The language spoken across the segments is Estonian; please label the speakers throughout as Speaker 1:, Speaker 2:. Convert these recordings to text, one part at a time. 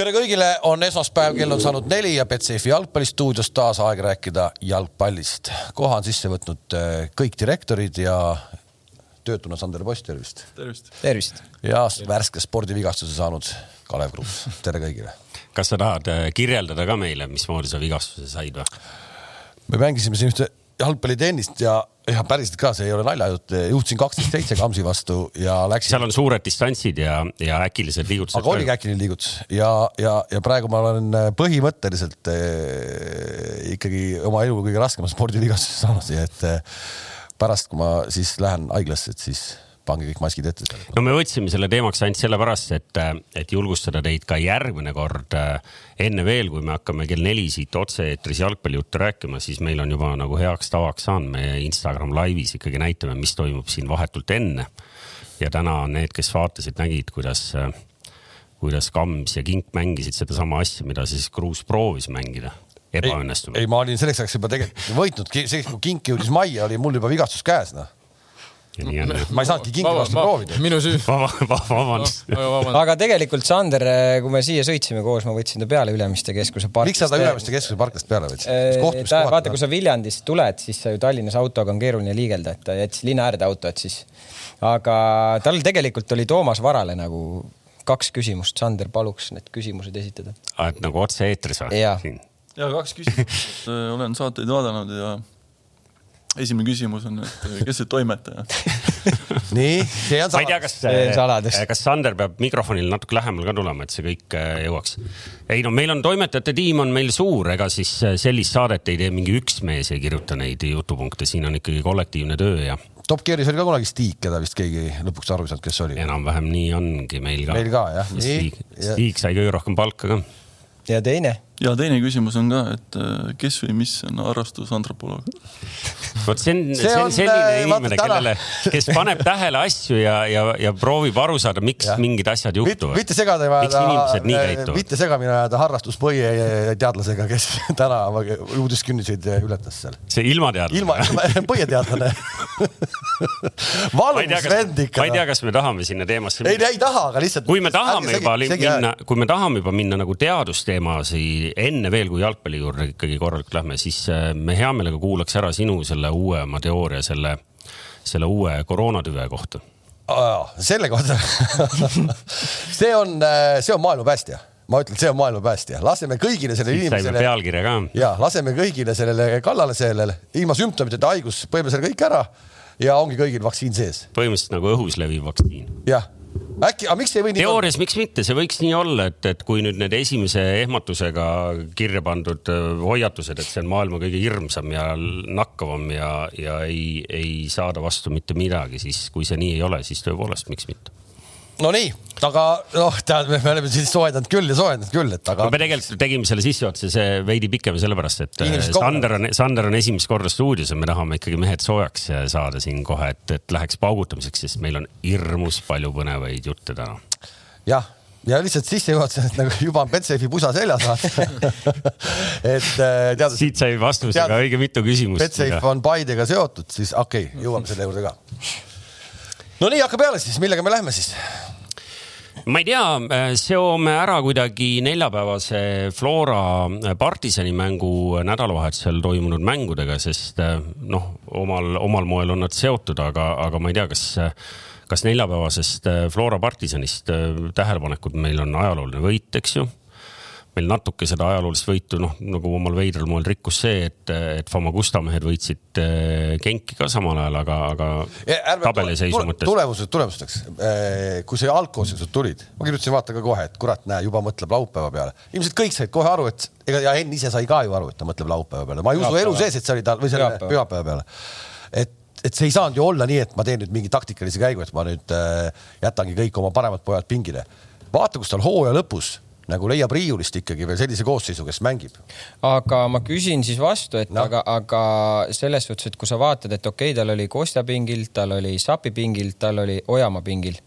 Speaker 1: tere kõigile, on esmaspäev, kell on saanud neli ja Betsafe'i jalgpallistuudios taas aeg rääkida jalgpallist. koha on sisse võtnud äh, kõik direktorid ja töötuna Sander Post, tervist.
Speaker 2: tervist.
Speaker 3: tervist.
Speaker 1: ja värske spordivigastuse saanud Kalev Kruus, tere kõigile.
Speaker 4: kas sa tahad äh, kirjeldada ka meile, mismoodi sa vigastuse said või?
Speaker 1: me mängisime siin ühte jalgpallitennist ja, ja päriselt ka, see ei ole naljajutt, juhtisin kaksteist seitse Kamsi vastu ja läksin.
Speaker 4: seal on suured distantsid ja, ja äkilised liigutused.
Speaker 1: aga oligi äkiline liigutus ja, ja, ja praegu ma olen äh, põhimõtteliselt eh, ikkagi oma elu kõige raskema spordivigastuse saanud, et eh, pärast, kui ma siis lähen haiglasse, et siis pange kõik maskid ette.
Speaker 4: no me võtsime selle teemaks ainult sellepärast, et, et julgustada teid ka järgmine kord enne veel, kui me hakkame kell neli siit otse-eetris jalgpallijuttu rääkima, siis meil on juba nagu heaks tavaks saanud, me Instagram laivis ikkagi näitame, mis toimub siin vahetult enne. ja täna need, kes vaatasid, nägid, kuidas, kuidas Kams ja Kink mängisid sedasama asja, mida siis Kruus proovis mängida ebaõnnestunud.
Speaker 1: ei, ma olin selleks ajaks juba tegelikult võitnud, see, kui Kink jõudis majja, oli mul juba vigastus käes, noh ma ei saanudki kingi vastu proovida.
Speaker 2: minu süü.
Speaker 4: vabandust.
Speaker 3: aga tegelikult Sander, kui me siia sõitsime koos, ma võtsin ta peale Ülemiste keskuse parklast.
Speaker 1: miks sa ta Ülemiste keskuse parklast peale võtsid?
Speaker 3: vaata, kui sa Viljandist tuled, siis sa ju Tallinnas autoga on keeruline liigelda, et ta jättis linna äärde auto, et siis. aga tal tegelikult oli Toomas Varale nagu kaks küsimust. Sander, paluks need küsimused esitada.
Speaker 4: et nagu otse-eetris
Speaker 3: või? ja,
Speaker 2: ja kaks küsimust. olen saateid vaadanud ja esimene küsimus on, et kes see toimetaja
Speaker 1: nii, see on
Speaker 4: saladus. ma ei tea, kas,
Speaker 3: saladus.
Speaker 4: kas Sander peab mikrofonil natuke lähemal ka tulema, et see kõik äh, jõuaks. ei no meil on toimetajate tiim on meil suur, ega siis äh, sellist saadet ei tee mingi üks mees, ei kirjuta neid jutupunkte, siin on ikkagi kollektiivne töö ja.
Speaker 1: Top Gearis oli ka kunagi Stig, keda vist keegi lõpuks aru ei saanud, kes oli.
Speaker 4: enam-vähem nii ongi meil ka.
Speaker 1: meil ka jah.
Speaker 4: Stig, Stig sai kõige rohkem palka ka.
Speaker 3: ja teine
Speaker 2: ja teine küsimus on ka, et äh, kes või mis on harrastusantropoloog?
Speaker 4: vot see on, see on selline äh, inimene, kellele, kes paneb tähele asju ja, ja, ja proovib aru saada, miks ja. mingid asjad juhtuvad.
Speaker 1: mitte segada ajada, mitte segamini ajada harrastuspõie teadlasega, kes täna uudiskünniseid ületas seal.
Speaker 4: see ilmateadlane.
Speaker 1: ilma, põieteadlane valus vend ikka.
Speaker 4: ma ei tea, kas me tahame sinna teemasse.
Speaker 1: ei, ei taha, aga lihtsalt.
Speaker 4: kui me tahame juba minna, kui me tahame juba minna nagu teadusteemasid enne veel, kui jalgpalli juurde ikkagi korralikult lähme, siis äh, me hea meelega kuulaks ära sinu selle uuema teooria selle, selle uue koroonatüve kohta.
Speaker 1: selle kohta see on, äh, see on maailma päästja ma ütlen, see on maailma päästja, laseme kõigile sellele inimesele.
Speaker 4: pealkirja ka.
Speaker 1: ja laseme kõigile sellele kallale sellele ilma sümptomiteta haigus, põeme selle kõik ära ja ongi kõigil vaktsiin sees.
Speaker 4: põhimõtteliselt nagu õhus leviv vaktsiin.
Speaker 1: jah äkki, aga miks ei või
Speaker 4: nii teoorias, miks mitte, see võiks nii olla, et, et kui nüüd need esimese ehmatusega kirja pandud äh, hoiatused, et see on maailma kõige hirmsam ja nakkavam ja, ja ei, ei saada vastu mitte midagi, siis kui see nii ei ole, siis tõepoolest, miks mitte
Speaker 1: Nonii, aga noh, tead, me oleme siis soojendanud küll ja soojendanud küll, et aga.
Speaker 4: me tegelikult tegime selle sissejuhatuse veidi pikem sellepärast, et Inimesed Sander on, Sander on esimest korda stuudios ja me tahame ikkagi mehed soojaks saada siin kohe, et, et läheks paugutamiseks, sest meil on hirmus palju põnevaid jutte täna.
Speaker 1: jah ja lihtsalt sissejuhatuseks nagu juba on Betsafe'i pusa seljas et äh, tead.
Speaker 4: siit sai vastusega õige mitu küsimust.
Speaker 1: Betsafe on Paidega seotud, siis okei okay,, jõuame selle juurde ka no nii, hakka peale siis, millega me lähme siis?
Speaker 4: Ma ei tea, seome ära kuidagi neljapäevase Flora partisani mängu nädalavahetusel toimunud mängudega, sest noh, omal, omal moel on nad seotud, aga, aga ma ei tea, kas, kas neljapäevasest Flora partisanist tähelepanekud, meil on ajalooline võit, eks ju meil natuke seda ajaloolist võitu, noh nagu omal veidral moel rikkus see, et, et Famagusta mehed võitsid äh, Genki ka samal ajal, aga, aga tabeliseisu mõttes.
Speaker 1: tulemused tulemusteks. Äh, kui see algkoosseisus tulid, ma kirjutasin vaata ka kohe, et kurat, näe, juba mõtleb laupäeva peale. ilmselt kõik said kohe aru, et ega ja Henn ise sai ka ju aru, et ta mõtleb laupäeva peale. ma ei usu elu sees, et see oli tal või selle pühapäeva peale. et et see ei saanud ju olla nii, et ma teen nüüd mingi taktikalise käigu, et ma nüüd äh, jätangi kõik oma paremad pojad pingile. vaata, kus tal hooaja lõpus nagu leiab riiulist ikkagi veel sellise koosseisu, kes mängib.
Speaker 3: aga ma küsin siis vastu, et no. aga, aga selles suhtes, et kui sa vaatad, et okei okay,, tal oli Kostja pingil, tal oli Sapi pingil, tal oli Ojamaa pingil,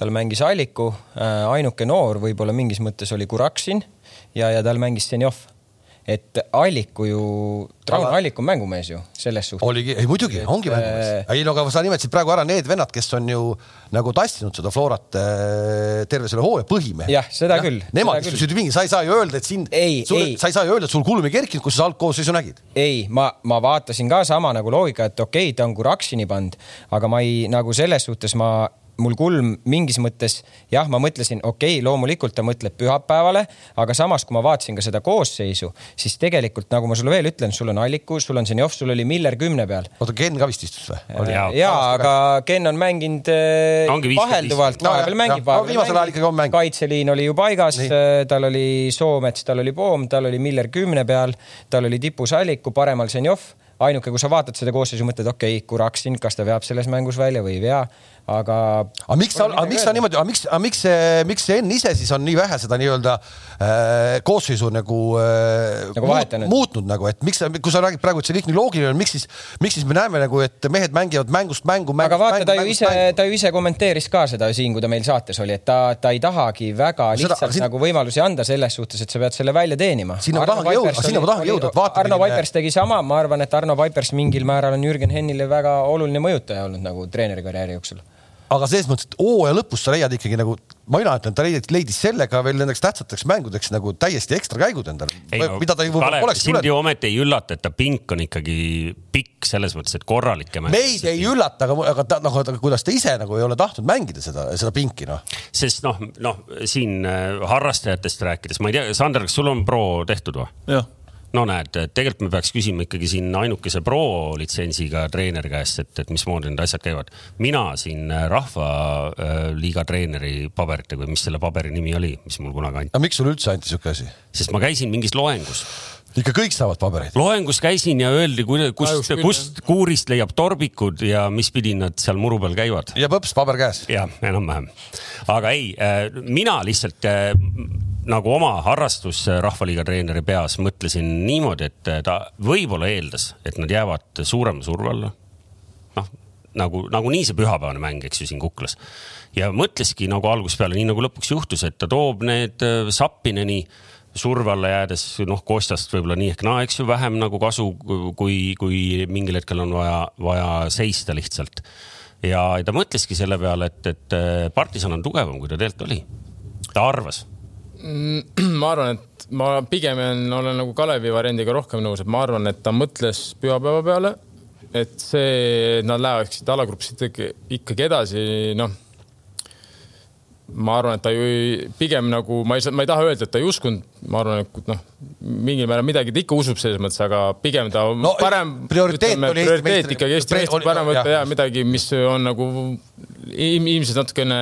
Speaker 3: tal mängis Alliku, äh, ainuke noor võib-olla mingis mõttes oli Kuraksin ja, ja tal mängis Senjov et Alliku ju, Rauno
Speaker 1: Aga-
Speaker 3: Allik on mängumees ju selles suhtes.
Speaker 1: oligi, ei muidugi, ongi
Speaker 3: Et,
Speaker 1: mängumees. ei no aga sa nimetasid praegu ära need vennad, kes on ju nagu tassinud seda Florat äh, terve selle hooaja põhimehed.
Speaker 3: Jah, seda küll,
Speaker 1: Nemad istusid vingi, sa ei saa ju öelda, et sind, sa ei saa ju öelda, et sul kulm ei kerkinud, kui sa algkoosseisu nägid.
Speaker 3: ei, ma, ma vaatasin ka sama nagu loogika, et okei okay,, ta on Kuraksini pannud, aga ma ei nagu selles suhtes ma, mul kulm mingis mõttes jah, ma mõtlesin, okei okay,, loomulikult ta mõtleb pühapäevale, aga samas, kui ma vaatasin ka seda koosseisu, siis tegelikult nagu ma sulle veel ütlen, sul on Alliku, sul on Zenjov, sul oli Miller kümne peal.
Speaker 1: oota, Ken ka vist istus või?
Speaker 4: Jaa.
Speaker 3: ja, aga Ken on mänginud äh, vahelduvalt,
Speaker 1: No
Speaker 3: vahepeal mängib,
Speaker 1: jah. No ikkagi on mänginud.
Speaker 3: kaitseliin oli ju paigas
Speaker 1: Nii.,
Speaker 3: tal oli Soomets, tal oli Poom, tal oli Miller kümne peal, tal oli tipus Alliku, paremal Zenjov. ainuke, kui sa vaatad seda koosseisu, mõtled, okei okay,, Kuraksin, kas ta veab selles mängus välja või ei vea, aga.
Speaker 1: aga miks sa, aga miks sa niimoodi, aga miks, aga miks see, miks see Enn ise siis on nii vähe seda nii-öelda äh, koosseisu nagu, äh,
Speaker 3: Nagu vahetanud.
Speaker 1: muutnud nagu, et miks sa, kui sa räägid praegu, et see kõik nii loogiline on, miks siis, miks siis me näeme nagu, et mehed mängivad mängust mängu, mängust
Speaker 3: aga vaata,
Speaker 1: mängu,
Speaker 3: ta ju ise
Speaker 1: mängu.,
Speaker 3: ta ju ise kommenteeris ka seda siin, kui ta meil saates oli, et ta, ta ei tahagi väga
Speaker 1: Seda-
Speaker 3: lihtsalt
Speaker 1: siin-
Speaker 3: nagu võimalusi anda selles suhtes, et sa pead selle välja teenima.
Speaker 1: Sinna ma tahangi jõuda, sinna ma tahangi jõuda, et vaata,
Speaker 3: Arno Vaipers tegi sama, ma arvan, et Arno Vaipers mingil määral on Jürgen Hennile väga oluline mõjutaja olnud nagu treeneri karjääri jooksul.
Speaker 1: Aga selles mõttes, et hooaja lõpus sa leiad ikkagi nagu, mina ütlen, ta leidis, leidis sellega veel nendeks tähtsateks mängudeks nagu täiesti ekstra käigud endale, mida ta ju võib-olla poleks
Speaker 4: sind ju ometi ei üllata, et ta pink on ikkagi pikk selles mõttes, et korralikke mänge.
Speaker 1: meid ei üllata, aga, aga ta noh, kuidas ta ise nagu ei ole tahtnud mängida seda, seda pinki noh.
Speaker 4: sest noh, noh siin äh, harrastajatest rääkides, ma ei tea, Sander, kas sul on pro tehtud või?
Speaker 2: jah,
Speaker 4: no näed, tegelikult me peaks küsima ikkagi siin ainukese pro litsentsiga treeneri käest, et, et mismoodi need asjad käivad. mina siin äh, Rahvaliiga treeneri paberitega või mis selle paberi nimi oli, mis mul kunagi anti,
Speaker 1: aga miks sulle üldse anti siuke asi?
Speaker 4: sest ma käisin mingis loengus
Speaker 1: ikka kõik saavad pabereid.
Speaker 4: loengus käisin ja öeldi, kust, kust kuurist leiab torbikud ja mis pidi nad seal muru peal käivad.
Speaker 1: ja põps, paber käes.
Speaker 4: jah, enam-vähem. aga ei, mina lihtsalt äh, nagu oma harrastus äh, Rahvaliiga treeneri peas mõtlesin niimoodi, et äh, ta võib-olla eeldas, et nad jäävad suurema surve alla. noh, nagu, nagunii see pühapäevane mäng, eks ju, siin Kuklas. ja mõtleski nagu algusest peale, nii nagu lõpuks juhtus, et ta toob need äh, Sappineni surve alla jäädes, noh, Kostjast võib-olla nii ehk naa, eks ju, vähem nagu kasu, kui, kui mingil hetkel on vaja, vaja seista lihtsalt. ja ta mõtleski selle peale, et, et partisan on tugevam, kui ta tegelikult oli. ta arvas.
Speaker 5: ma arvan, et ma pigem olen, olen nagu Kalevi variandiga rohkem nõus, et ma arvan, et ta mõtles pühapäeva peale, et see, et nad läheksid alagrupis ikkagi, ikkagi edasi, noh. ma arvan, et ta ju ei- pigem nagu ma ei saa, ma ei taha öelda, et ta ei uskunud, ma arvan, et noh, mingil määral midagi ta ikka usub selles mõttes, aga pigem ta
Speaker 1: No,
Speaker 5: parem.
Speaker 1: prioriteet oli Eesti
Speaker 5: prioriteet
Speaker 1: meistri-
Speaker 5: ikkagi Eesti
Speaker 1: pre-
Speaker 5: meistri
Speaker 1: oli-
Speaker 5: parem võtta ja midagi, mis on nagu ilm, ilmselt natukene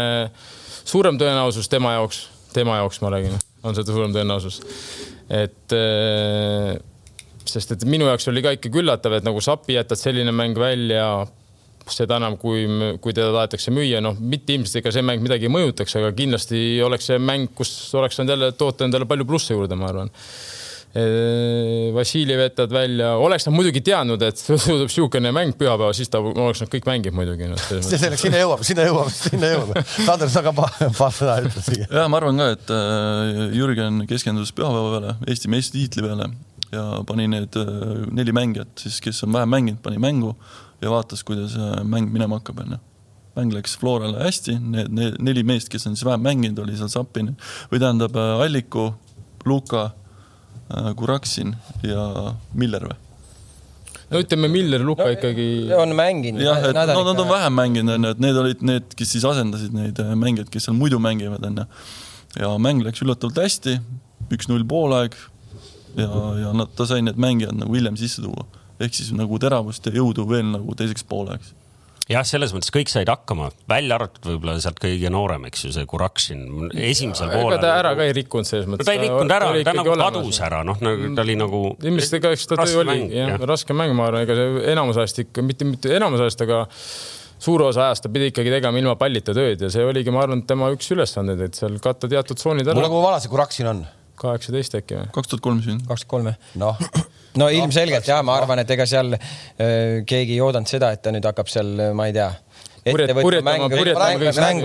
Speaker 5: suurem tõenäosus tema jaoks, tema jaoks ma räägin, on seda suurem tõenäosus. et äh, sest et minu jaoks oli ka ikkagi üllatav, et nagu Sapi jätad selline mäng välja, seda enam, kui, kui teda tahetakse müüa, noh, mitte ilmselt ega see mäng midagi ei mõjutaks, aga kindlasti oleks see mäng, kus oleks saanud jälle toota endale palju plusse juurde, ma arvan. Vassiljev jätad välja, oleks nad muidugi teadnud, et tuleb niisugune mäng pühapäeval, siis ta oleks nad kõik mänginud muidugi no,.
Speaker 1: selleks, sinna jõuame, sinna jõuame, sinna jõuame. Sander, sa ka paar, sõna ütle siia.
Speaker 2: ja ma arvan ka, et äh, Jürgen keskendus pühapäeva peale, Eesti meistritiitli peale ja pani need äh, neli mängijat siis, kes on vähem mänginud, pani mängu ja vaatas, kuidas äh, mäng minema hakkab, onju mäng läks Florale hästi, need, neli meest, kes on siis vähem mänginud, oli seal Sapin või tähendab äh, Alliku, Luka, Kuraksin ja Miller või?
Speaker 5: no ütleme, Miller, Luka no, ikkagi.
Speaker 3: on mänginud.
Speaker 2: jah, et no nad on vähem mänginud, onju, et need olid need, kes siis asendasid neid äh, mängijaid, kes seal muidu mängivad, onju. ja mäng läks üllatavalt hästi, üks-null poolaeg ja, ja nad, ta sai need mängijad nagu hiljem sisse tuua. ehk siis nagu teravust ja jõudu veel nagu teiseks pooleks.
Speaker 4: jah, selles mõttes kõik said hakkama, välja arvatud võib-olla sealt kõige noorem, eks ju, see Kuraksin esimesel
Speaker 5: ega
Speaker 4: poolel.
Speaker 5: ta ära ka ei rikkunud selles
Speaker 4: no
Speaker 5: mõttes.
Speaker 4: ta ei rikkunud ära, ta nagu kadus ära, noh, ta oli nagu.
Speaker 5: ilmselt ega eks ta töö oli, jah, raske mäng, ma arvan, ega see enamus ajast ikka, mitte, mitte enamus ajast, aga suur osa ajast ta pidi ikkagi tegema ilma pallita tööd ja see oligi, ma arvan, tema üks ülesandeid, et seal katta teatud tsoonid
Speaker 1: mul
Speaker 5: ära.
Speaker 1: nagu vana see Kuraksin on.
Speaker 5: Kaheksateist äkki või?
Speaker 2: kaks tuhat kolm sündinud.
Speaker 3: kakskümmend kolm jah?
Speaker 1: noh,
Speaker 3: no ilmselgelt ja ma arvan, et ega seal äh, keegi ei oodanud seda, et ta nüüd hakkab seal, ma ei tea,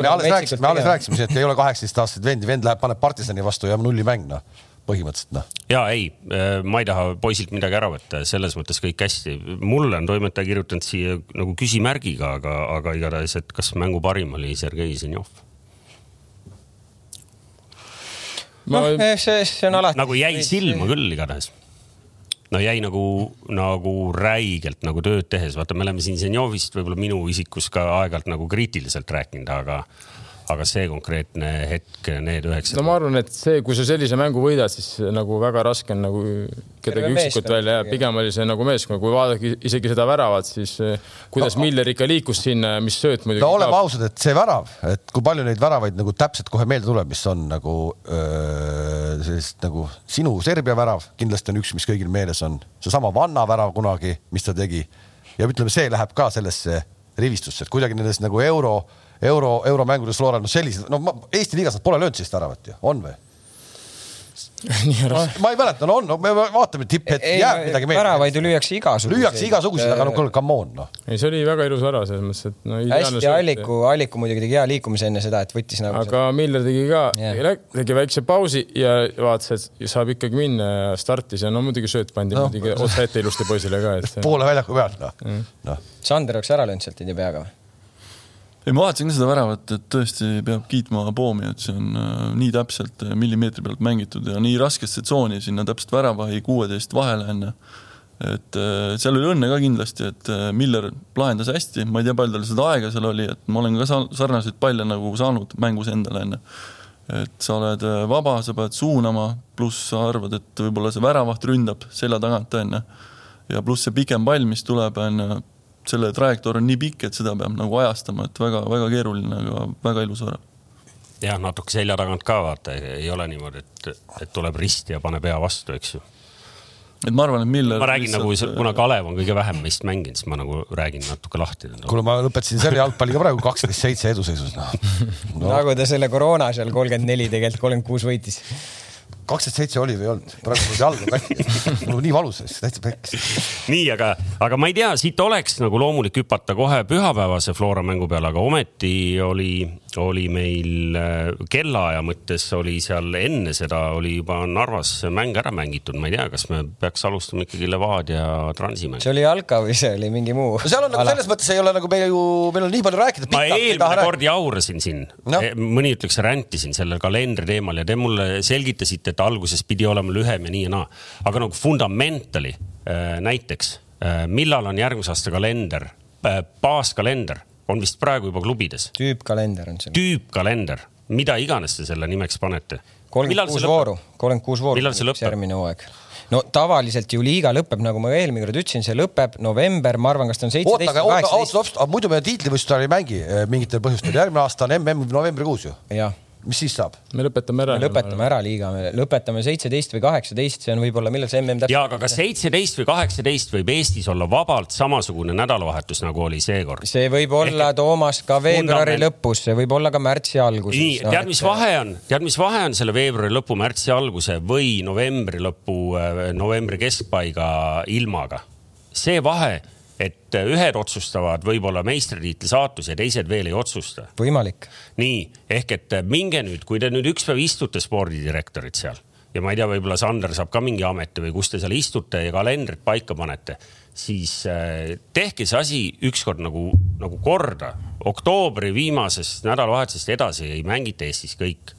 Speaker 1: me alles rääkisime, me alles rääkisime, et ei ole kaheksateistaastaseid vendi, vend läheb, paneb partisani vastu ja nulli mäng, noh, põhimõtteliselt noh.
Speaker 4: ja ei, ma ei taha poisilt midagi ära võtta, selles mõttes kõik hästi. mulle on toimetaja kirjutanud siia nagu küsimärgiga, aga, aga igatahes, et kas mängu parim oli Sergei Zenjov.
Speaker 3: noh, see, see on alati.
Speaker 4: nagu jäi silma küll igatahes. no jäi nagu, nagu räigelt nagu tööd tehes, vaata, me oleme siin Zenjovist võib-olla minu isikus ka aeg-ajalt nagu kriitiliselt rääkinud, aga, aga see konkreetne hetk, need üheksa
Speaker 5: no ma arvan, et see, kui sa sellise mängu võidad, siis nagu väga raske on nagu kedagi üksikut välja,
Speaker 3: ikkagi.
Speaker 5: pigem oli see nagu meeskond, kui vaadata isegi seda väravat, siis eh, kuidas no, Miller ikka liikus sinna ja mis sööt muidugi.
Speaker 1: no oleme ausad, et see värav, et kui palju neid väravaid nagu täpselt kohe meelde tuleb, mis on nagu öö, sellist nagu sinu Serbia värav, kindlasti on üks, mis kõigil meeles on, seesama Vanna värav kunagi, mis ta tegi. Ja ütleme, see läheb ka sellesse rivistusse, et kuidagi nendes nagu euro, euro, euromängudes Flora, no sellised, no ma, Eesti liigas nad pole löönud sellist väravat ju, on või?
Speaker 5: nii raske.
Speaker 1: ma ei mäleta, no on, no me vaatame tipphetki, jääb midagi meelde.
Speaker 3: väravaid ju lüüakse igasuguseid.
Speaker 1: lüüakse igasuguseid, aga no kuule, come on noh.
Speaker 5: ei, see oli väga ilus värav selles mõttes, et no
Speaker 3: hästi. Alliku, Alliku muidugi tegi hea liikumise enne seda, et võttis nagu.
Speaker 5: aga Miller tegi ka yeah., tegi väikse pausi ja vaatas, et saab ikkagi minna ja startis ja no muidugi sööt pandi
Speaker 1: No.
Speaker 5: no. muidugi otse ette ilusti poisile ka, et
Speaker 1: poole väljaku pealt noh
Speaker 3: Mm.
Speaker 1: noh,
Speaker 3: Sander oleks ära löönud sealt, ei tea peaga või?
Speaker 2: ei, ma vaatasin ka seda väravat, et tõesti peab kiitma Poomi, et see on äh, nii täpselt äh, millimeetri pealt mängitud ja nii raskesse tsooni sinna täpselt väravahi kuueteist vahele onju. et äh, seal oli õnne ka kindlasti, et äh, Miller lahendas hästi, ma ei tea, palju tal seda aega seal oli, et ma olen ka sa- sarnaseid palle nagu saanud mängus endale onju. et sa oled äh, vaba, sa pead suunama, pluss sa arvad, et võib-olla see väravaht ründab selja tagant onju. ja pluss see pikem pall, mis tuleb onju selle trajektoor on nii pikk, et seda peab nagu ajastama, et väga-väga keeruline, aga väga ilus värav.
Speaker 4: jah, natuke selja tagant ka vaata, ei ole niimoodi, et, et tuleb risti ja pane pea vastu, eks ju.
Speaker 2: et ma arvan, et Miller
Speaker 4: ma räägin nagu, kuna Kalev on kõige vähem meist mänginud, siis ma nagu räägin natuke lahti.
Speaker 1: kuule, ma lõpetasin selle jalgpalliga praegu kaksteist seitse eduseisus noh
Speaker 3: no. nagu ta selle koroona seal kolmkümmend neli, tegelikult kolmkümmend kuus võitis.
Speaker 1: Kaksteist seitse oli või ei olnud, praegu mul jalg on katki, mul on nii valus, täitsa pekkis.
Speaker 4: nii, aga, aga ma ei tea, siit oleks nagu loomulik hüpata kohe pühapäevase Flora mängu peale, aga ometi oli, oli meil äh, kellaaja mõttes oli seal enne seda oli juba Narvas mäng ära mängitud, ma ei tea, kas me peaks alustama ikkagi Levadia Transi mängu.
Speaker 3: see oli jalka või see oli mingi muu?
Speaker 1: no seal on nagu selles mõttes ei ole nagu meil ju, meil on nii palju rääkida.
Speaker 4: ma eelmine kord jaurasin siin no., mõni ütleks räntisin sellel kalendri teemal ja te mulle selgitasite, et alguses pidi olema lühem ja nii ja naa. aga nagu fundamentali äh, näiteks, millal on järgmise aasta kalender, baaskalender on vist praegu juba klubides,
Speaker 3: tüüpkalender on see.
Speaker 4: tüüpkalender, mida iganes te selle nimeks panete.
Speaker 3: kolmkümmend kuus vooru, kolmkümmend kuus vooru.
Speaker 4: Millal see lõpeb?
Speaker 3: järgmine hooaeg. no tavaliselt ju liiga lõpeb, nagu ma eelmine kord ütlesin, see lõpeb november, ma arvan, kas ta on seitseteist
Speaker 1: aga
Speaker 3: või kaheksateist
Speaker 1: muidu me tiitlivõistlustel ei mängi eh, mingitel põhjustel, järgmine aasta on MM novembrikuus ju,
Speaker 3: jah,
Speaker 1: mis siis saab?
Speaker 5: me lõpetame ära.
Speaker 3: lõpetame ära liiga, me lõpetame seitseteist või kaheksateist, see on võib-olla, millal see MM täpselt.
Speaker 4: ja aga kas seitseteist või kaheksateist võib Eestis olla vabalt samasugune nädalavahetus, nagu oli seekord?
Speaker 3: see võib olla, Toomas, ka veebruari
Speaker 4: Fundament.
Speaker 3: lõpus, see võib olla ka märtsi alguses.
Speaker 4: nii, tead, mis vahe on, tead, mis vahe on selle veebruari lõpu, märtsi alguse või novembri lõpu, novembri keskpaiga ilmaga? see vahe, et ühed otsustavad võib-olla meistritiitli saatuse ja teised veel ei otsusta.
Speaker 3: võimalik.
Speaker 4: nii ehk et minge nüüd, kui te nüüd üks päev istute spordidirektorid seal ja ma ei tea, võib-olla Sander saab ka mingi ameti või kus te seal istute ja kalendrit paika panete, siis äh, tehke see asi ükskord nagu, nagu korda. oktoobri viimasest nädalavahetusest edasi ei mängita Eestis kõik.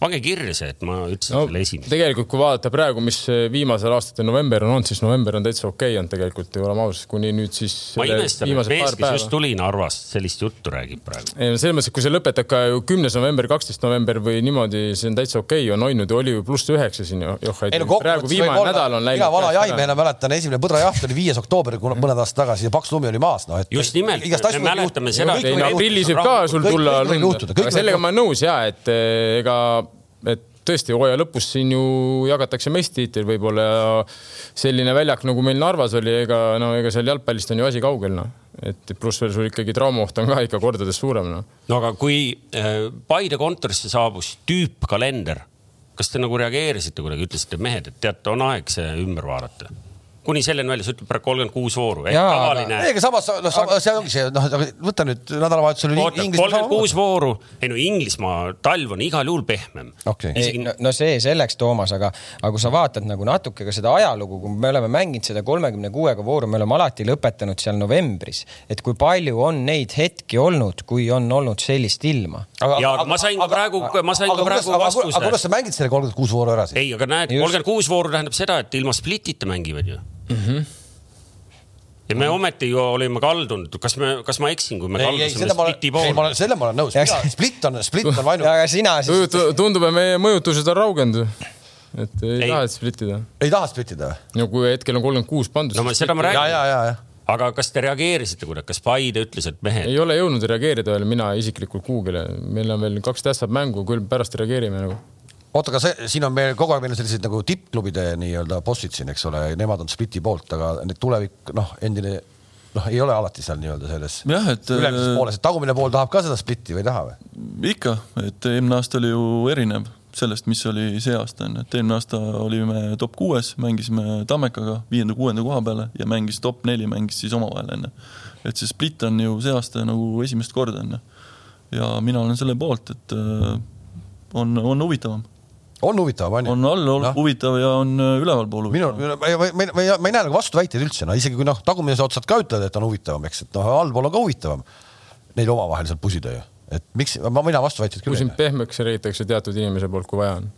Speaker 4: Pange kirja see, et ma ütlesin
Speaker 5: no
Speaker 4: selle esimese.
Speaker 5: tegelikult, kui vaadata praegu, mis viimasel aastatel november on olnud, siis november on täitsa okei okay olnud tegelikult, oleme ausad, kuni nüüd siis.
Speaker 4: ma imestan, et mees, kes just tuli Narvast, sellist juttu räägib praegu.
Speaker 5: ei no selles mõttes, et kui see lõpetab ka ju kümnes november, kaksteist november või niimoodi, see on täitsa okei okay,, on hoidnud, oli ju pluss üheksa siin ju, joh,
Speaker 1: ei no
Speaker 5: praegu
Speaker 1: kokkuvõttes võib
Speaker 5: viimane
Speaker 1: olla,
Speaker 5: nädal on läinud.
Speaker 1: mina vana jaimehena mäletan, esimene põdrajaht oli viies oktoober mõned aastad tagasi ja paks lumi oli maas, noh et.
Speaker 4: Just nimelt, me mäletame seda,
Speaker 5: aprillis võib ka sul tulla lund, aga sellega ma olen nõus ja et eh, ega, et tõesti hooaja lõpus siin ju jagatakse meistritiitel võib-olla ja selline väljak nagu meil Narvas oli, ega no ega seal jalgpallist on ju asi kaugel noh, et pluss veel sul ikkagi traumaoht on ka ikka kordades suurem noh.
Speaker 4: no aga kui äh, Paide kontorisse saabus tüüpkalender, kas te nagu reageerisite kuidagi, ütlesite mehed, et teate, on aeg see ümber vaadata? Kuni selleni välja, sa ütled praegu kolmkümmend kuus vooru,
Speaker 3: aga-
Speaker 4: tavaline
Speaker 1: ei, aga samas, noh, see ongi see, noh, võta nüüd nädalavahetusel
Speaker 4: kolmkümmend kuus vooru, ei no Inglismaa talv on igal juhul pehmem.
Speaker 3: ei,
Speaker 4: Isegi-
Speaker 3: no, no see selleks, Toomas, aga, aga kui sa vaatad nagu natuke ka seda ajalugu, kui me oleme mänginud seda kolmekümne kuuega vooru, me oleme alati lõpetanud seal novembris, et kui palju on neid hetki olnud, kui on olnud sellist ilma.
Speaker 4: ja aga ma sain ka praegu, ma sain ka praegu
Speaker 1: aga kuidas
Speaker 4: vastuse.
Speaker 1: sa mängid selle kolmkümmend kuus vooru ära siis?
Speaker 4: ei, aga näed, kolmkümmend kuus vooru tähendab seda, et ilma splitita mängivad ju mm.
Speaker 1: Mhm.
Speaker 4: -hmm. ja me ometi ju olime kaldunud, kas me, kas ma eksin, kui me
Speaker 1: ei,
Speaker 4: kaldusime spliti
Speaker 1: ei, ma
Speaker 4: poole?
Speaker 1: olen, selle ma olen nõus split on, split on ainult,
Speaker 3: aga sina siis,
Speaker 5: tundub, et meie mõjutused on raugenud. et ei,
Speaker 4: Ei.
Speaker 5: taha, et split ida.
Speaker 1: ei taha split ida või?
Speaker 5: no kui hetkel on kolmkümmend kuus pandud.
Speaker 4: no ma seda ma
Speaker 1: ja,
Speaker 4: räägin
Speaker 1: ja, ja, ja.
Speaker 4: aga kas te reageerisite kuidagi, kas Paide ütles, et mehed,
Speaker 5: ei ole jõudnud reageerida veel mina isiklikult kuhugile, meil on veel kaks tähtsat mängu, küll pärast reageerime nagu.
Speaker 1: oota, aga see, siin on meil kogu aeg meil on sellised nagu tippklubide nii-öelda bossid siin, eks ole, nemad on spliti poolt, aga need tulevik, noh, endine, noh, ei ole alati seal nii-öelda selles
Speaker 2: jah, et
Speaker 1: ülemises pooles, et tagumine pool tahab ka seda splitti või ei taha või?
Speaker 2: ikka, et eelmine aasta oli ju erinev sellest, mis oli see aasta onju, et eelmine aasta olime top kuues, mängisime Tammekaga viienda-kuuenda koha peale ja mängis top neli mängis siis omavahel onju. et see split on ju see aasta nagu esimest korda onju. ja mina olen selle poolt, et äh, on, on huvitavam,
Speaker 1: on huvitav, on ju?
Speaker 2: on all
Speaker 1: Noh.
Speaker 2: huvitav ja on äh, ülevalpool
Speaker 1: minu,
Speaker 2: huvitav.
Speaker 1: ma, ma, ma, ma, ma ei näe nagu vastuväiteid üldse, no isegi kui noh, tagumise otsad ka ütlevad, et on huvitavam, eks, et noh, allpool on ka huvitavam neil omavahel seal pusida ju, et miks, ma, mina vastuväiteid küll
Speaker 5: kui
Speaker 1: ei
Speaker 5: sind
Speaker 1: näe.
Speaker 5: pehmeks reitakse teatud inimese poolt, kui vaja on.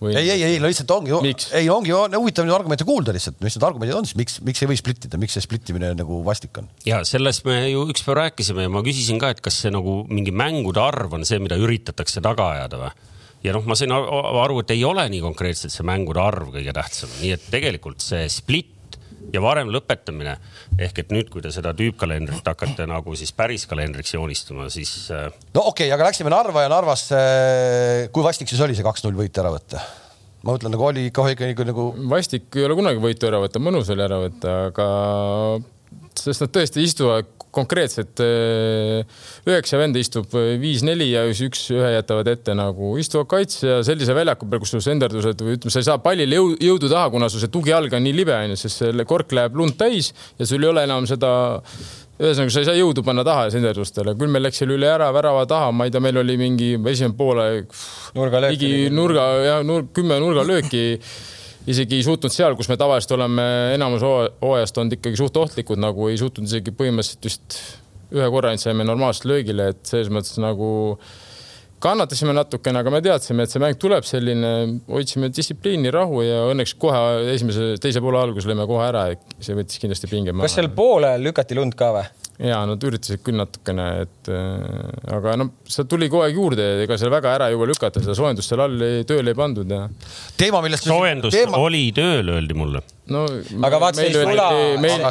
Speaker 5: või
Speaker 1: ei, ei, ei, no lihtsalt ongi ei ongi on huvitav neid argumente kuulda lihtsalt, mis need argumendid on siis, miks, miks ei või splittida, miks see splittimine nagu vastik on?
Speaker 4: ja sellest me ju ükspäev rääkisime ja ma küsisin ka, et kas see nagu mingi mängude arv on see, mida üritatakse taga ajada või? Ja noh, ma sain aru, et ei ole nii konkreetselt see mängude arv kõige tähtsam, nii et tegelikult see split ja varem lõpetamine ehk et nüüd, kui te seda tüüpkalendrit hakkate nagu siis päris kalendriks joonistama, siis äh,
Speaker 1: no okei okay,, aga läksime Narva ja Narvas, kui vastik siis oli see kaks-null võit ära võtta? ma mõtlen nagu oli ikka nagu, nagu
Speaker 5: vastik ei ole kunagi võitu ära võtta, mõnus oli ära võtta, aga sest nad tõesti istuvad konkreetselt eh, üheksa venda istub eh, viis-neli ja üks, ühe jätavad ette nagu istuvad kaitse ja sellise väljaku peal, kus sul senderdused või ütleme, sa ei saa pallile jõu, jõudu taha, kuna sul see tugijalg on nii libe onju, sest see kork läheb lund täis ja sul ei ole enam seda ühesõnaga, sa ei saa jõudu panna taha senderdustele, küll meil läks seal üle ära värava taha, ma ei tea, meil oli mingi esimene poole ligi nurga ja nurk, kümme nurgalööki isegi ei suutnud seal, kus me tavaliselt oleme enamus hoo- hooajast olnud ikkagi suht ohtlikud, nagu ei suutnud isegi põhimõtteliselt vist ühe korra ainult saime normaalselt löögile, et selles mõttes nagu kannatasime natukene, aga me teadsime, et see mäng tuleb selline, hoidsime distsipliini, rahu ja õnneks kohe esimese, teise poole alguses lõime kohe ära, see võttis kindlasti pinge maha.
Speaker 3: kas seal poole lükati lund ka või?
Speaker 5: Ja nad üritasid küll natukene, et äh, aga no see tuli kogu aeg juurde, ega seal väga ära ei jõua lükata, seda soojendust seal all ei, tööle ei pandud ja
Speaker 1: teema, millest
Speaker 4: soojendus
Speaker 1: teema,
Speaker 4: oli tööl, öeldi mulle.
Speaker 5: no.
Speaker 3: Aga vaat see ei sula-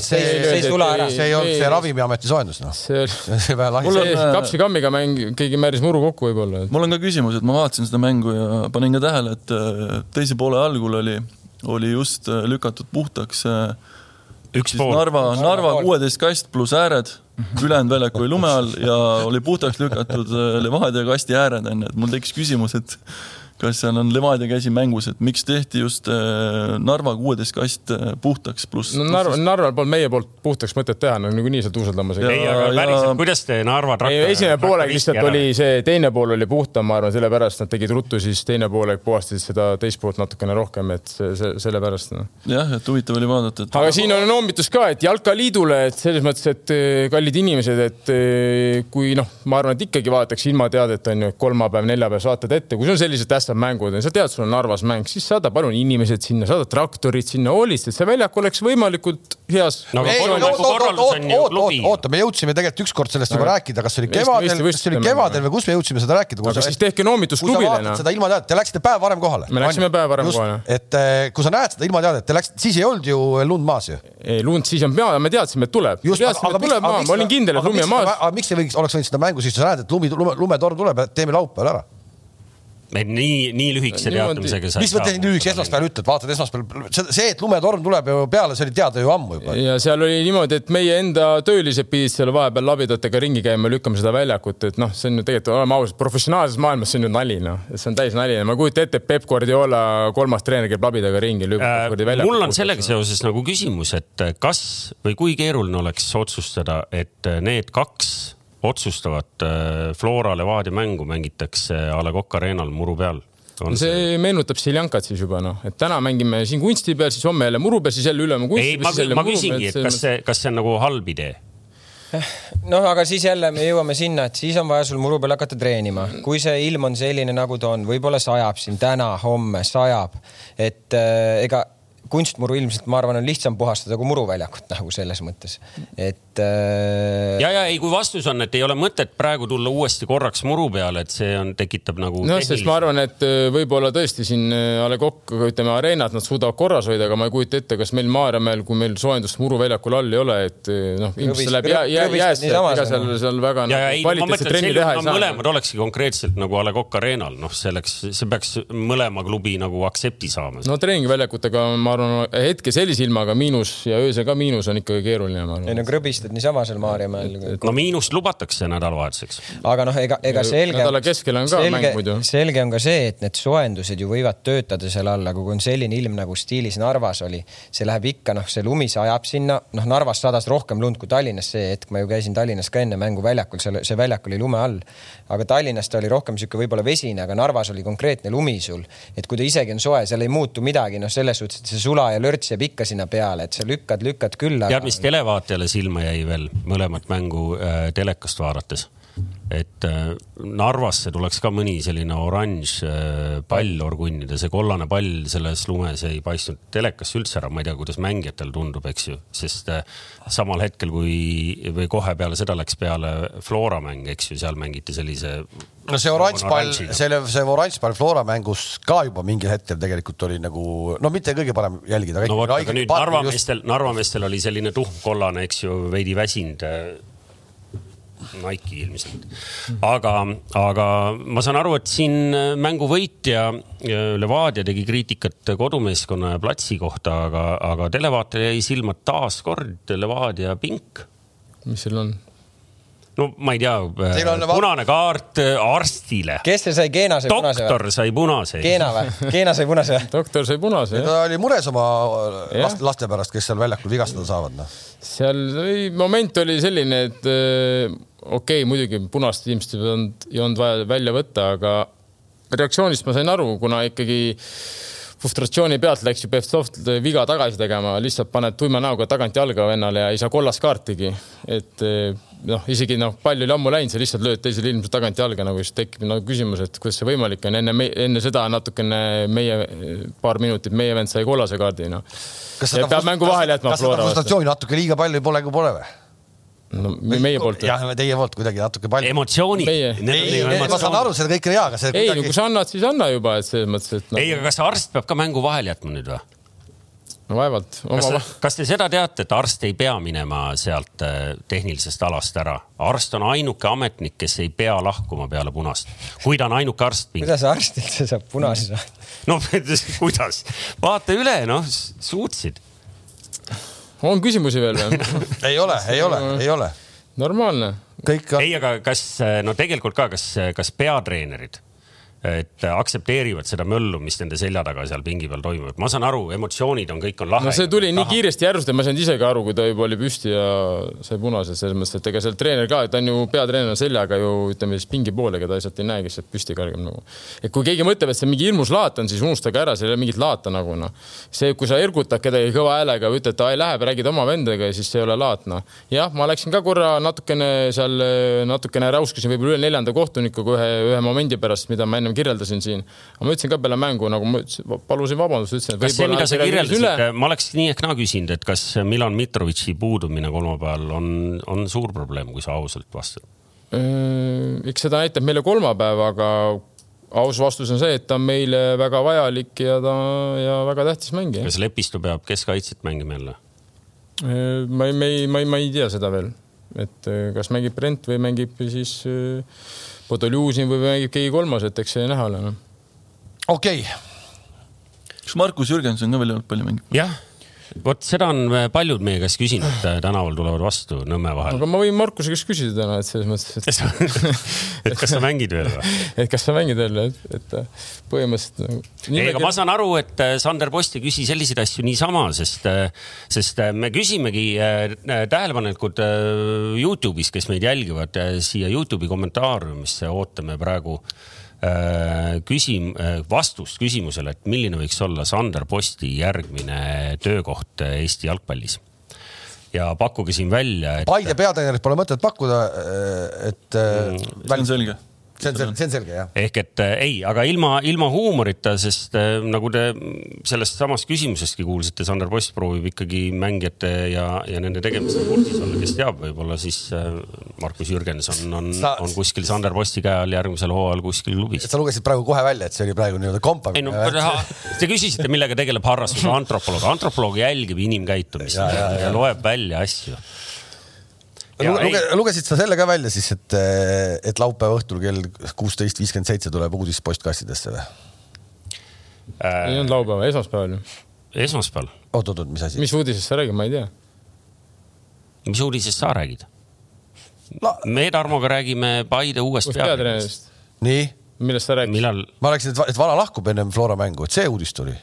Speaker 1: see, see, ei
Speaker 3: sula ära.
Speaker 1: see ei olnud see. Ravimiameti soojendus, noh.
Speaker 5: see oli
Speaker 2: Mul on-
Speaker 5: kapsikammiga mäng, keegi määris muru kokku võib-olla.
Speaker 2: mul on ka küsimus, et ma vaatasin seda mängu ja panin ka tähele, et äh, teise poole algul oli, oli just äh, lükatud puhtaks äh,
Speaker 4: üks
Speaker 2: siis
Speaker 4: pool.
Speaker 2: Narva, Narva kuueteist kast pluss ääred, ülejäänud väljak oli lume all ja oli puhtaks lükatud äh, Levadia kasti ääred onju, et mul tekkis küsimus, et kas seal on Levadia käsi mängus, et miks tehti just äh, Narva kuueteist kast äh, puhtaks pluss
Speaker 5: no Narva, Narval polnud meie poolt puhtaks mõtet teha, no niikuinii seal tuuseldamas
Speaker 2: Ja-
Speaker 5: ei
Speaker 4: ei, aga
Speaker 2: ja-
Speaker 4: päriselt, kuidas te Narva
Speaker 5: ei, esimene poolek lihtsalt oli see, teine pool oli puhtam, ma arvan, sellepärast nad tegid ruttu, siis teine poolek puhastasid seda teist poolt natukene rohkem, et see, sellepärast no..
Speaker 2: jah, et huvitav oli vaadata, et
Speaker 5: aga siin on noomitus ka, et Jalkaliidule, et selles mõttes, et eh, kallid inimesed, et kui noh, ma arvan, et ikkagi vaadatakse ilmateadet on ju, kolmapäev, neljapäev saatad ette, kui sul on sellised tähtsad mängud, sa tead, sul on Narvas mäng, siis saada palun inimesed sinna, saada traktorid sinna, hoolitsed, see väljak oleks võimalikult heas.
Speaker 4: No
Speaker 1: oota, me jõudsime tegelikult ükskord sellest juba rääkida, kas see oli kevadel, kas see oli kevadel või kus me jõudsime seda rääkida.
Speaker 5: aga siis tehke noomitus klubile noh.
Speaker 1: seda ilmateadet, te läksite päev varem kohale.
Speaker 5: Me läksime päev varem kohale.
Speaker 1: et eh, kui sa näed seda ilmateadet, te läksite, siis ei olnud ju lund maas ju.
Speaker 5: ei, lund siis on pea, me teadsime, et tuleb. teadsime, et tuleb maa, ma olin kindel, et lumi on maas.
Speaker 1: aga miks ei võiks, oleks võinud seda mängu siis, sa näed, et lumi, lume, lumetorm tuleb, teeme laupäeval ära.
Speaker 4: Et nii, nii lühikese
Speaker 5: Niimoodi-
Speaker 4: teatamisega sa ei
Speaker 1: mis mõttes nii lühikese esmaspäeval ütled, vaatad esmaspäeval, see, et lumetorm tuleb ju peale, see oli teada ju ammu juba.
Speaker 5: ja seal oli niimoodi, et meie enda töölised pidid seal vahepeal labidatega ringi käima, lükkama seda väljakut, et noh, see on ju tegelikult, oleme ausad, professionaalses maailmas see on ju nali, noh, see on täis nali. ma ei kujuta ette, et Peep Guardiola kolmas treener käib labidaga ringi, lükkab kuradi
Speaker 4: Äh,
Speaker 5: väljakut.
Speaker 4: mul on sellega seoses nagu küsimus, et kas või kui keeruline oleks otsustada, et need kaks otsustavat äh, Flora Levadia mängu mängitakse A Le Coq Arena'l muru peal? on see?
Speaker 5: see meenutab Siljankat siis juba noh, et täna mängime siin kunsti peal, siis homme jälle muru peal, siis jälle ülehomme kunsti
Speaker 4: ei,
Speaker 5: peal,
Speaker 4: ma,
Speaker 5: siis jälle
Speaker 4: ma
Speaker 5: muru peal.
Speaker 4: küsingi, et kas see, kas see on nagu halb idee?
Speaker 3: noh, aga siis jälle me jõuame sinna, et siis on vaja sul muru peal hakata treenima, kui see ilm on selline, nagu ta on, võib-olla sajab siin täna, homme sajab, et äh, ega kunstmuru ilmselt, ma arvan, on lihtsam puhastada kui muruväljakut nagu selles mõttes, et äh,
Speaker 4: ja, ja ei, kui vastus on, et ei ole mõtet praegu tulla uuesti korraks muru peale, et see on, tekitab nagu.
Speaker 5: noh, sest ma arvan, et äh, võib-olla tõesti siin äh, A Le Coq, ütleme areenat nad suudavad korras hoida, aga ma ei kujuta ette, kas meil Maarjamäel, kui meil soojendust muruväljakul all ei ole, et äh, noh, ilmselt see läheb jää, jää, jäässe, ega
Speaker 3: seal.
Speaker 5: seal, väga nagu kvaliteetset trenni teha ei saa.
Speaker 4: mõlemad olekski konkreetselt nagu A Le Coq Arena'l, noh, selleks, see peaks mõlema klubi nagu aktsepti saama.
Speaker 5: no treeningväljakutega, ma arvan, hetke sellise ilmaga miinus ja öösel ka miinus on ikkagi keeruline, ma
Speaker 3: ei
Speaker 5: arvan.
Speaker 3: no krõbistad niisama seal Maarjamäel.
Speaker 4: no miinust lubatakse nädalavahetuseks.
Speaker 3: aga noh, ega, ega selge.
Speaker 5: nädala keskel on ka mäng muidu.
Speaker 3: selge on ka see, et need soojendused ju võivad töötada seal all, aga kui on selline ilm nagu stiilis Narvas oli, see läheb ikka noh, see lumi sajab sinna, noh, Narvas sadas rohkem lund kui Tallinnas see hetk, ma ju käisin Tallinnas ka enne mängu väljakul, seal see väljak oli lume all. aga Tallinnas ta oli rohkem sihuke võib-olla vesine, aga Narvas oli konkreetne lumi sul, et kui ta isegi on soe, seal ei muutu midagi, noh, selles suhtes, et see sula ja lörts jääb ikka sinna peale, et sa lükkad, lükkad küll.
Speaker 4: tead, mis televaatajale silma jäi veel mõlemat mängu äh, telekast vaadates? Et äh, Narvasse tuleks ka mõni selline oranž äh, pall orgunnida, see kollane pall selles lumes ei paistnud telekasse üldse ära, ma ei tea, kuidas mängijatel tundub, eks ju, sest äh, samal hetkel, kui või kohe peale seda läks peale Flora mäng, eks ju, seal mängiti sellise.
Speaker 1: no see oranž pall, selle, see oranž pall Flora mängus ka juba mingil hetkel tegelikult oli nagu, no mitte kõige parem jälgida.
Speaker 4: no vot, aga nüüd Narva meestel, Narva meestel oli selline tuhmkollane, eks ju, veidi väsinud Nike'i ilmselt. aga, aga ma saan aru, et siin mängu võitja Levadia tegi kriitikat kodumeeskonna ja platsi kohta, aga, aga televaatajale jäi silma taaskord Levadia pink.
Speaker 5: mis seal on?
Speaker 4: no ma ei tea, punane kaart arstile.
Speaker 3: kes see sai, Keena sai punase
Speaker 4: või? doktor sai punase.
Speaker 3: Keena või? Keena sai punase või?
Speaker 5: doktor sai punase.
Speaker 1: ta oli mures oma laste, laste pärast, kes seal väljakul vigastada saavad, noh.
Speaker 5: seal oli, moment oli selline, et okei okay,, muidugi punast ilmselt ei olnud, ei olnud vaja välja võtta, aga reaktsioonist ma sain aru, kuna ikkagi frustratsiooni pealt läks ju Pevtsov viga tagasi tegema, lihtsalt paned tuima näoga tagantjalga vennale ja ei saa kollast kaartigi. et noh, isegi noh, pall oli ammu läinud, sa lihtsalt lööd teisele inimesele tagantjalga nagu siis tekib nagu küsimus, et kuidas see võimalik on. enne, enne seda natukene meie paar minutit meie vend sai kollase kaardi noh. peab mängu vahele jätma.
Speaker 1: kas seda frustratsiooni natuke liiga palju pole, kui pole või?
Speaker 5: No meie poolt.
Speaker 1: jah, teie poolt kuidagi natuke palju.
Speaker 4: emotsioonid.
Speaker 1: ma saan aru, seda kõike on hea, aga see.
Speaker 5: ei kuidagi..., no kui sa annad, siis anna juba, et selles mõttes, et
Speaker 4: no.. ei, aga kas arst peab ka mängu vahele jätma nüüd või?
Speaker 5: no vaevalt
Speaker 4: Oma.... kas, kas te seda teate, et arst ei pea minema sealt tehnilisest alast ära? arst on ainuke ametnik, kes ei pea lahkuma peale punast, kui ta on ainuke arst.
Speaker 3: kuidas arst üldse saab punase saada?
Speaker 4: no kuidas, vaata üle, noh, suutsid
Speaker 5: on küsimusi veel või
Speaker 1: ei ole, ei ole, ei ole.
Speaker 5: normaalne.
Speaker 1: kõik.
Speaker 4: ei, aga kas, no tegelikult ka, kas, kas peatreenerid et aktsepteerivad seda möllu, mis nende selja taga seal pingi peal toimub. ma saan aru, emotsioonid on, kõik on lahe.
Speaker 5: no see tuli nii taha. kiiresti järsult, et ma ei saanud ise ka aru, kui ta juba oli püsti ja sai punase, selles mõttes, et ega seal treener ka, ta on ju peatreener seljaga ju ütleme siis pingi poole, ega ta lihtsalt ei näe, kes sealt püsti kõrgem nagu. et kui keegi mõtleb, et see mingi hirmus laat on, siis unustage ära, seal ei ole mingit laata nagu noh. see, kui sa ergutad kedagi kõva häälega või ütled, et läheb, räägid oma vendadega, siis see ei ole laat noh. jah, ma läksin ka korra natukene seal natukene räuskasin võib-olla üle neljanda kohtunikuga ühe, ühe momendi pärast, mida ma ennem kirjeldasin siin. aga ma ütlesin ka peale mängu, nagu ma ütlesin, palusin vabandust, ütlesin.
Speaker 4: kas see, mida sa kirjeldasid, ma oleks nii ehk naa küsinud, et kas Milan Mitrovitši puudumine kolmapäeval on, on suur probleem, kui sa ausalt vastad?
Speaker 5: eks seda näitab meile kolmapäev, aga aus vastus on see, et ta on meile väga vajalik ja ta ja väga tähtis mängija.
Speaker 4: kas Lepistu peab keskkaitset mängima jälle?
Speaker 5: ma ei, ma ei, ma ei, ma ei tea seda veel, et kas mängib Brent või mängib siis Podoljuzin või mängib keegi kolmas, et eks see näha ole noh
Speaker 1: okei okay.,
Speaker 2: kas Markus Jürgenson ka veel jalgpalli mängib?
Speaker 4: jah, vot seda on äh, paljud meie käest küsinud, tänaval tulevad vastu Nõmme vahel.
Speaker 5: aga ma võin Markuse käest küsida täna, et selles mõttes, et
Speaker 4: et kas sa mängid veel või?
Speaker 5: et kas sa mängid veel, et, et põhimõtteliselt nagu.
Speaker 4: ei, aga ma saan aru, et äh, Sander Post ei küsi selliseid asju niisama, sest, sest äh, me küsimegi äh, tähelepanelikud äh, Youtube'is, kes meid jälgivad, siia Youtube'i kommentaariumisse ootame praegu äh, küsim-, vastust küsimusele, et milline võiks olla Sander Posti järgmine töökoht äh, Eesti jalgpallis. ja pakkuge siin välja, et
Speaker 1: Paide peatreenerit pole mõtet pakkuda, et äh,
Speaker 2: see on selge.
Speaker 1: See on selge, see on selge jah.
Speaker 4: ehk et äh, ei, aga ilma, ilma huumorita, sest äh, nagu te sellest samast küsimusestki kuulsite, Sander Post proovib ikkagi mängijate ja, ja nende tegemiste kursis olla, kes teab, võib-olla siis äh, Markus Jürgenson on
Speaker 1: Sa-,
Speaker 4: on kuskil Sander Posti käe all järgmisel hooajal kuskil klubis.
Speaker 1: sa lugesid praegu kohe välja, et see oli praegu nii-öelda
Speaker 4: ei
Speaker 1: kompamine
Speaker 4: no. te küsisite, millega tegeleb harrastuse antropoloog, antropoloog jälgib inimkäitumist ja, ja, ja. ja loeb välja asju.
Speaker 1: Luge, lugesid sa selle ka välja siis, et, et laupäeva õhtul kell kuusteist viiskümmend seitse tuleb uudis postkastidesse või?
Speaker 5: ei olnud laupäeval, esmaspäeval ju.
Speaker 4: esmaspäeval,
Speaker 1: oot-oot-oot, mis asi?
Speaker 5: mis uudisest sa räägid, ma ei tea.
Speaker 4: mis uudisest sa räägid
Speaker 1: No-?
Speaker 4: me Tarmoga räägime Paide uuest peatreenerist.
Speaker 1: nii,
Speaker 5: millest sa räägid?
Speaker 4: millal,
Speaker 1: ma rääkisin, et vana lahkub ennem Flora mängu, et see uudis tuli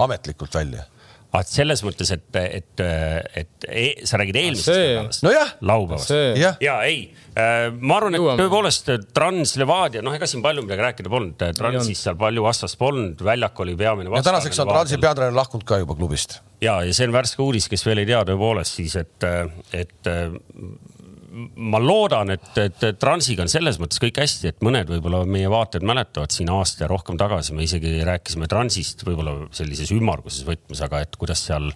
Speaker 1: ametlikult välja.
Speaker 4: Ah, selles mõttes, et, et, et e sa räägid eelmisest nädalast,
Speaker 1: nojah,
Speaker 4: laupäevast. ja ei, ma arvan, et tõepoolest Translevadia, noh, ega siin palju midagi rääkida polnud, Transis seal palju vastast polnud, väljak oli peamine.
Speaker 1: ja tänaseks on Transi peatreener lahkunud ka juba klubist.
Speaker 4: ja, ja see on värske uudis, kes veel ei tea tõepoolest siis, et, et ma loodan, et, et Transiga on selles mõttes kõik hästi, et mõned võib-olla meie vaatajad mäletavad siin aasta ja rohkem tagasi, me isegi rääkisime Transist võib-olla sellises ümmarguses võtmes, aga et kuidas seal,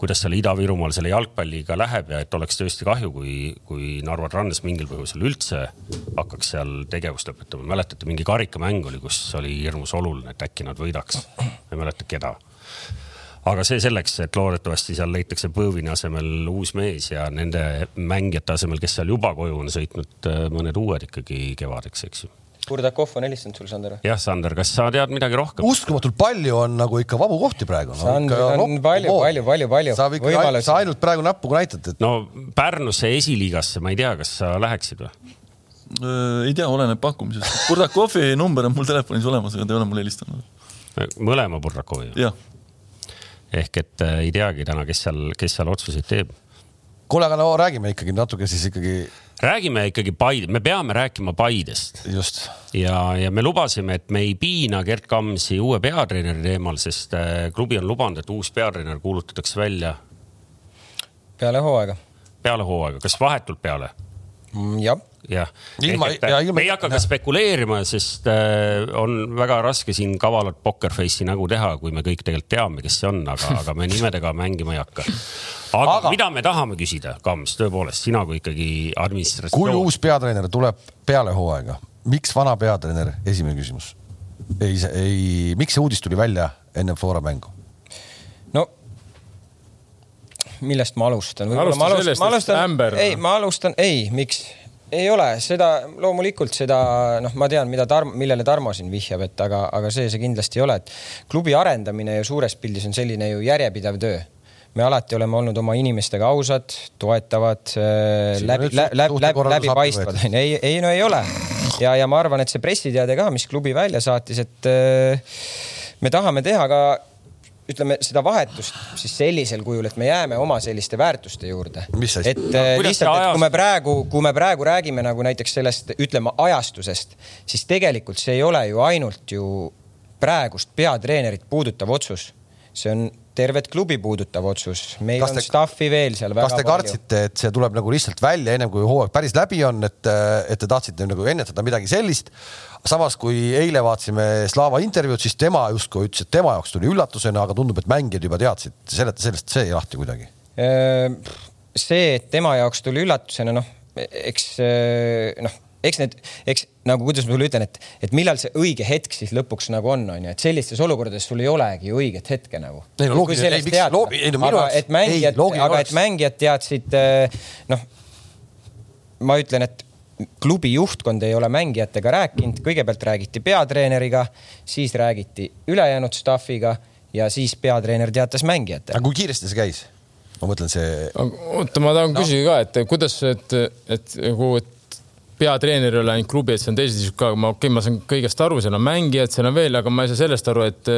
Speaker 4: kuidas seal Ida-Virumaal selle jalgpalliga läheb ja et oleks tõesti kahju, kui, kui Narva Trans mingil põhjusel üldse hakkaks seal tegevust lõpetama. mäletate, mingi karikamäng oli, kus oli hirmus oluline, et äkki nad võidaks. ma ei mäleta, keda aga see selleks, et loodetavasti seal leitakse Põõvini asemel uus mees ja nende mängijate asemel, kes seal juba koju on sõitnud, mõned uued ikkagi kevadeks, eks ju.
Speaker 3: Burdakov on helistanud sulle, Sander?
Speaker 4: jah, Sander, kas sa tead midagi rohkem?
Speaker 1: uskumatult palju on nagu ikka vabu kohti praegu no,.
Speaker 3: Sander on palju, palju, palju, palju
Speaker 1: sa ikka,
Speaker 3: võimalusi
Speaker 1: sa. ainult praegu näpuga näitad, et
Speaker 4: no Pärnusse esiliigasse, ma ei tea, kas sa läheksid või?
Speaker 2: ei tea, oleneb pakkumisest. Burdakovi number on mul telefonis olemas, aga ta ei ole mulle helistanud.
Speaker 4: mõlema Burrakovi.
Speaker 2: jah,
Speaker 4: ehk et äh, ei teagi täna, kes seal, kes seal otsuseid teeb.
Speaker 1: kuule, aga no räägime ikkagi natuke siis ikkagi
Speaker 4: räägime ikkagi Paide, me peame rääkima Paidest
Speaker 1: just.
Speaker 4: ja, ja me lubasime, et me ei piina Gerd Kamsi uue peatreeneri teemal, sest äh, klubi on lubanud, et uus peatreener kuulutatakse välja
Speaker 3: peale hooaega.
Speaker 4: peale hooaega, kas vahetult peale?
Speaker 3: jah,
Speaker 4: jah,
Speaker 1: Ilma- ja ilma-
Speaker 4: me ei hakka ka spekuleerima, sest äh, on väga raske siin kavalat pokker-face'i nägu teha, kui me kõik tegelikult teame, kes see on, aga, aga me nimedega mängima ei hakka. aga,
Speaker 1: Aga-
Speaker 4: mida me tahame küsida, Kams, tõepoolest, sina kui ikkagi
Speaker 1: kui
Speaker 4: administratsioon.
Speaker 1: uus peatreener tuleb peale hooaega, miks vana peatreener, esimene küsimus. ei, ei, miks see uudis tuli välja enne Flora mängu?
Speaker 3: no millest ma alustan?
Speaker 5: Alusta sellest,
Speaker 3: ma
Speaker 5: et
Speaker 3: alustan
Speaker 5: ämber-,
Speaker 3: ei, ma alustan, ei, miks? ei ole seda, loomulikult seda, noh, ma tean, mida Tarmo, millele Tarmo siin vihjab, et aga, aga see see kindlasti ei ole, et klubi arendamine ju suures pildis on selline ju järjepidev töö me alati oleme olnud oma inimestega ausad, toetavad,
Speaker 1: on
Speaker 3: läbi, läbi, läbi, läbipaistvad onju, ei, ei no ei ole. ja, ja ma arvan, et see pressiteade ka, mis klubi välja saatis, et äh, me tahame teha ka ütleme seda vahetust siis sellisel kujul, et me jääme oma selliste väärtuste juurde. Et
Speaker 4: No,
Speaker 3: äh, lihtsalt, et kui me praegu, kui me praegu räägime nagu näiteks sellest, ütleme ajastusest, siis tegelikult see ei ole ju ainult ju praegust peatreenerit puudutav otsus. see on tervet klubi puudutav otsus, meil
Speaker 1: Kas
Speaker 3: on
Speaker 1: te-
Speaker 3: staff'i veel seal väga
Speaker 1: kas te
Speaker 3: palju.
Speaker 1: kartsite, et see tuleb nagu lihtsalt välja ennem kui hooaeg päris läbi on, et, et te tahtsite nagu ennetada midagi sellist? samas, kui eile vaatasime Slava intervjuud, siis tema justkui ütles, et tema jaoks tuli üllatusena, aga tundub, et mängijad juba teadsid, seleta sellest see lahti kuidagi.
Speaker 3: Äh, see, et tema jaoks tuli üllatusena, noh, eks äh, noh, eks need, eks nagu kuidas ma sulle ütlen, et, et millal see õige hetk siis lõpuks nagu on, on ju, et sellistes olukordades sul ei olegi ju õiget hetke nagu.
Speaker 1: Ei no loogiline, ei, miks- ei no minu jaoks-
Speaker 3: et mängijad aga
Speaker 1: oleks-
Speaker 3: et mängijad teadsid, noh, ma ütlen, et klubi juhtkond ei ole mängijatega rääkinud, kõigepealt räägiti peatreeneriga, siis räägiti ülejäänud staff'iga ja siis peatreener teatas mängijatele.
Speaker 1: aga kui kiiresti see käis? ma mõtlen see.
Speaker 5: oota, ma tahan no. küsida ka, et kuidas, et, et nagu, et peatreener ei ole ainult klubi, et see on teised isikud ka, ma okei okay,, ma saan kõigest aru, seal on mängijad, seal on veel, aga ma ei saa sellest aru, et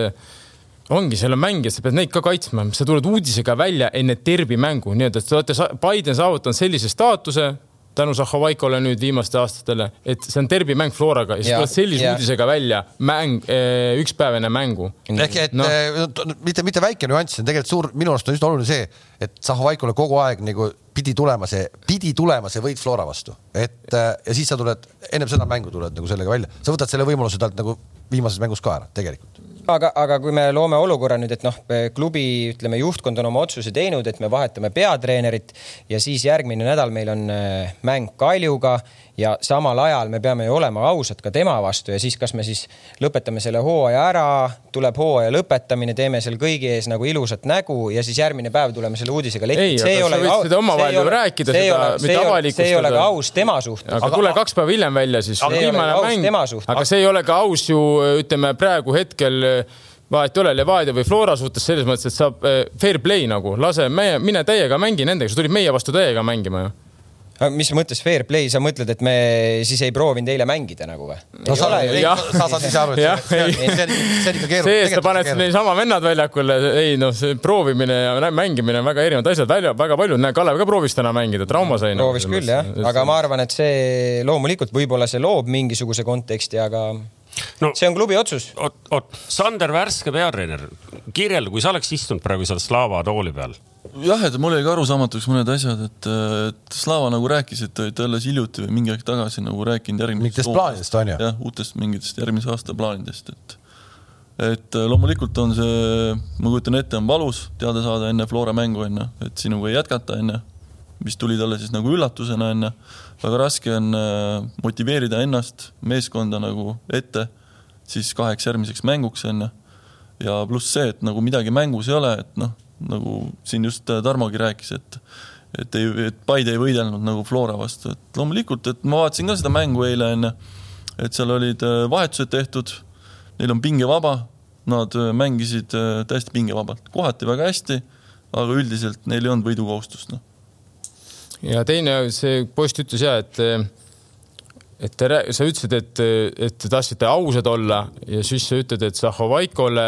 Speaker 5: ongi, seal on mängijad, sa pead neid ka kaitsma, sa tuled uudisega välja enne derbi mängu, nii-öelda, et te olete, Biden saavutanud sellise staatuse tänu Zahhovaikole nüüd viimaste aastatele, et see on derbimäng Floraga ja siis tuled sellise ja. uudisega välja, mäng, eh, üks päev enne mängu.
Speaker 1: ehk et no. Eh, mitte, mitte väike nüanss, see on tegelikult suur, minu arust on üsna oluline see, et Zahhovaikole kogu aeg nagu pidi tulema see, pidi tulema see võit Flora vastu, et eh, ja siis sa tuled, ennem seda mängu tuled nagu sellega välja, sa võtad selle võimaluse talt nagu viimases mängus ka ära tegelikult
Speaker 3: aga, aga kui me loome olukorra nüüd, et noh, klubi ütleme, juhtkond on oma otsuse teinud, et me vahetame peatreenerit ja siis järgmine nädal meil on äh, mäng Kaljuga ja samal ajal me peame ju olema ausad ka tema vastu ja siis kas me siis lõpetame selle hooaja ära, tuleb hooaja lõpetamine, teeme seal kõigi ees nagu ilusat nägu ja siis järgmine päev tuleme selle uudisega letti.
Speaker 5: ei, aga sa võid seda omavahel ju rääkida, seda mitte avalikustada.
Speaker 3: see ei ole ka aus tema suhtes.
Speaker 5: aga tule kaks päeva hiljem välja siis. viimane mäng, aga see ei ole ka aus ju ütleme praegu hetkel vahet ei ole Levadia või Flora suhtes selles mõttes, et saab eh, fair play nagu, lase meie, mine täiega mängi nendega, sa tulid meie vastu täiega mängima ju
Speaker 3: mis mõttes fair play, sa mõtled, et me siis ei proovinud eile mängida nagu või?
Speaker 1: no sa, ei, sa saad ise aru, et see, see, see, see on ikka keeruline.
Speaker 5: see, et sa paned niisama vennad väljakule, ei noh, see proovimine ja mängimine on väga erinevad asjad, välja, väga paljud, näe, Kalev ka proovis täna mängida, trauma sai.
Speaker 3: proovis nagu, küll jah, aga ma arvan, et see loomulikult võib-olla see loob mingisuguse konteksti, aga no, see on klubi otsus.
Speaker 4: oot, oot, Sander Värske peatreener, kirjelda, kui sa oleks istunud praegu seal Slava tooli peal
Speaker 2: jah, et mul jäi ka arusaamatuks mõned asjad, et, et Slava nagu rääkis, et te olite alles hiljuti või mingi aeg tagasi nagu rääkinud järgmisest
Speaker 1: mingitest plaanidest on ju?
Speaker 2: jah, uutest mingitest järgmise aasta plaanidest, et et loomulikult on see, ma kujutan ette, on valus teada saada enne Flora mängu, on ju, et sinuga ei jätkata, on ju, mis tuli talle siis nagu üllatusena, on ju, väga raske on äh, motiveerida ennast, meeskonda nagu ette siis kaheks järgmiseks mänguks, on ju, ja pluss see, et nagu midagi mängus ei ole, et noh nagu siin just äh, Tarmogi rääkis, et et ei, et Paide ei võidelnud nagu Flora vastu, et loomulikult, et ma vaatasin ka seda mängu eile onju, et seal olid äh, vahetused tehtud, neil on pinge vaba, nad mängisid täiesti pingevabalt, kohati väga hästi, aga üldiselt neil ei olnud võidukohustust, noh.
Speaker 5: Ja teine, see poiss ütles ja, et et te, sa ütlesid, et, et te tahtsite ausad olla ja siis sa ütled, et Zahhovaikole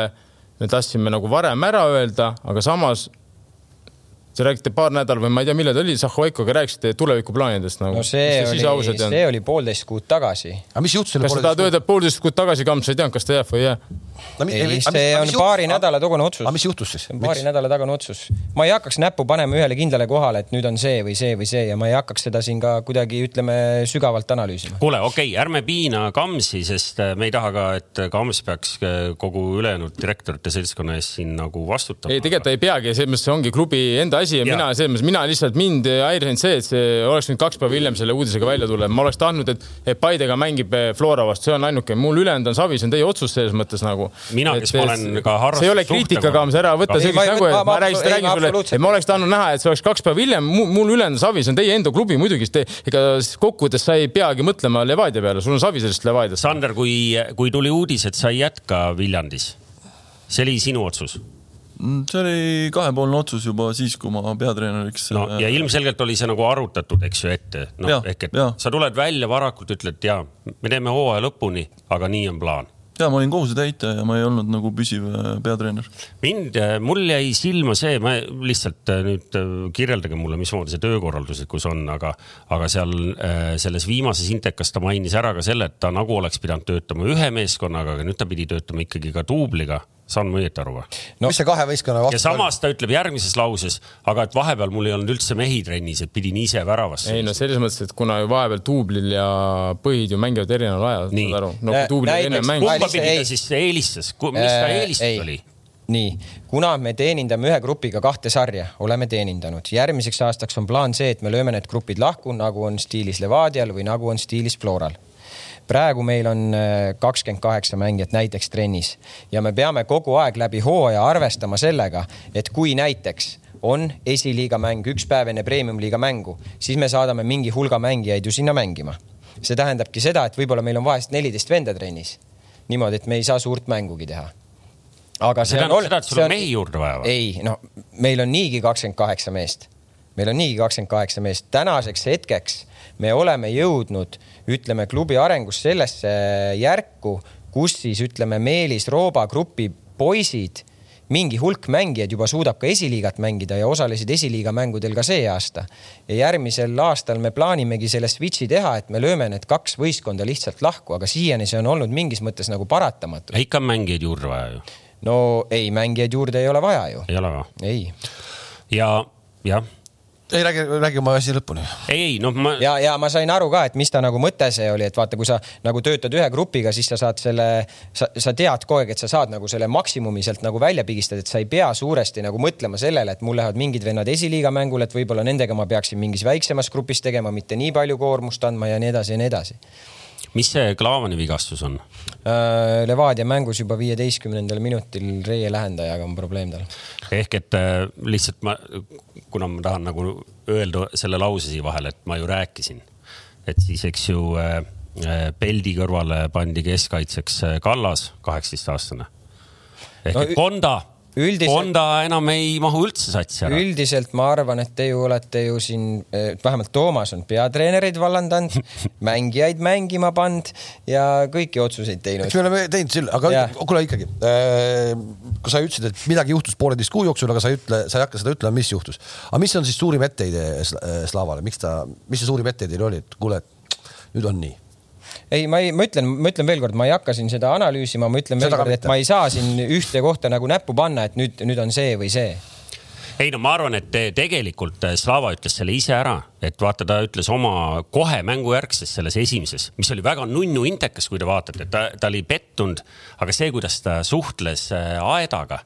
Speaker 5: me tahtsime nagu varem ära öelda, aga samas Te räägite paar nädalat või ma ei tea, millal ta oli, Zahhovaikoga rääkisite tulevikuplaanidest nagu.
Speaker 3: no see oli, see oli poolteist kuud tagasi.
Speaker 1: aga mis juhtus selle
Speaker 5: kas sa tahad öelda, et poolteist kuud tagasi Kamps ei teadnud, kas ta jääb või ei jää?
Speaker 3: ei, see on paari nädala tagune otsus.
Speaker 1: aga mis juhtus siis?
Speaker 3: paari nädala tagune otsus. ma ei hakkaks näppu panema ühele kindlale kohale, et nüüd on see või see või see ja ma ei hakkaks seda siin ka kuidagi, ütleme, sügavalt analüüsima.
Speaker 4: kuule, okei okay,, ärme piina Kamsi, sest äh, me ei taha ka, et Kams peaks äh, kogu ülejäänud direktorite seltskonna eest siin nagu vastutama.
Speaker 5: ei, tegelikult ta ei peagi, selles mõttes see ongi klubi enda asi ja, ja. mina, selles mõttes mina lihtsalt mind häirinud see, et see oleks nüüd kaks päeva hiljem selle uudisega välja tulla, ma oleks tahtnud, et, et Paidega mängib äh, Flora vastu, see on ainuke, mul ülejäänud on savi, see on teie otsus selles mõttes nagu
Speaker 4: mina, kes ma olen ka harrastus.
Speaker 5: see ei ole kriitika ka, mis ära võtta sellist nägu, et ma räägin, räägin sulle, et ma oleks tahtnud näha, et see oleks kaks päeva hiljem, mul ülejäänud savi, see on teie enda klubi muidugi, sest ega kokkuvõttes sa ei peagi mõtlema Levadia peale, sul on savi sellest Levadiast.
Speaker 4: Sander, kui, kui tuli uudis, et sa ei jätka Viljandis, see oli sinu otsus
Speaker 2: see oli kahepoolne otsus juba siis, kui ma peatreeneriks.
Speaker 4: no ja ilmselgelt oli see nagu arutatud, eks ju, ette. noh, ehk et ja. sa tuled välja varakult, ütled ja me teeme hooaja lõpuni, aga nii on plaan
Speaker 2: ja ma olin kohusetäitja ja ma ei olnud nagu püsiv äh, peatreener.
Speaker 4: mind, äh, mul jäi silma see, ma lihtsalt äh, nüüd kirjeldage mulle, mismoodi see töökorralduslikkus on, aga, aga seal selles viimases intekas ta mainis ära ka selle, et ta nagu oleks pidanud töötama ühe meeskonnaga, aga nüüd ta pidi töötama ikkagi ka duubliga saan ma õieti aru või
Speaker 1: no.? mis see kahe võistkonna vastu
Speaker 4: ja samas ta ütleb järgmises lauses, aga et vahepeal mul ei olnud üldse mehi trennis, et pidin ise väravasse.
Speaker 5: ei no selles mõttes, et kuna ju vahepeal duublil ja põhid ju mängivad erineval ajal, saad aru. no kui duublil enne mäng.
Speaker 4: kumba pidi ta siis eelistas, mis ta äh, eelistus oli?
Speaker 3: nii, kuna me teenindame ühe grupiga kahte sarja, oleme teenindanud, järgmiseks aastaks on plaan see, et me lööme need grupid lahku, nagu on stiilis Levadial või nagu on stiilis Floral praegu meil on äh, kakskümmend kaheksa mängijat näiteks trennis ja me peame kogu aeg läbi hooaja arvestama sellega, et kui näiteks on esiliiga mäng üks päev enne premium-liiga mängu, siis me saadame mingi hulga mängijaid ju sinna mängima see tähendabki seda, et võib-olla meil on vahest neliteist venda trennis. niimoodi, et me ei saa suurt mängugi teha. aga
Speaker 4: see tähendab seda, et sul on mehi juurde vaja või?
Speaker 3: ei, no meil on niigi kakskümmend kaheksa meest. meil on niigi kakskümmend kaheksa meest. tänaseks hetkeks me oleme jõudnud, ütleme klubi arengus sellesse järku, kus siis ütleme Meelis Rooba grupi poisid mingi hulk mängijaid juba suudab ka esiliigat mängida ja osalesid esiliiga mängudel ka see aasta. ja järgmisel aastal me plaanimegi selle switch'i teha, et me lööme need kaks võistkonda lihtsalt lahku, aga siiani see on olnud mingis mõttes nagu paratamatu.
Speaker 4: ikka on mängijaid juurde vaja ju.
Speaker 3: no ei, mängijaid juurde ei ole vaja ju.
Speaker 4: ei ole või?
Speaker 3: ei.
Speaker 4: ja, jah
Speaker 1: ei räägi, räägi oma asi lõpuni.
Speaker 4: ei, ei noh, ma.
Speaker 3: ja, ja ma sain aru ka, et mis ta nagu mõte see oli, et vaata, kui sa nagu töötad ühe grupiga, siis sa saad selle, sa, sa tead kogu aeg, et sa saad nagu selle maksimumi sealt nagu välja pigistada, et sa ei pea suuresti nagu mõtlema sellele, et mul lähevad mingid vennad esiliiga mängule, et võib-olla nendega ma peaksin mingis väiksemas grupis tegema, mitte nii palju koormust andma ja nii edasi ja nii edasi
Speaker 4: mis see Klaavani vigastus on?
Speaker 3: Äh, Levadia mängus juba viieteistkümnendal minutil Reie lähendajaga on probleem tal.
Speaker 4: ehk et äh, lihtsalt ma, kuna ma tahan nagu öelda selle lause siia vahele, et ma ju rääkisin, et siis eks ju äh, Peldi kõrvale pandi keskkaitseks Kallas, kaheksateistaastane. ehk no, et Konda üldiselt. Honda enam ei mahu üldse satsi ära.
Speaker 3: üldiselt ma arvan, et te ju olete ju siin, eh, vähemalt Toomas on peatreenereid vallandanud mängijaid mängima pannud ja kõiki otsuseid teinud.
Speaker 1: me oleme teinud selle, aga kuule ikkagi äh,, kui sa ütlesid, et midagi juhtus pooleteist kuu jooksul, aga sa ei ütle, sa ei hakka seda ütlema, mis juhtus. aga mis on siis suurim etteheide Slavale, miks ta, mis see suurim etteheide oli, et kuule, nüüd on nii
Speaker 3: ei, ma ei, ma ütlen, ma ütlen veelkord, ma ei hakka siin seda analüüsima, ma ütlen veelkord, et ma ei saa siin ühte kohta nagu näppu panna, et nüüd, nüüd on see või see.
Speaker 4: Ei no ma arvan, et tegelikult äh, Slava ütles selle ise ära, et vaata, ta ütles oma kohe mängujärgses selles esimeses, mis oli väga nunnu intekas, kui te vaatate, ta, ta oli pettunud, aga see, kuidas ta suhtles äh, Aedaga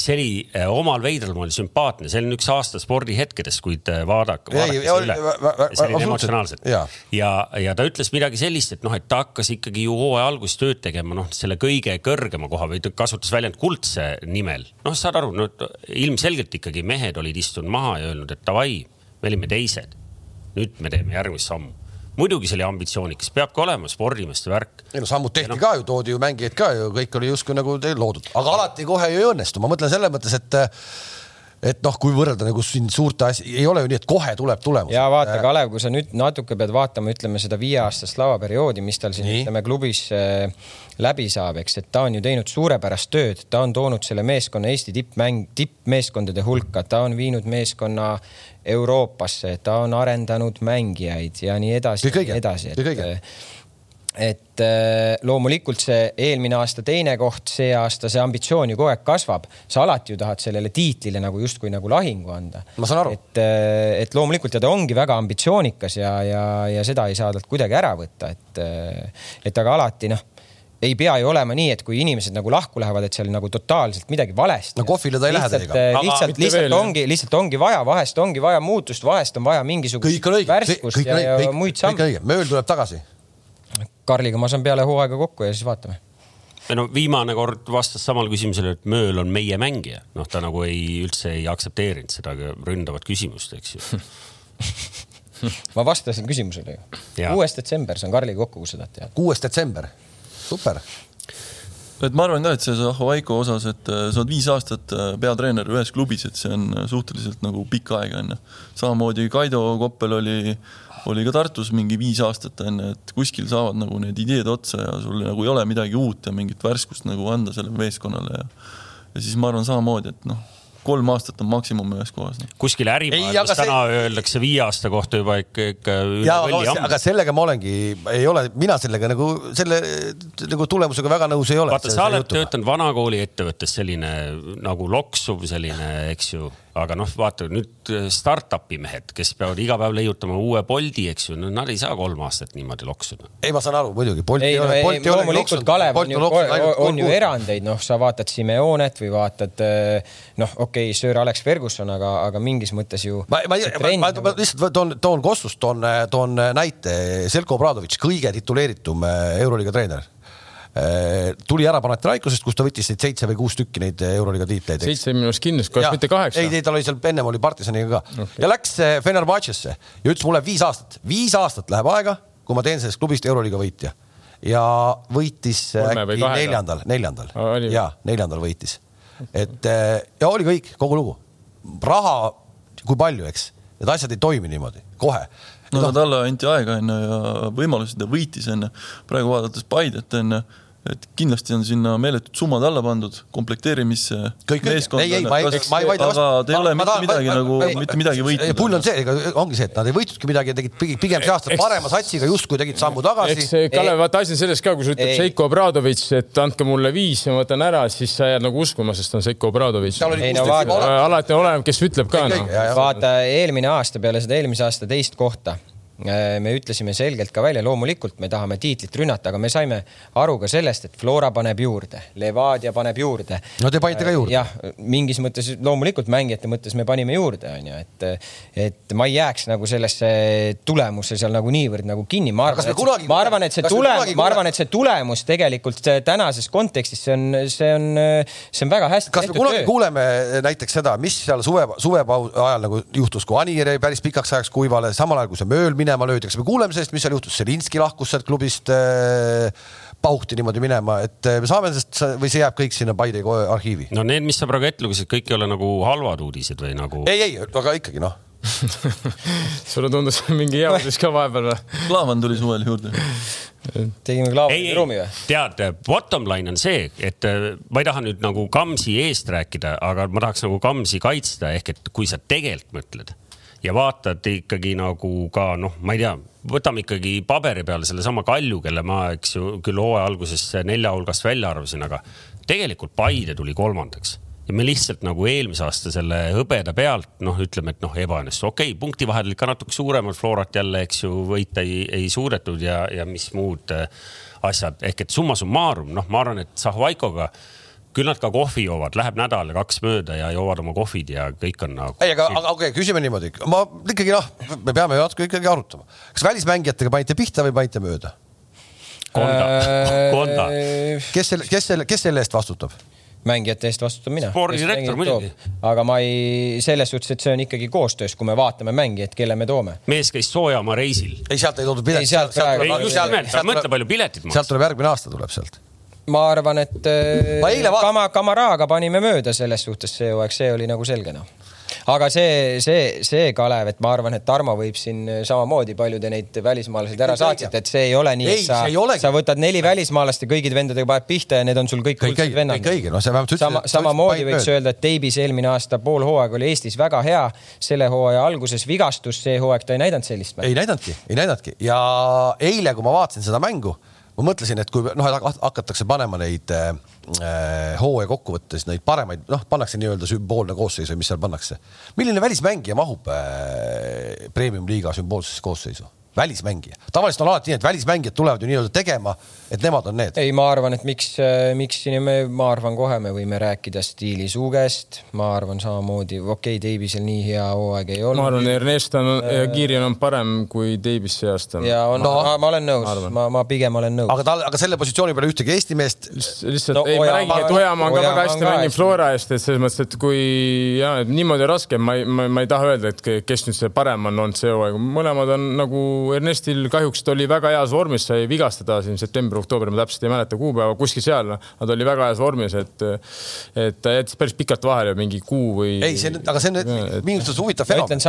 Speaker 4: see oli äh, omal veidral moel sümpaatne, see on üks aasta spordihetkedest, kuid äh, vaadake, vaadake selle üle. see oli emotsionaalselt ja, ja, ja ta ütles midagi sellist, et noh, et ta hakkas ikkagi ju hooaja alguses tööd tegema, noh, selle kõige kõrgema koha või ta kasutas väljend kuldse nimel. noh, saad aru, no ilmselgelt ikkagi mehed olid istunud maha ja öelnud, et davai, me olime teised. nüüd me teeme järgmist sammu muidugi see oli ambitsioonikas, peabki olema spordimeeste värk.
Speaker 1: ei no sammud tehti no. ka ju, toodi ju mängijaid ka ju, kõik oli justkui nagu loodud, aga alati kohe ju ei õnnestu, ma mõtlen selles mõttes, et et noh, kui võrrelda nagu siin suurte asja, ei ole ju nii, et kohe tuleb tulemus.
Speaker 3: ja vaata, Kalev, kui sa nüüd natuke pead vaatama, ütleme seda viieaastast lavaperioodi, mis tal siin nii. ütleme klubis äh, läbi saab, eks, et ta on ju teinud suurepärast tööd, ta on toonud selle meeskonna Eesti tippmäng, tippmeeskondade hulka, ta on viinud meeskonna Euroopasse, ta on arendanud mängijaid ja nii edasi ja nii edasi, et et äh, loomulikult see eelmine aasta teine koht, see aasta see ambitsioon ju kogu aeg kasvab. sa alati ju tahad sellele tiitlile nagu justkui nagu lahingu anda. et, äh, et loomulikult ja ta ongi väga ambitsioonikas ja, ja, ja seda ei saa talt kuidagi ära võtta, et, äh, et aga alati noh ei pea ju olema nii, et kui inimesed nagu lahku lähevad, et seal nagu totaalselt midagi valesti.
Speaker 1: no kohvile ta ei lähe teiega.
Speaker 3: lihtsalt, lihtsalt ongi, lihtsalt ongi vaja, vahest ongi vaja muutust, vahest on vaja mingisugust värskust ja, ja muid samme.
Speaker 1: mööl tuleb tagasi
Speaker 3: Karliga ma saan peale hooaega kokku ja siis vaatame
Speaker 4: no viimane kord vastas samal küsimusele, et Mööl on meie mängija, noh, ta nagu ei üldse ei aktsepteerinud seda ründavat küsimust, eks ju
Speaker 3: ma vastasin küsimusele ju. kuues detsember saan Karliga kokku, kui sa tahad teada.
Speaker 1: kuues detsember, super.
Speaker 2: et ma arvan ka, et see Zahovaiko osas, et äh, sa oled viis aastat äh, peatreener ühes klubis, et see on äh, suhteliselt nagu pikk aeg onju. samamoodi Kaido Koppel oli oli ka Tartus mingi viis aastat onju, et kuskil saavad nagu need ideed otsa ja sul nagu ei ole midagi uut ja mingit värskust nagu anda sellele meeskonnale ja ja siis ma arvan samamoodi, et noh kolm aastat on maksimum ühes kohas.
Speaker 4: kuskil ärimaailmas täna see... öeldakse viie aasta kohta juba ikka, ikka
Speaker 1: üle võlli ammu. aga sellega ma olengi, ei ole, mina sellega nagu selle nagu tulemusega väga nõus ei ole.
Speaker 4: vaata, sa oled töötanud vanakooli ettevõttes selline nagu loksuv selline, eks ju aga noh, vaata nüüd äh, startup'i mehed, kes peavad iga päev leiutama uue Bolti, eks ju, no nad ei saa kolm aastat niimoodi loksuda.
Speaker 1: ei, ma saan aru, muidugi.
Speaker 3: ei, no ei, loomulikult Kalev on ju, on ju erandeid, noh, sa vaatad Simeonet või vaatad äh, noh, okei okay,, Sir Alex Ferguson, aga, aga mingis mõttes ju.
Speaker 1: ma, ma, ma, ma, ma lihtsalt toon, toon Kostust, toon, toon näite. Selko Obradovic, kõige tituleeritum äh, Euroliiga treener Äh, tuli ära Panathinaikosest, kus ta võttis neid seitse või kuus tükki neid Euroliiga tiitleid.
Speaker 5: seitse minu arust kindlasti, kas mitte kaheksa?
Speaker 1: ei, ei tal oli seal ennem oli Partisaniga ka okay. ja läks äh, Fenerbahcesse ja ütles mulle viis aastat, viis aastat läheb aega kui ma teen sellest klubist Euroliiga võitja ja võitis
Speaker 5: Kolme või
Speaker 1: äkki
Speaker 5: kahega?
Speaker 1: neljandal, neljandal
Speaker 5: või?
Speaker 1: ja neljandal võitis, et ja oli kõik, kogu lugu. raha, kui palju, eks, need asjad ei toimi niimoodi kohe.
Speaker 2: No talle anti aega onju ja võimalusi ta võitis onju. praegu vaadates Paidet onju, et kindlasti on sinna meeletud summad alla pandud komplekteerimisse. aga te ei ole mitte midagi nagu, mitte midagi võitnud.
Speaker 1: pull on see, ega ongi see, et nad ei võitnudki midagi ja tegid pigem see aasta parema satsiga justkui tegid sammu tagasi
Speaker 5: eks. see Kalev, vaata asi on selles ka, kui sa ütled
Speaker 3: Ei.
Speaker 5: Seiko Obradovitš, et andke mulle viis ja ma võtan ära, siis sa jääd nagu uskuma, sest on Seiko Obradovitš. alati oleneb, kes ütleb ka noh
Speaker 3: vaata eelmine aasta peale seda eelmise aasta teist kohta me ütlesime selgelt ka välja, loomulikult me tahame tiitlit rünnata, aga me saime aru ka sellest, et Flora paneb juurde, Levadia paneb juurde.
Speaker 1: no te panite ka juurde.
Speaker 3: jah, mingis mõttes loomulikult mängijate mõttes me panime juurde, onju, et, et ma ei jääks nagu sellesse tulemusse seal nagu niivõrd nagu kinni, ma arvan
Speaker 1: kunagi
Speaker 3: ma arvan, et see
Speaker 1: kas me
Speaker 3: tulem
Speaker 1: kunagi,
Speaker 3: ma arvan, et see tulemus tegelikult tänases kontekstis, see on, see on, see on väga hästi
Speaker 1: kas me kunagi
Speaker 3: töö.
Speaker 1: kuuleme näiteks seda, mis seal suve, suvepausi ajal nagu juhtus, kui Anier jäi päris pikaks ajaks kuivale, samal ajal kui see mööl minema löödi, kas me kuuleme sellest, mis seal juhtus, Selinski lahkus sealt klubist äh, pauhti niimoodi minema, et äh, me saame sellest või see jääb kõik sinna Paide arhiivi?
Speaker 4: no need, mis sa praegu ette lugesid, kõik ei ole nagu halvad uudised või nagu.
Speaker 1: ei, ei, aga ikkagi noh,
Speaker 5: sulle tundus mingi hea uudis ka vahepeal või?
Speaker 2: Klaavan tuli suvel juurde.
Speaker 3: tegime
Speaker 4: ei
Speaker 3: ruumi või?,
Speaker 4: tead, bottom line on see, et äh, ma ei taha nüüd nagu Kamsi eest rääkida, aga ma tahaks nagu Kamsi kaitsta, ehk et kui sa tegelikult mõtled ja vaatad ikkagi nagu ka noh, ma ei tea, võtame ikkagi paberi peale sellesama Kalju, kelle ma, eks ju, küll hooaja alguses nelja hulgast välja arvasin, aga tegelikult Paide tuli kolmandaks. Ja me lihtsalt nagu eelmise aasta selle hõbeda pealt noh, ütleme, et noh, ebaõnnestu, okei okay,, punkti vahel olid ka natuke suuremad Florat jälle, eks ju, võita ei, ei suudetud ja, ja mis muud äh, asjad. Ehk et summa summarum, noh, ma arvan, et Zahvaikoga küll nad ka kohvi joovad, läheb nädal ja kaks mööda ja joovad oma kohvid ja kõik on nagu.
Speaker 1: ei, aga, aga okei okay,, küsime niimoodi, ma ikkagi noh, me peame ju natuke ikkagi arutama, kas välismängijatega panite pihta või panite mööda,
Speaker 4: Konda, Konda,
Speaker 1: kes selle, kes selle, kes selle eest vastutab?
Speaker 3: mängijate eest vastutan mina.
Speaker 4: Spordidirektor muidugi..
Speaker 3: aga ma ei, selles suhtes, et see on ikkagi koostöös, kui me vaatame mängijaid, kelle me toome.
Speaker 4: mees käis Soojamaa reisil.
Speaker 1: ei, sealt ei toodud
Speaker 3: Ei,
Speaker 1: piletit.
Speaker 3: sealt
Speaker 4: mõtle, palju piletid
Speaker 1: sealt
Speaker 4: maksid.
Speaker 1: tuleb järgmine aasta tuleb sealt.
Speaker 3: Ma arvan, et
Speaker 1: vaat-
Speaker 3: Kama, Kamaraga panime mööda selles suhtes see hooaeg, see oli nagu selge noh. aga see, see, see Kalev, et ma arvan, et Tarmo võib siin samamoodi palju te neid välismaalaseid ära saatsite, et see ei ole nii, et sa sa võtad neli välismaalast ja kõigi vendadega paned pihta ja need on sul kõik kuldsed vennad
Speaker 1: kõik. õige, noh, see vähemalt
Speaker 3: sama, samamoodi võiks öelda, et Teibis eelmine aasta pool hooaega oli Eestis väga hea, selle hooaja alguses vigastus, see hooaeg ta ei näidanud sellist mängu.
Speaker 1: ei näidanudki, ei näidanudki ja eile, kui ma vaatasin seda mängu, ma mõtlesin, et kui noh, hakatakse panema neid äh, hooaja kokkuvõttes neid paremaid, noh, pannakse nii-öelda sümboolne koosseis või mis seal pannakse. milline välismängija mahub äh, premium-liiga sümboolsesse koosseisu? välismängija, tavaliselt on alati nii, et välismängijad tulevad ju nii-öelda tegema, et nemad on need.
Speaker 3: ei, ma arvan, et miks, miks siin me, ma arvan, kohe me võime rääkida stiili Sugest, ma arvan samamoodi, okei okay,, Teibisel nii hea hooaeg ei
Speaker 5: ma
Speaker 3: olnud.
Speaker 5: arvan, Ernest on ja Kiirion on parem kui Davis see aasta.
Speaker 3: ja on
Speaker 1: No,
Speaker 3: ma, ma olen nõus ma, ma pigem olen nõus.
Speaker 1: aga tal, aga selle positsiooni peale ühtegi Eesti meest,
Speaker 5: lihtsalt
Speaker 3: No
Speaker 5: ei, ma räägin, et Ojamaa on ka väga hästi mänginud. Flora eest, et selles mõttes, et kui ja et niimoodi on raske, ma ei, ma, ma ei taha öelda, et ke- kes nüüd see parem on olnud see hooaeg, mõlemad on nagu Ernestil kahjuks ta oli väga heas vormis, sai vigastada siin september-oktoober, ma täpselt ei mäleta kuupäeva, kuskil seal, ta oli väga heas vormis, et et ta jättis päris pikalt vahele, mingi kuu või.
Speaker 1: ei, see aga see on minu arust huvitav fenomen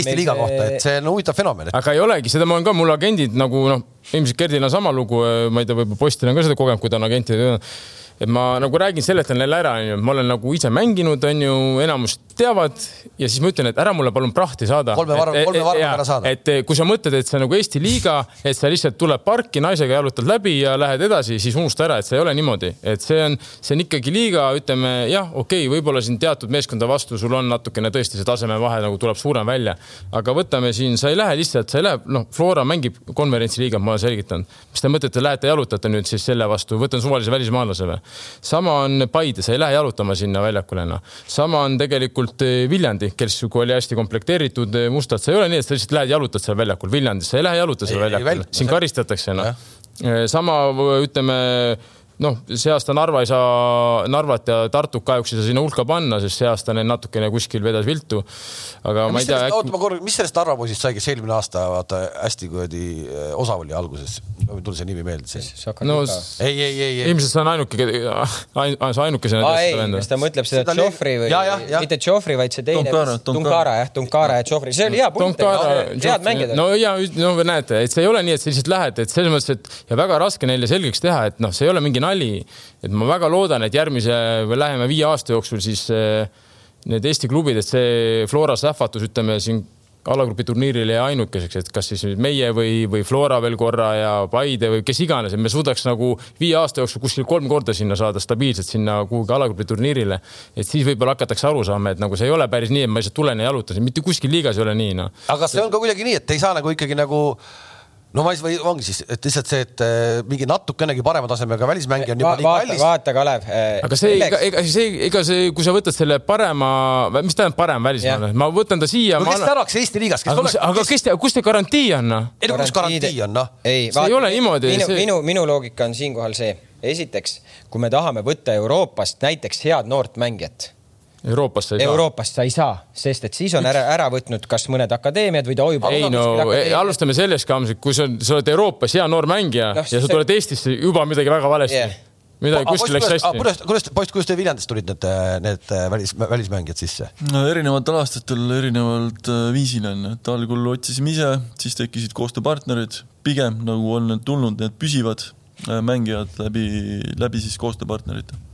Speaker 1: Eesti liiga
Speaker 3: see-
Speaker 1: kohta, et see on huvitav fenomen,
Speaker 5: aga ei olegi, seda ma olen ka, mul agendid nagu noh, ilmselt Gerdil on sama lugu, ma ei tea, võib-olla Postil on ka seda kogenud, kui ta on agentidega. et ma nagu räägin, seletan neile ära, onju, ma olen nagu ise mänginud, onju, enamus teavad ja siis ma ütlen, et ära mulle palun prahti saada.
Speaker 1: Kolme varv- kolme varva ära saada.
Speaker 5: et eh, kui sa mõtled, et see on nagu Eesti liiga, et sa lihtsalt tuled parki, naisega jalutad läbi ja lähed edasi, siis unusta ära, et see ei ole niimoodi, et see on, see on ikkagi liiga, ütleme jah, okei okay,, võib-olla siin teatud meeskonda vastu sul on natukene tõesti see tasemevahe nagu tuleb suurem välja, aga võtame siin, sa ei lähe lihtsalt, sa ei lähe, noh, Flora mängib konverentsiliigat, ma olen selgitanud. mis te mõtlete, lähete jalutate nüüd siis selle vastu, võtan suvalise välismaalase või? sama on Paide, sa ei lähe jalutama sinna väljakule enam. sama on tegelikult eh, Viljandi, kes kui oli hästi komplekteeritud eh, mustalt, sa ei ole nii, et sa lihtsalt lähed jalutad seal väljakul, Viljandis, sa ei lähe jaluta seal
Speaker 1: Ei,
Speaker 5: väljakul
Speaker 1: väl-,
Speaker 5: siin karistatakse noh
Speaker 1: Jah..
Speaker 5: sama ütleme noh, see aasta Narva ei saa, Narvat ja Tartut kahjuks ei saa sinna hulka panna, sest see aasta neil natukene kuskil vedas viltu. aga ja ma ei tea.
Speaker 1: oota, ma korra, mis sellest Narva poisist sai, kes eelmine aasta vaata hästi kuradi eh, osav oli alguses, mul tuli see nimi meelde.
Speaker 5: no
Speaker 1: ei, ei, ei, ei.
Speaker 5: ilmselt see on ainuke, see ainukesena.
Speaker 3: aa ei, kas ta mõtleb seda Joffrey või, mitte Joffrey, vaid see teine. Tunkara jah, Tunkara ja Joffrey, see oli hea punt, head mängijad.
Speaker 5: no ja, no näete, et see ei ole nii, et sa lihtsalt lähed, et selles mõttes, et ja väga raske neile selgeks teha, et noh, see ei ole mingi nali. et ma väga loodan, et järgmise või lähema viie aasta jooksul siis eh, need Eesti klubid, et see Flora sähvatus, ütleme siin alagrupi turniiril jäi ainukeseks, et kas siis meie või, või Flora veel korra ja Paide või kes iganes, et me suudaks nagu viie aasta jooksul kuskil kolm korda sinna saada stabiilselt sinna kuhugi alagrupi turniirile. et siis võib-olla hakatakse aru saama, et nagu see ei ole päris nii, et ma lihtsalt tulen ja jalutan, mitte kuskil liigas ei ole nii noh.
Speaker 1: aga see on ka kuidagi nii, et ei saa nagu ikkagi nagu no ma siis või ongi siis, et lihtsalt see, et äh, mingi natukenegi parema tasemega välismängija on juba
Speaker 3: nii vaata, kallis. vaata, Kalev
Speaker 5: äh,. aga see, ega, ega see, ega see, kui sa võtad selle parema, mis tähendab parem välismaalane, ma võtan ta siia.
Speaker 1: no kes ta annaks Eesti liigas,
Speaker 5: kes aga, aga kes, kus see garantii on noh?
Speaker 1: ei no kus garantii on noh?
Speaker 3: ei,
Speaker 5: see ei ole niimoodi.
Speaker 3: minu, minu, minu loogika on siinkohal see, esiteks, kui me tahame võtta Euroopast näiteks head noort mängijat
Speaker 5: Euroopast sa ei
Speaker 3: saa. Euroopast sa ei saa, sest et siis on ära, ära võtnud kas mõned akadeemiad või ta oi.
Speaker 5: ei no alustame sellest ka, kui sa, sa oled Euroopas hea noor mängija no, ja sa tuled Eestisse juba midagi väga valesti yeah. midagi kuskil läks hästi.
Speaker 1: kuidas, kuidas, poiss, kuidas te Viljandist tulid need, need välis, välismängijad sisse?
Speaker 2: no erinevatel aastatel erinevalt äh, viisil on, et algul otsisime ise, siis tekkisid koostööpartnerid, pigem nagu on need tulnud need püsivad äh, mängijad läbi, läbi siis koostööpartnerite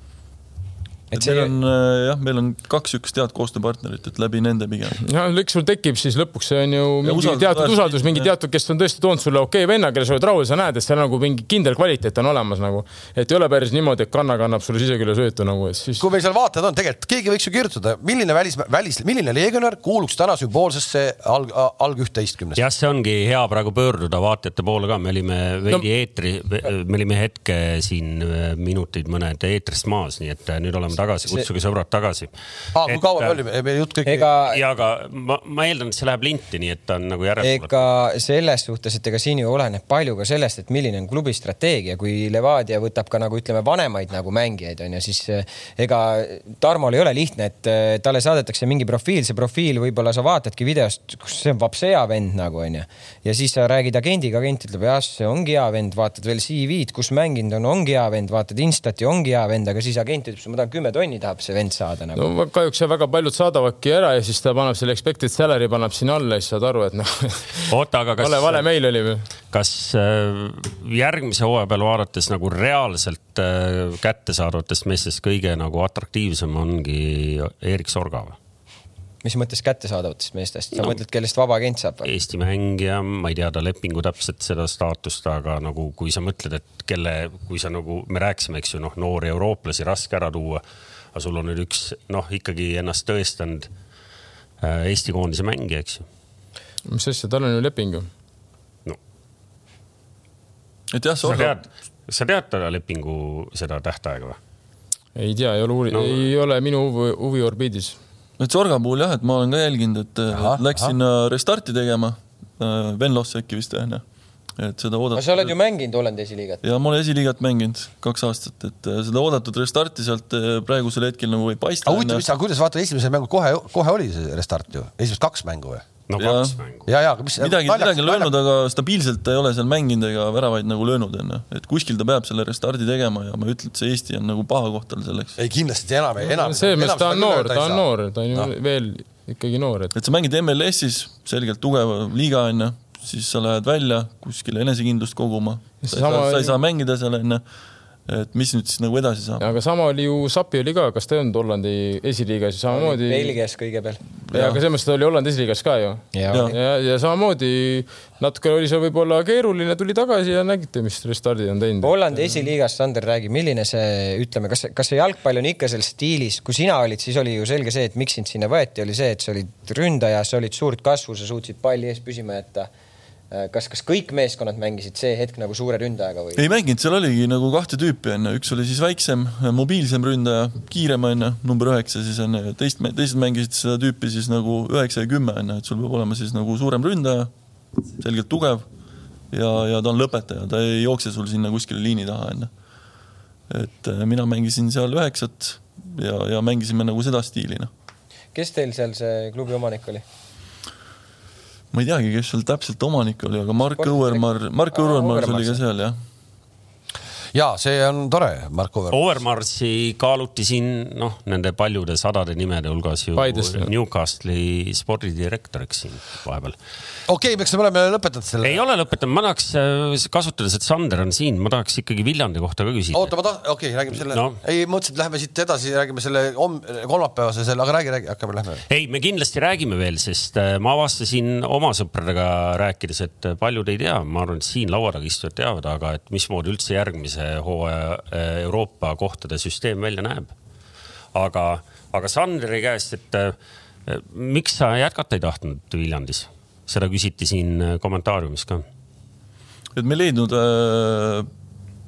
Speaker 2: et, see... meil on äh, jah, meil on kaks niisugust head koostööpartnerit, et läbi nende pigem.
Speaker 5: ja eks sul tekib siis lõpuks see on ju mingi usaldus, teatud usaldus, mingi teatud, kes on tõesti toonud sulle okei okay venna, kelle sa oled rahul, sa näed, et seal nagu mingi kindel kvaliteet on olemas nagu. et ei ole päris niimoodi, et kanna kannab sulle sisekülje söötu nagu, et siis.
Speaker 1: kui meil seal vaatajad on, tegelikult keegi võiks ju kirjutada, milline välis, välis, milline legionär kuuluks täna sümboolsesse alg, algühteistkümnesse.
Speaker 4: jah, see ongi hea praegu pöörduda vaatajate poole ka, me olime veidi no. eetri, me olime hetke siin minutid mõned eetrist maas, nii et nüüd oleme tagasi, kutsuge sõbrad tagasi.
Speaker 1: aa, kui kaua me olime, meie jutt kõik.
Speaker 4: ega. ja, aga ma, ma eeldan, et see läheb linti, nii et ta on nagu järele.
Speaker 3: ega selles suhtes, et ega siin ju oleneb palju ka sellest, et milline on klubi strateegia, kui Levadia võtab ka nagu ütleme, vanemaid nagu mängijaid on ju, siis eh, ega Tarmol ei ole lihtne, et eh, talle saadetakse mingi profiil, see profiil võib-olla sa vaatadki videost, kus see on Vapsea vend nagu onju. ja siis sa räägid agendiga, agent ütleb jah, see ongi hea vend, vaatad veel CV-d, kus mänginud on, ongi hea vend, vaatad Instati, ongi hea vend, aga siis agent ütleb, ma tahan kümme tonni tahab see vend saada nagu.
Speaker 5: no kahjuks väga paljud saadavadki ära ja siis ta paneb selle expected salary paneb sinna alla ja siis saad aru, et noh.
Speaker 4: oota, aga kas.
Speaker 5: vale, vale meil oli või?
Speaker 4: kas äh, järgmise hooaja peale vaadates nagu reaalselt äh, kättesaadavatest meestest kõige nagu atraktiivsem ongi Erik Sorga või?
Speaker 3: Mis mõttes kättesaadavatest meestest, sa no, mõtled, kellest vaba agent saab?
Speaker 4: Eesti mängija, ma ei tea ta lepingu täpselt seda staatust, aga nagu kui sa mõtled, et kelle, kui sa nagu, me rääkisime, eks ju, noh, noori eurooplasi raske ära tuua aga sul on nüüd üks noh, ikkagi ennast tõestanud äh, Eesti koondise mängija, eks ju.
Speaker 5: mis asja, tal on ju leping ju. no.
Speaker 2: et jah,
Speaker 4: sa tead, sa tead ta lepingu seda tähtaega või?
Speaker 5: ei tea, ei ole uuri- no., ei ole minu huvi, huviorbiidis.
Speaker 2: Et Sorga puhul jah, et ma olen ka jälginud, et aha, läks aha. sinna restarti tegema. Äh, Venlosse äkki vist jah et seda oodatud.
Speaker 3: sa oled ju mänginud Hollandi esiliigat?
Speaker 2: ja ma olen esiliigat mänginud kaks aastat, et äh, seda oodatud restarti sealt äh, praegusel hetkel nagu ei paista.
Speaker 1: aga huvitav, mis, aga kuidas vaata esimesel mängul kohe, kohe oli see restart ju, esimesed kaks mängu või?
Speaker 4: no kaks ja. mängu.
Speaker 1: ja, ja, aga mis.
Speaker 2: midagi, midagi on löönud, aga stabiilselt ta ei ole seal mänginud ega väravaid nagu löönud, onju. et kuskil ta peab selle restardi tegema ja ma ei ütle, et see Eesti on nagu paha koht tal selleks.
Speaker 1: ei, kindlasti enam, enam.
Speaker 5: selles mõttes ta on noor, ta on noor, ta on ju no. veel ikkagi noor,
Speaker 2: et. et sa mängid MLS-is, selgelt tugev liiga onju siis sa lähed välja kuskile enesekindlust koguma. sa, sama... sa ei saa mängida seal onju et mis nüüd siis nagu edasi saab?
Speaker 5: aga sama oli ju Sapi oli ka, kas ta ei olnud Hollandi esiliigas ju samamoodi?
Speaker 3: Belgias kõigepealt.
Speaker 5: ja, aga selles mõttes ta oli Hollandi esiliigas ka ju. ja, ja, ja, ja samamoodi natuke oli see võib-olla keeruline, tuli tagasi ja nägite, mis restardid on teinud.
Speaker 3: Hollandi esiliigas, Sander, räägi, milline see, ütleme, kas, kas see jalgpall on ikka selles stiilis, kui sina olid, siis oli ju selge see, et miks sind sinna võeti, oli see, et sa olid ründaja, sa olid suurt kasvu, sa suutsid palli ees püsima jätta Äh, kas, kas kõik meeskonnad mängisid see hetk nagu suure ründajaga või?
Speaker 2: ei mänginud, seal oligi nagu kahte tüüpi onju, üks oli siis väiksem, mobiilsem ründaja, kiirem onju, number üheksa siis onju, teist, teised mängisid seda tüüpi siis nagu üheksa ja kümme onju, et sul peab olema siis nagu suurem ründaja, selgelt tugev ja, ja ta on lõpetaja, ta ei jookse sul sinna kuskile liini taha onju. et äh, mina mängisin seal üheksat ja, ja mängisime nagu seda stiili, noh.
Speaker 3: kes teil seal see klubi omanik oli?
Speaker 2: Ma ei teagi, kes seal täpselt omanik oli, aga Mark Õuermaar, Mark Õuermaar oli ka seal, jah
Speaker 1: ja see on tore, Marko Overmars.
Speaker 4: Overmarsi kaaluti siin noh, nende paljude sadade nimede hulgas ju
Speaker 5: Paidest.
Speaker 4: Newcastle'i spordidirektoriks siin vahepeal.
Speaker 1: Okei okay,, miks me oleme lõpetanud selle?
Speaker 4: ei ole lõpetanud, ma tahaks äh, kasutades, et Sander on siin, ma tahaks ikkagi Viljandi kohta ka küsida.
Speaker 1: oota, ma tahan, okei okay,, räägime selle
Speaker 4: No.
Speaker 1: ei mõtlesin, et lähme siit edasi, räägime selle homm-, kolmapäevase selle, aga räägi, räägi, hakkame, lähme.
Speaker 4: ei, me kindlasti räägime veel, sest äh, ma avastasin oma sõpradega rääkides, et paljud ei tea, ma arvan, et siin laua taga istujad teavad, aga et mismoodi üldse järgmise hooaja äh, Euroopa kohtade süsteem välja näeb. aga, aga Sandri käest, et äh, miks sa jätkata ei tahtnud Viljandis? Seda küsiti siin äh, kommentaariumis ka.
Speaker 2: et me ei leidnud äh,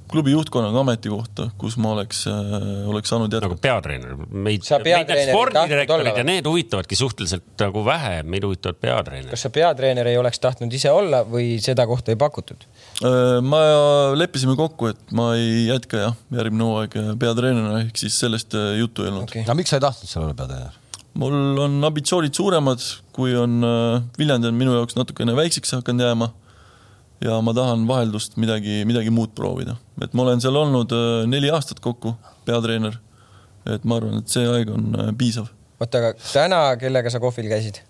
Speaker 2: klubi juhtkonnaga ametikohta, kus ma oleks äh,, oleks saanud jätkata
Speaker 4: nagu peatreener, meid,
Speaker 3: Sa
Speaker 4: meid need spordidirektorid ja need huvitavadki suhteliselt nagu vähe, meid huvitavad peatreenerid.
Speaker 3: kas sa peatreener ei oleks tahtnud ise olla või seda kohta ei pakutud?
Speaker 2: Äh, ma leppisime kokku, et ma ei jätka jah, järgmine hooaeg peatreenerina, ehk siis sellest äh, juttu ei olnud
Speaker 3: Okei.
Speaker 1: no miks sa ei tahtnud seal olla peatreener?
Speaker 2: Mul on ambitsioonid suuremad, kui on äh, Viljandi on minu jaoks natukene väikseks hakanud jääma. ja ma tahan vaheldust midagi, midagi muud proovida, et ma olen seal olnud äh, neli aastat kokku, peatreener. et ma arvan, et see aeg on äh, piisav.
Speaker 3: oota, aga täna kellega sa kohvil käisid?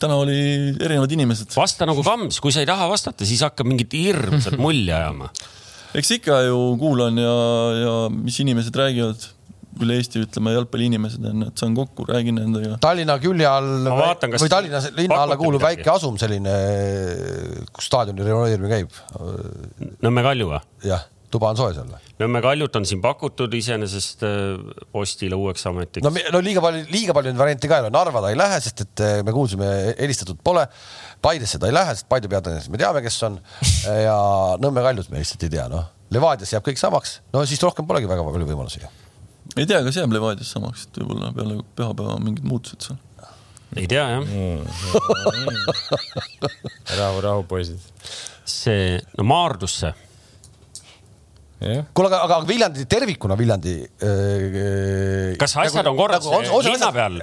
Speaker 2: täna oli erinevad inimesed,
Speaker 4: vasta nagu Kams, kui sa ei taha vastata, siis hakkab mingit hirmsat mulli ajama.
Speaker 2: eks ikka ju kuulan ja, ja mis inimesed räägivad üle Eesti, ütleme jalgpalliinimesed on, et saan kokku, räägin nendega.
Speaker 1: Tallinna külje all
Speaker 4: vaatan,
Speaker 1: või Tallinna linna alla kuuluv
Speaker 4: midagi?
Speaker 1: väike asum, selline, kus staadioni renoveerimine käib.
Speaker 4: Nõmme Kalju või?
Speaker 1: jah, tuba on soe seal või?
Speaker 4: Nõmme Kaljut on siin pakutud iseenesest äh, postile uueks ametiks
Speaker 1: no, no liiga palju, liiga palju on variante ka ei ole, Narva ta ei lähe, sest et eh, me kuulsime, helistatud pole. Paidesse ta ei lähe, sest Paide peatreener, me teame, kes on ja Nõmme Kaljut me lihtsalt ei tea, noh. Levadias jääb kõik samaks, no siis rohkem polegi väga palju võimalusi.
Speaker 2: Ei tea, kas jääb Levadias samaks, et võib-olla peale pühapäeva mingid muutused seal.
Speaker 4: ei tea jah,
Speaker 5: rahu, rahu, poisid.
Speaker 4: see no Maardusse
Speaker 5: jah,
Speaker 1: kuule, aga, aga Viljandi tervikuna Viljandi äh,
Speaker 4: Kas asjad on korras? Linna peal?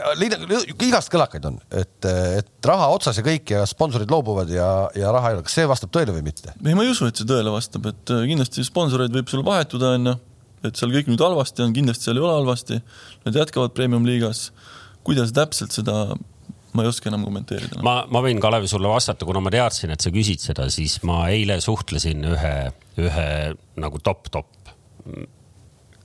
Speaker 1: igast kõlakaid on, et, et raha otsas ja kõik ja sponsorid loobuvad ja, ja raha ei ole, kas see vastab tõele või mitte?
Speaker 2: ei, ma ei usu, et see tõele vastab, et äh, kindlasti sponsoreid võib sul vahetuda, onju. Et seal kõik nüüd halvasti on, kindlasti seal ei ole halvasti. Nad jätkavad premium-liigas. kuidas täpselt seda, ma ei oska enam kommenteerida.
Speaker 4: ma, ma võin Kalev sulle vastata, kuna ma teadsin, et sa küsid seda, siis ma eile suhtlesin ühe, ühe nagu top-top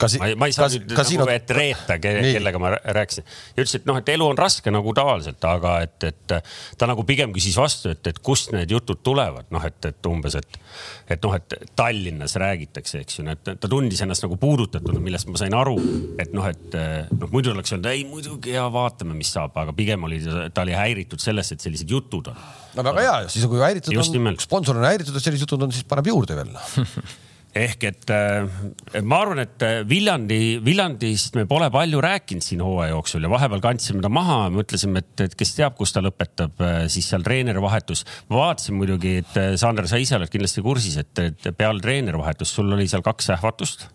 Speaker 1: kas,
Speaker 4: ma ei, ma ei saa
Speaker 1: kas,
Speaker 4: nüüd
Speaker 1: kas
Speaker 4: nagu ette reeta,
Speaker 1: Nii.
Speaker 4: kellega ma rää- rääkisin. ja ütles, et noh, et elu on raske nagu tavaliselt, aga et, et ta nagu pigem küsis vastu, et, et kust need jutud tulevad, noh, et, et umbes, et, et noh, et Tallinnas räägitakse, eks ju, et ta tundis ennast nagu puudutatuna, millest ma sain aru, et noh, et noh, muidu oleks öelnud ei muidugi ja vaatame, mis saab, aga pigem oli ta, ta oli häiritud sellest, et sellised jutud on.
Speaker 1: no väga hea, siis kui häiritud on sponsor on häiritud ja sellised jutud on, siis paneb juurde veel.
Speaker 4: ehk et äh, ma arvan, et äh, Viljandi, Viljandist me pole palju rääkinud siin hooaja jooksul ja vahepeal kandsime ta maha, mõtlesime, et, et kes teab, kus ta lõpetab, siis seal treenerivahetus. ma vaatasin muidugi, et äh, Sander, sa ise oled kindlasti kursis, et, et peale treenerivahetust sul oli seal kaks ähvatust,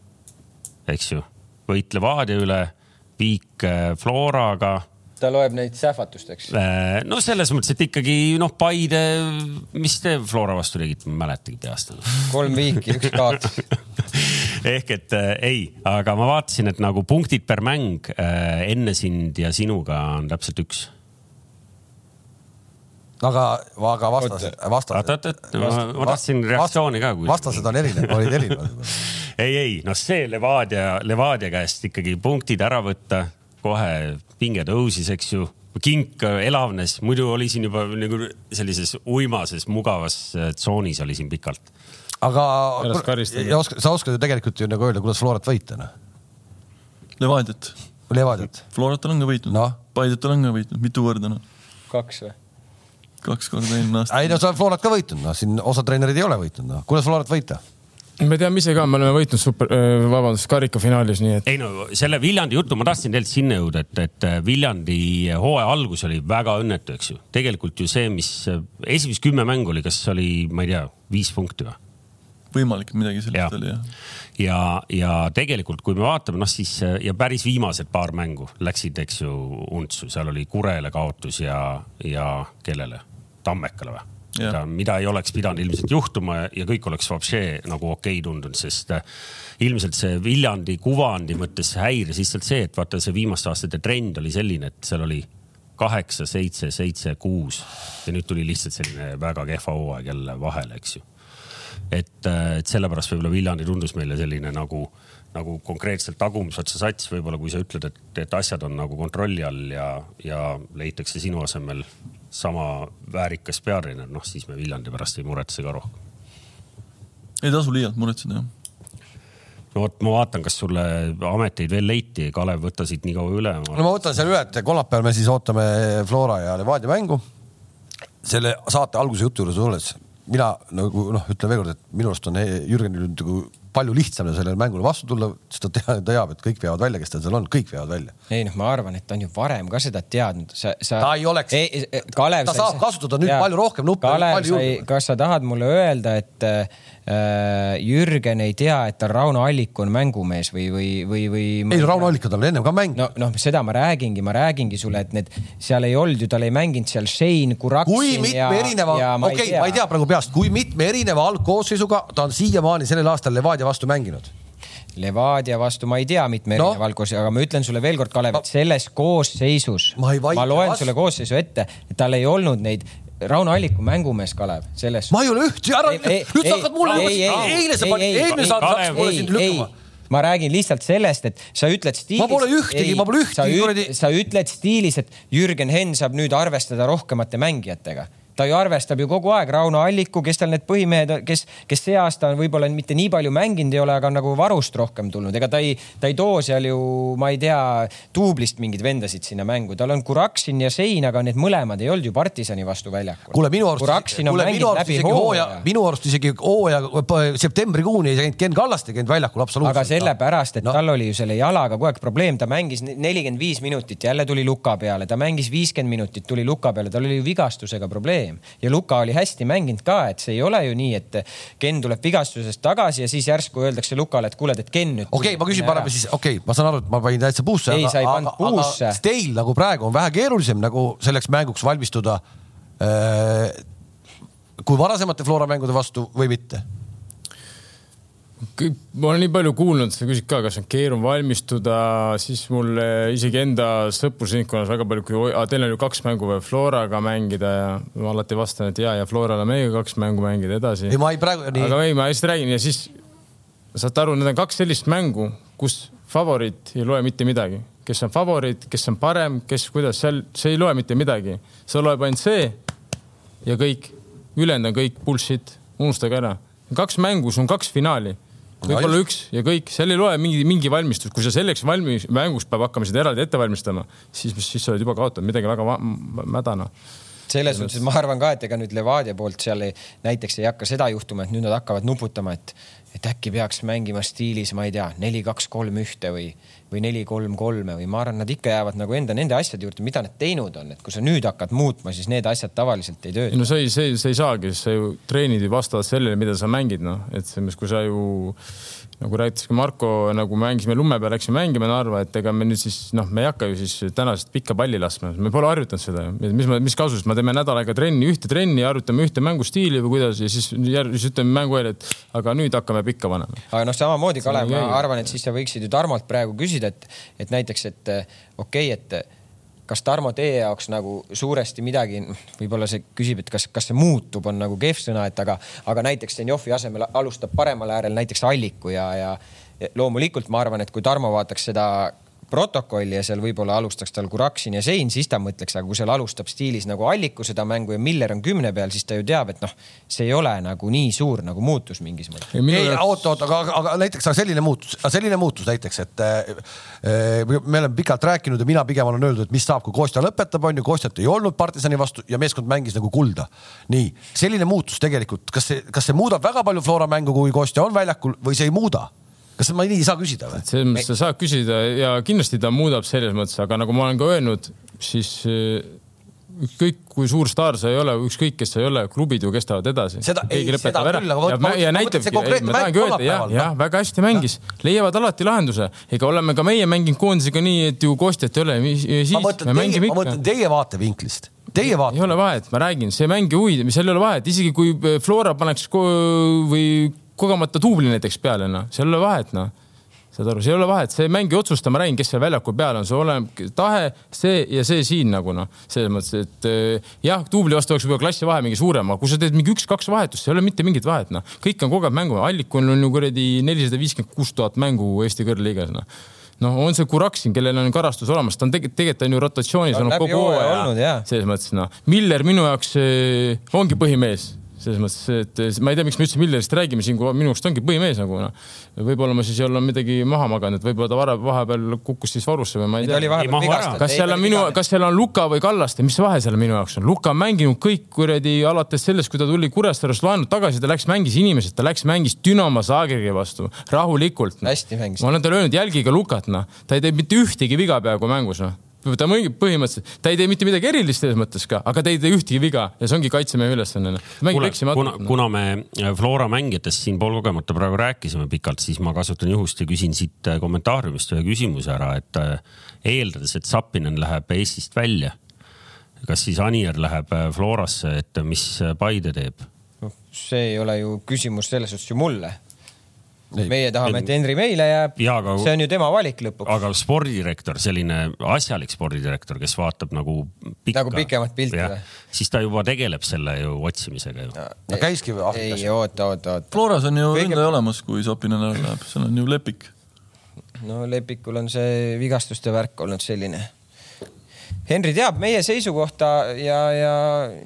Speaker 4: eks ju, võit Levadia üle, viik äh, Floraga
Speaker 3: ta loeb neid sähvatusteks.
Speaker 4: Äh, no selles mõttes, et ikkagi noh, Paide, mis te Flora vastu tegite, ma ei mäletagi peast
Speaker 3: kolm viiki, üks kaotus.
Speaker 4: ehk et äh, ei, aga ma vaatasin, et nagu punktid per mäng äh, enne sind ja sinuga on täpselt üks.
Speaker 1: aga, aga vastased,
Speaker 4: oot,
Speaker 1: vastased.
Speaker 4: oot, oot, ma, ma tahtsin reaktsiooni ka.
Speaker 1: vastased on erinevad, olid erinevad.
Speaker 4: ei, ei noh, see Levadia, Levadia käest ikkagi punktid ära võtta, kohe pinge tõusis, eks ju. kink elavnes, muidu oli siin juba nagu sellises uimases mugavas äh, tsoonis oli siin pikalt.
Speaker 1: aga oska, sa oskad ju tegelikult ju nagu öelda, kuidas Florat võita, noh.
Speaker 2: Levadiat,
Speaker 1: Levadiat.
Speaker 2: Florat olen ka võitnud
Speaker 1: Noh.
Speaker 2: Paidet olen ka võitnud, mitu korda noh,
Speaker 3: kaks või?
Speaker 2: kaks korda eelmine aasta.
Speaker 1: ei no sa oled Florat ka võitnud, noh, siin osa treenerid ei ole võitnud, noh. kuidas Florat võita?
Speaker 5: Me teame ise ka, me oleme võitnud super, vabandust, karikafinaalis, nii et
Speaker 4: ei no selle Viljandi jutu ma tahtsin tegelikult sinna jõuda, et, et Viljandi hooaja algus oli väga õnnetu, eks ju. tegelikult ju see, mis esimesed kümme mängu oli, kas oli, ma ei tea, viis punkti või?
Speaker 2: võimalik, midagi sellist
Speaker 4: Jah.
Speaker 2: oli jah.
Speaker 4: ja, ja tegelikult, kui me vaatame, noh siis ja päris viimased paar mängu läksid, eks ju, untsu, seal oli Kurele kaotus ja, ja kellele? Tammekale või? Mida, mida ei oleks pidanud ilmselt juhtuma ja kõik oleks vapšee nagu okei tundunud, sest äh, ilmselt see Viljandi kuvandi mõttes häiris lihtsalt see, et vaata see viimaste aastate trend oli selline, et seal oli kaheksa, seitse, seitse, kuus ja nüüd tuli lihtsalt selline väga kehva hooaeg jälle vahele, eks ju. Et, et sellepärast võib-olla Viljandi tundus meile selline nagu, nagu konkreetselt tagumise otsa sats, võib-olla kui sa ütled, et, et asjad on nagu kontrolli all ja, ja leitakse sinu asemel sama väärikas peatreener, noh siis me Viljandi pärast ei muretse ka rohkem.
Speaker 2: ei tasu liialt muretseda jah.
Speaker 4: no vot, ma vaatan, kas sulle ameteid veel leiti, Kalev, võta siit nii kaua üle.
Speaker 1: no ma võtan selle üle, et kolmapäeval me siis ootame Flora ja Levadia mängu. selle saate alguse jutu juures olles mina nagu noh, ütlen veel kord, et minu arust on Jürgenil nüüd nagu palju lihtsam sellele mängule vastu tulla, sest ta teab, teab, et kõik veavad välja, kes tal seal on, kõik veavad välja.
Speaker 3: ei noh, ma arvan, et ta on ju varem ka seda teadnud, sa, sa.
Speaker 1: Ta ei oleks-
Speaker 3: Kalev.
Speaker 1: ta saab kasutada nüüd palju rohkem nuppe,
Speaker 3: Kalev
Speaker 1: palju
Speaker 3: sai
Speaker 1: julgemalt.,
Speaker 3: kas sa tahad mulle öelda, et äh, Jürgen ei tea, et tal Rauno Allik on mängumees või, või, või, või?
Speaker 1: ei, Rauno Allikad on ennem ka mänginud
Speaker 3: no, noh, seda ma räägingi, ma räägingi sulle, et need seal ei olnud ju, tal ei mänginud seal Shane Kuraksin
Speaker 1: kui mitme
Speaker 3: ja,
Speaker 1: erineva,
Speaker 3: ja
Speaker 1: okei okay,, ma ei tea praegu peast, kui mitme erineva algkoosseisuga ta on siiamaani sellel aastal Levadia vastu mänginud.
Speaker 3: Levadia vastu ma ei tea, mitme
Speaker 1: No.
Speaker 3: erineva algkoos, aga ma ütlen sulle veel kord, Kalev, et selles koosseisus,
Speaker 1: Ma
Speaker 3: ma loen
Speaker 1: vastu.
Speaker 3: sulle koosseisu ette, et tal ei olnud neid, Rauno Alliku mängumees, Kalev, selles.
Speaker 1: ma ei ole üht, ära, nüüd sa hakkad mulle, eile sa panid, eelmine saade hakkas mulle sind lükkama.
Speaker 3: ma räägin lihtsalt sellest, et sa ütled stiilis.
Speaker 1: Ma pole ühtegi- ma pole ühtegi kuradi-
Speaker 3: sa ütled stiilis, et Jürgen Henn saab nüüd arvestada rohkemate mängijatega ta ju arvestab ju kogu aeg Rauno Alliku, kes tal need põhimehed, kes, kes see aasta on võib-olla mitte nii palju mänginud ei ole, aga on nagu varust rohkem tulnud, ega ta ei, ta ei too seal ju, ma ei tea, duublist mingeid vendasid sinna mängu, tal on Kuraksin ja Sein, aga need mõlemad ei olnud ju partisani vastu väljakul.
Speaker 1: kuule, minu arust, kuule, minu arust isegi hooaja minu arust isegi hooaja septembrikuuni ei käinud Ken Kallaste käinud väljakul absoluutselt.
Speaker 3: aga sellepärast, et
Speaker 1: no.
Speaker 3: tal oli ju selle jalaga kogu aeg probleem, ta mängis nelikümmend viis minutit, jälle tuli luka peale, ta mängis viiskümmend minutit, tuli luka peale, tal oli ju vigastusega probleem ja luka oli hästi mänginud ka, et see ei ole ju nii, et Ken tuleb vigastusest tagasi ja siis järsku öeldakse Lukale, et kuule, et Ken nüüd.
Speaker 1: okei okay,, ma küsin parem siis, okei okay,, ma saan aru, et ma panin täitsa puusse.
Speaker 3: Ei, sa ei pannud puusse.
Speaker 1: teil nagu praegu on vähe keerulisem nagu selleks mänguks valmistuda äh, kui varasemate Flora mängude vastu või mitte?
Speaker 5: Ma olen nii palju kuulnud, sa küsid ka, kas on keeruline valmistuda, siis mul isegi enda sõprusringkonnas väga palju, kui teil on ju kaks mängu veel Floraga mängida ja ma alati vastan, et ja, ja Florale meiega kaks mängu mängida edasi.
Speaker 1: ei, ma ei praegu nii
Speaker 5: aga ei, ma lihtsalt räägin ja siis saate aru, need on kaks sellist mängu, kus favoriit ei loe mitte midagi, kes on favoriit, kes on parem, kes kuidas seal, see ei loe mitte midagi, see loeb ainult see ja kõik, ülejäänud on kõik bullshit, unustage ära. kaks mängu, sul on kaks finaali, võib-olla
Speaker 1: No
Speaker 5: üks ja kõik, seal ei loe mingi, mingi valmistus, kui sa selleks valmis, mänguks peab hakkama seda eraldi ette valmistama, siis, siis sa oled juba kaotanud. Midagi väga mädana.
Speaker 3: Selles suhtes ma arvan ka, et ega nüüd Levadia poolt seal ei, näiteks ei hakka seda juhtuma, et nüüd nad hakkavad nuputama, et, et äkki peaks mängima stiilis, ma ei tea, neli, kaks, kolm, ühte või, või neli, kolm, kolme või ma arvan, nad ikka jäävad nagu enda nende asjade juurde, mida nad teinud on, et kui sa nüüd hakkad muutma, siis need asjad tavaliselt ei tööta.
Speaker 5: no sa ei, sa ei, sa ei saagi, sa ju treenid ju vastavalt sellele, mida sa mängid, noh, et selles mõttes, kui sa ju nagu rääkis ka Marko, nagu mängisime lume peal, läksime mängima Narva, et ega me nüüd siis noh, me ei hakka ju siis tänasest pikka palli laskma, me pole harjutanud seda, mis, mis kasu siis, me teeme nädal aega trenni, ühte trenni, harjutame ühte mängustiili või kuidas ja siis järg- siis ütleme mängu eel, et aga nüüd hakkame pikka panema.
Speaker 3: aga noh, samamoodi Kalev, ma arvan, et siis sa võiksid ju Tarmolt praegu küsida, et, et näiteks, et eh, okei okay,, et kas Tarmo teie jaoks nagu suuresti midagi, võib-olla see küsib, et kas, kas see muutub, on nagu kehv sõna, et aga, aga näiteks Stenjovi asemel alustab paremal äärel näiteks Alliku ja, ja ja loomulikult ma arvan, et kui Tarmo vaataks seda protokolli ja seal võib-olla alustaks tal Kuraksin ja Sein, siis ta mõtleks, aga kui seal alustab stiilis nagu Alliku seda mängu ja Miller on kümne peal, siis ta ju teab, et noh, see ei ole nagu nii suur nagu muutus mingis mõttes.
Speaker 1: ei, oota, oota, aga, aga näiteks aga selline muutus, selline muutus näiteks, et äh, me oleme pikalt rääkinud ja mina pigem olen öeldud, et mis saab, kui Kostja lõpetab, on ju, Kostjat ei olnud partisani vastu ja meeskond mängis nagu kulda. nii, selline muutus tegelikult, kas see, kas see muudab väga palju Flora mängu, kui Kostja on väljakul või see ei muuda? Kas ma nii ei saa küsida või?
Speaker 5: selles mõttes sa saad küsida ja kindlasti ta muudab selles mõttes, aga nagu ma olen ka öelnud, siis eh, ükskõik kui suur staar sa ei ole, ükskõik kes sa ei ole, klubid ju kestavad edasi.
Speaker 1: Seda- ei, seda küll,
Speaker 5: ja,
Speaker 1: ma-
Speaker 5: ja
Speaker 1: ma
Speaker 5: näitabki, ma tahangi öelda, jah, jah, väga hästi mängis, leiavad alati lahenduse. ega oleme ka meie mänginud koondisega nii, et ju Kostjat ei ole, siis
Speaker 1: ma
Speaker 5: me
Speaker 1: mõtlen teie,
Speaker 5: mängime
Speaker 1: ma
Speaker 5: ikka
Speaker 1: mõtlen teie vaatevinklist, teie
Speaker 5: ei
Speaker 1: vaate.
Speaker 5: ole vahet, ma räägin, see mäng ei huvita, seal ei ole vahet, isegi kui Flora paneks või kogemata duubli näiteks peale, noh, seal ei ole vahet, noh. saad aru, seal ei ole vahet, see ei otsusta, ma räägin, kes seal väljakul peal on, see oleneb tahe, see ja see siin nagu noh, selles mõttes, et eh, jah, duubli vastu oleks võib-olla klassi vahe mingi suurem, aga kui sa teed mingi üks-kaks vahetust, ei ole mitte mingit vahet, noh. kõik on kogenud mängu, Allikul on ju kuradi nelisada viiskümmend kuus tuhat mängu Eesti kõrgliigas, noh. Noh, on see Kuraksin, kellel on karastus olemas, ta on tegelikult, tegelikult on ju rotatsioonis
Speaker 3: On
Speaker 5: olnud kogu
Speaker 3: hooaja
Speaker 5: selles mõttes noh, Miller minu jaoks eh, ongi põhimees selles mõttes, et ma ei tea, miks me üldse Millerist räägime siin, kui minu arust ongi põhimees nagu noh. võib-olla ma siis ei ole midagi maha maganud, et võib-olla ta vara- vahepeal kukkus siis varusse või ma ei tea. kas seal on minu, kas seal on Luka või Kallaste, mis vahe seal minu jaoks on? Luka on mänginud kõik kuradi alates sellest, kui ta tuli Kuressaarest laenult tagasi, ta läks, mängis inimesed, ta läks, mängis Dünamo Zagrebi vastu rahulikult.
Speaker 3: Hästi mängis.
Speaker 5: ma olen talle öelnud, jälgige Lukat, noh, ta ei tee mitte ühtegi viga peaaegu mängus, noh ta mõi- põhimõtteliselt, ta ei tee mitte midagi erilist selles mõttes ka, aga ta ei tee ühtegi viga ja see ongi kaitsemehe ülesanne. noh.
Speaker 4: kuna,
Speaker 5: eksimatult.
Speaker 4: kuna me Flora mängijatest siin poolkogemata praegu rääkisime pikalt, siis ma kasutan juhust ja küsin siit äh, kommentaariumist ühe küsimuse ära, et äh, eeldades, et Sapinen läheb Eestist välja, kas siis Anier läheb äh, Florasse, et mis äh, Paide teeb?
Speaker 3: noh, see ei ole ju küsimus selles suhtes ju mulle.
Speaker 1: Ei,
Speaker 3: meie tahame, et Henri meile jääb see on ju tema valik lõpuks.
Speaker 4: aga spordidirektor, selline asjalik spordidirektor, kes vaatab nagu pikka,
Speaker 3: Nagu pikemat pilti või?
Speaker 4: siis ta juba tegeleb selle ju otsimisega ju.
Speaker 1: no käiski või Aafrikas
Speaker 3: ei,? oota, oota, oota.
Speaker 2: Floras on ju
Speaker 3: Kõige-
Speaker 2: ründaja olemas, kui Sapinen ära läheb, seal on ju Lepik.
Speaker 3: no Lepikul on see vigastuste värk olnud selline. Henri teab meie seisukohta ja, ja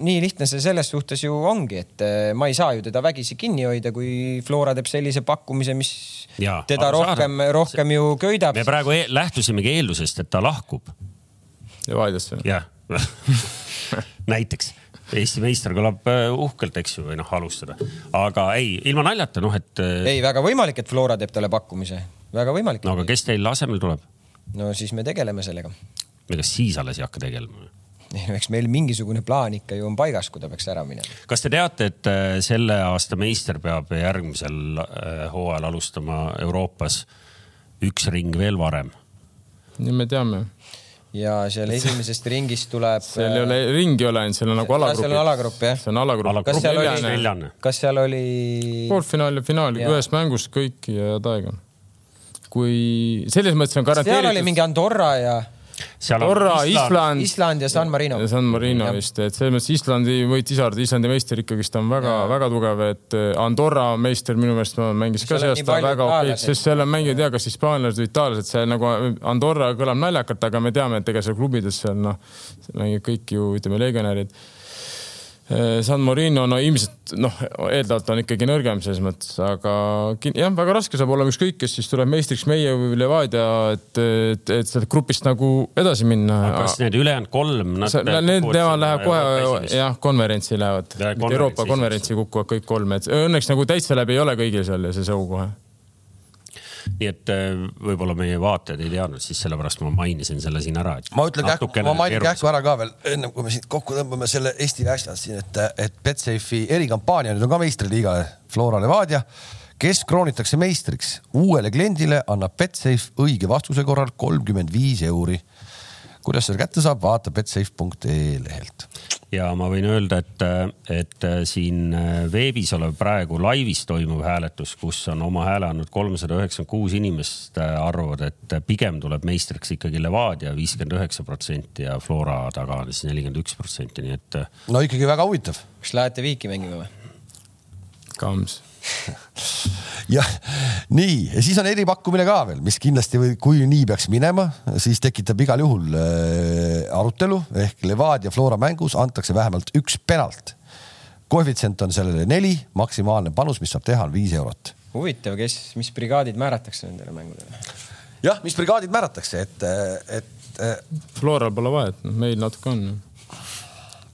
Speaker 3: nii lihtne see selles suhtes ju ongi, et eh, ma ei saa ju teda vägisi kinni hoida, kui Flora teeb sellise pakkumise, mis
Speaker 4: Jaa,
Speaker 3: teda rohkem, rohkem ju köidab
Speaker 4: me. praegu e lähtusimegi eeldusest, et ta lahkub,
Speaker 5: Levadiasse.
Speaker 4: jah näiteks Eesti meister kõlab äh, uhkelt, eks ju, või noh, alustada, aga ei, ilma naljata, noh, et äh,
Speaker 3: ei, väga võimalik, et Flora teeb talle pakkumise, väga võimalik
Speaker 4: no aga kes teil asemel tuleb?
Speaker 3: no siis me tegeleme sellega.
Speaker 4: Ega siis alles ei hakka tegelema.
Speaker 3: eks meil mingisugune plaan ikka ju on paigas, kui ta peaks ära minema.
Speaker 4: kas te teate, et äh, selle aasta meister peab järgmisel äh, hooajal alustama Euroopas üks ring veel varem?
Speaker 5: nii me teame.
Speaker 3: ja seal esimesest ringist tuleb.
Speaker 5: seal ei ole, ringi ei ole ainult, seal on nagu
Speaker 3: seal on
Speaker 5: alagrupp.
Speaker 3: alagrupp jah.
Speaker 5: see on alagrupp.
Speaker 3: kas seal oli kas seal oli,
Speaker 5: poolfinaal ja finaal ühes mängus kõik ja head aega. kui selles mõttes on
Speaker 3: seal oli
Speaker 5: garanteeritud.
Speaker 3: mingi Andorra ja
Speaker 5: Norra, Island.
Speaker 3: Island ja San Marino.
Speaker 5: San Marino
Speaker 3: Jah.
Speaker 5: vist, et selles mõttes Islandi võitis Isard, Islandi meister ikkagist on väga-väga tugev, et eh, Andorra meister minu meelest mängis ka see aasta väga okei,
Speaker 3: itaallased.
Speaker 5: sest seal on mängijad ja kas hispaanlased või itaallased, see nagu Andorra kõlab naljakalt, aga me teame, et ega seal klubides seal noh, mängivad kõik ju ütleme legionärid. San Marino, no ilmselt noh, eeldavalt on ikkagi nõrgem selles mõttes, aga jah, väga raske saab olema ükskõik, kes siis tuleb meistriks, meie või Levadia, et, et, et sealt grupist nagu edasi minna.
Speaker 4: kas need ülejäänud kolm?
Speaker 5: Need, nemad läheb kohe jah, konverentsi lähevad Mitte Euroopa
Speaker 4: konverentsi
Speaker 5: kukuvad kõik kolm, et õnneks nagu täitsa läbi ei ole kõigil seal ja see show kohe.
Speaker 4: Nii et äh, võib-olla meie vaatajad ei teadnud, siis sellepärast ma mainisin selle siin ära.
Speaker 1: ma ütlen kähku, ma mainin kähku ära ka veel, ennem kui me siit kokku tõmbame selle Eesti asjad siin, et, et Betsafe'i erikampaania nüüd on ka meistriliigale Flora Levadia, kes kroonitakse meistriks. uuele kliendile annab Betsafe õige vastuse korral kolmkümmend viis euri. kuidas selle kätte saab, vaata betsafe.ee lehelt.
Speaker 4: Ja ma võin öelda, et, et siin veebis olev praegu laivis toimuv hääletus, kus on oma hääle andnud kolmsada üheksakümmend kuus inimest, arvavad, et pigem tuleb meistriks ikkagi Levadia viiskümmend üheksa protsenti ja Flora taga on siis nelikümmend üks protsenti, nii et
Speaker 1: no ikkagi väga huvitav.
Speaker 3: kas lähete viiki mängima või?
Speaker 5: Kams.
Speaker 1: jah, nii ja siis on eripakkumine ka veel, mis kindlasti või kui nii peaks minema, siis tekitab igal juhul äh, arutelu ehk Levadia Flora mängus antakse vähemalt üks penalt. koefitsient on sellele neli, maksimaalne panus, mis saab teha, on viis eurot.
Speaker 3: huvitav, kes, mis brigaadid määratakse nendele mängudele?
Speaker 1: jah, mis brigaadid määratakse, et, et äh,
Speaker 5: Floral pole vahet, noh meil natuke on.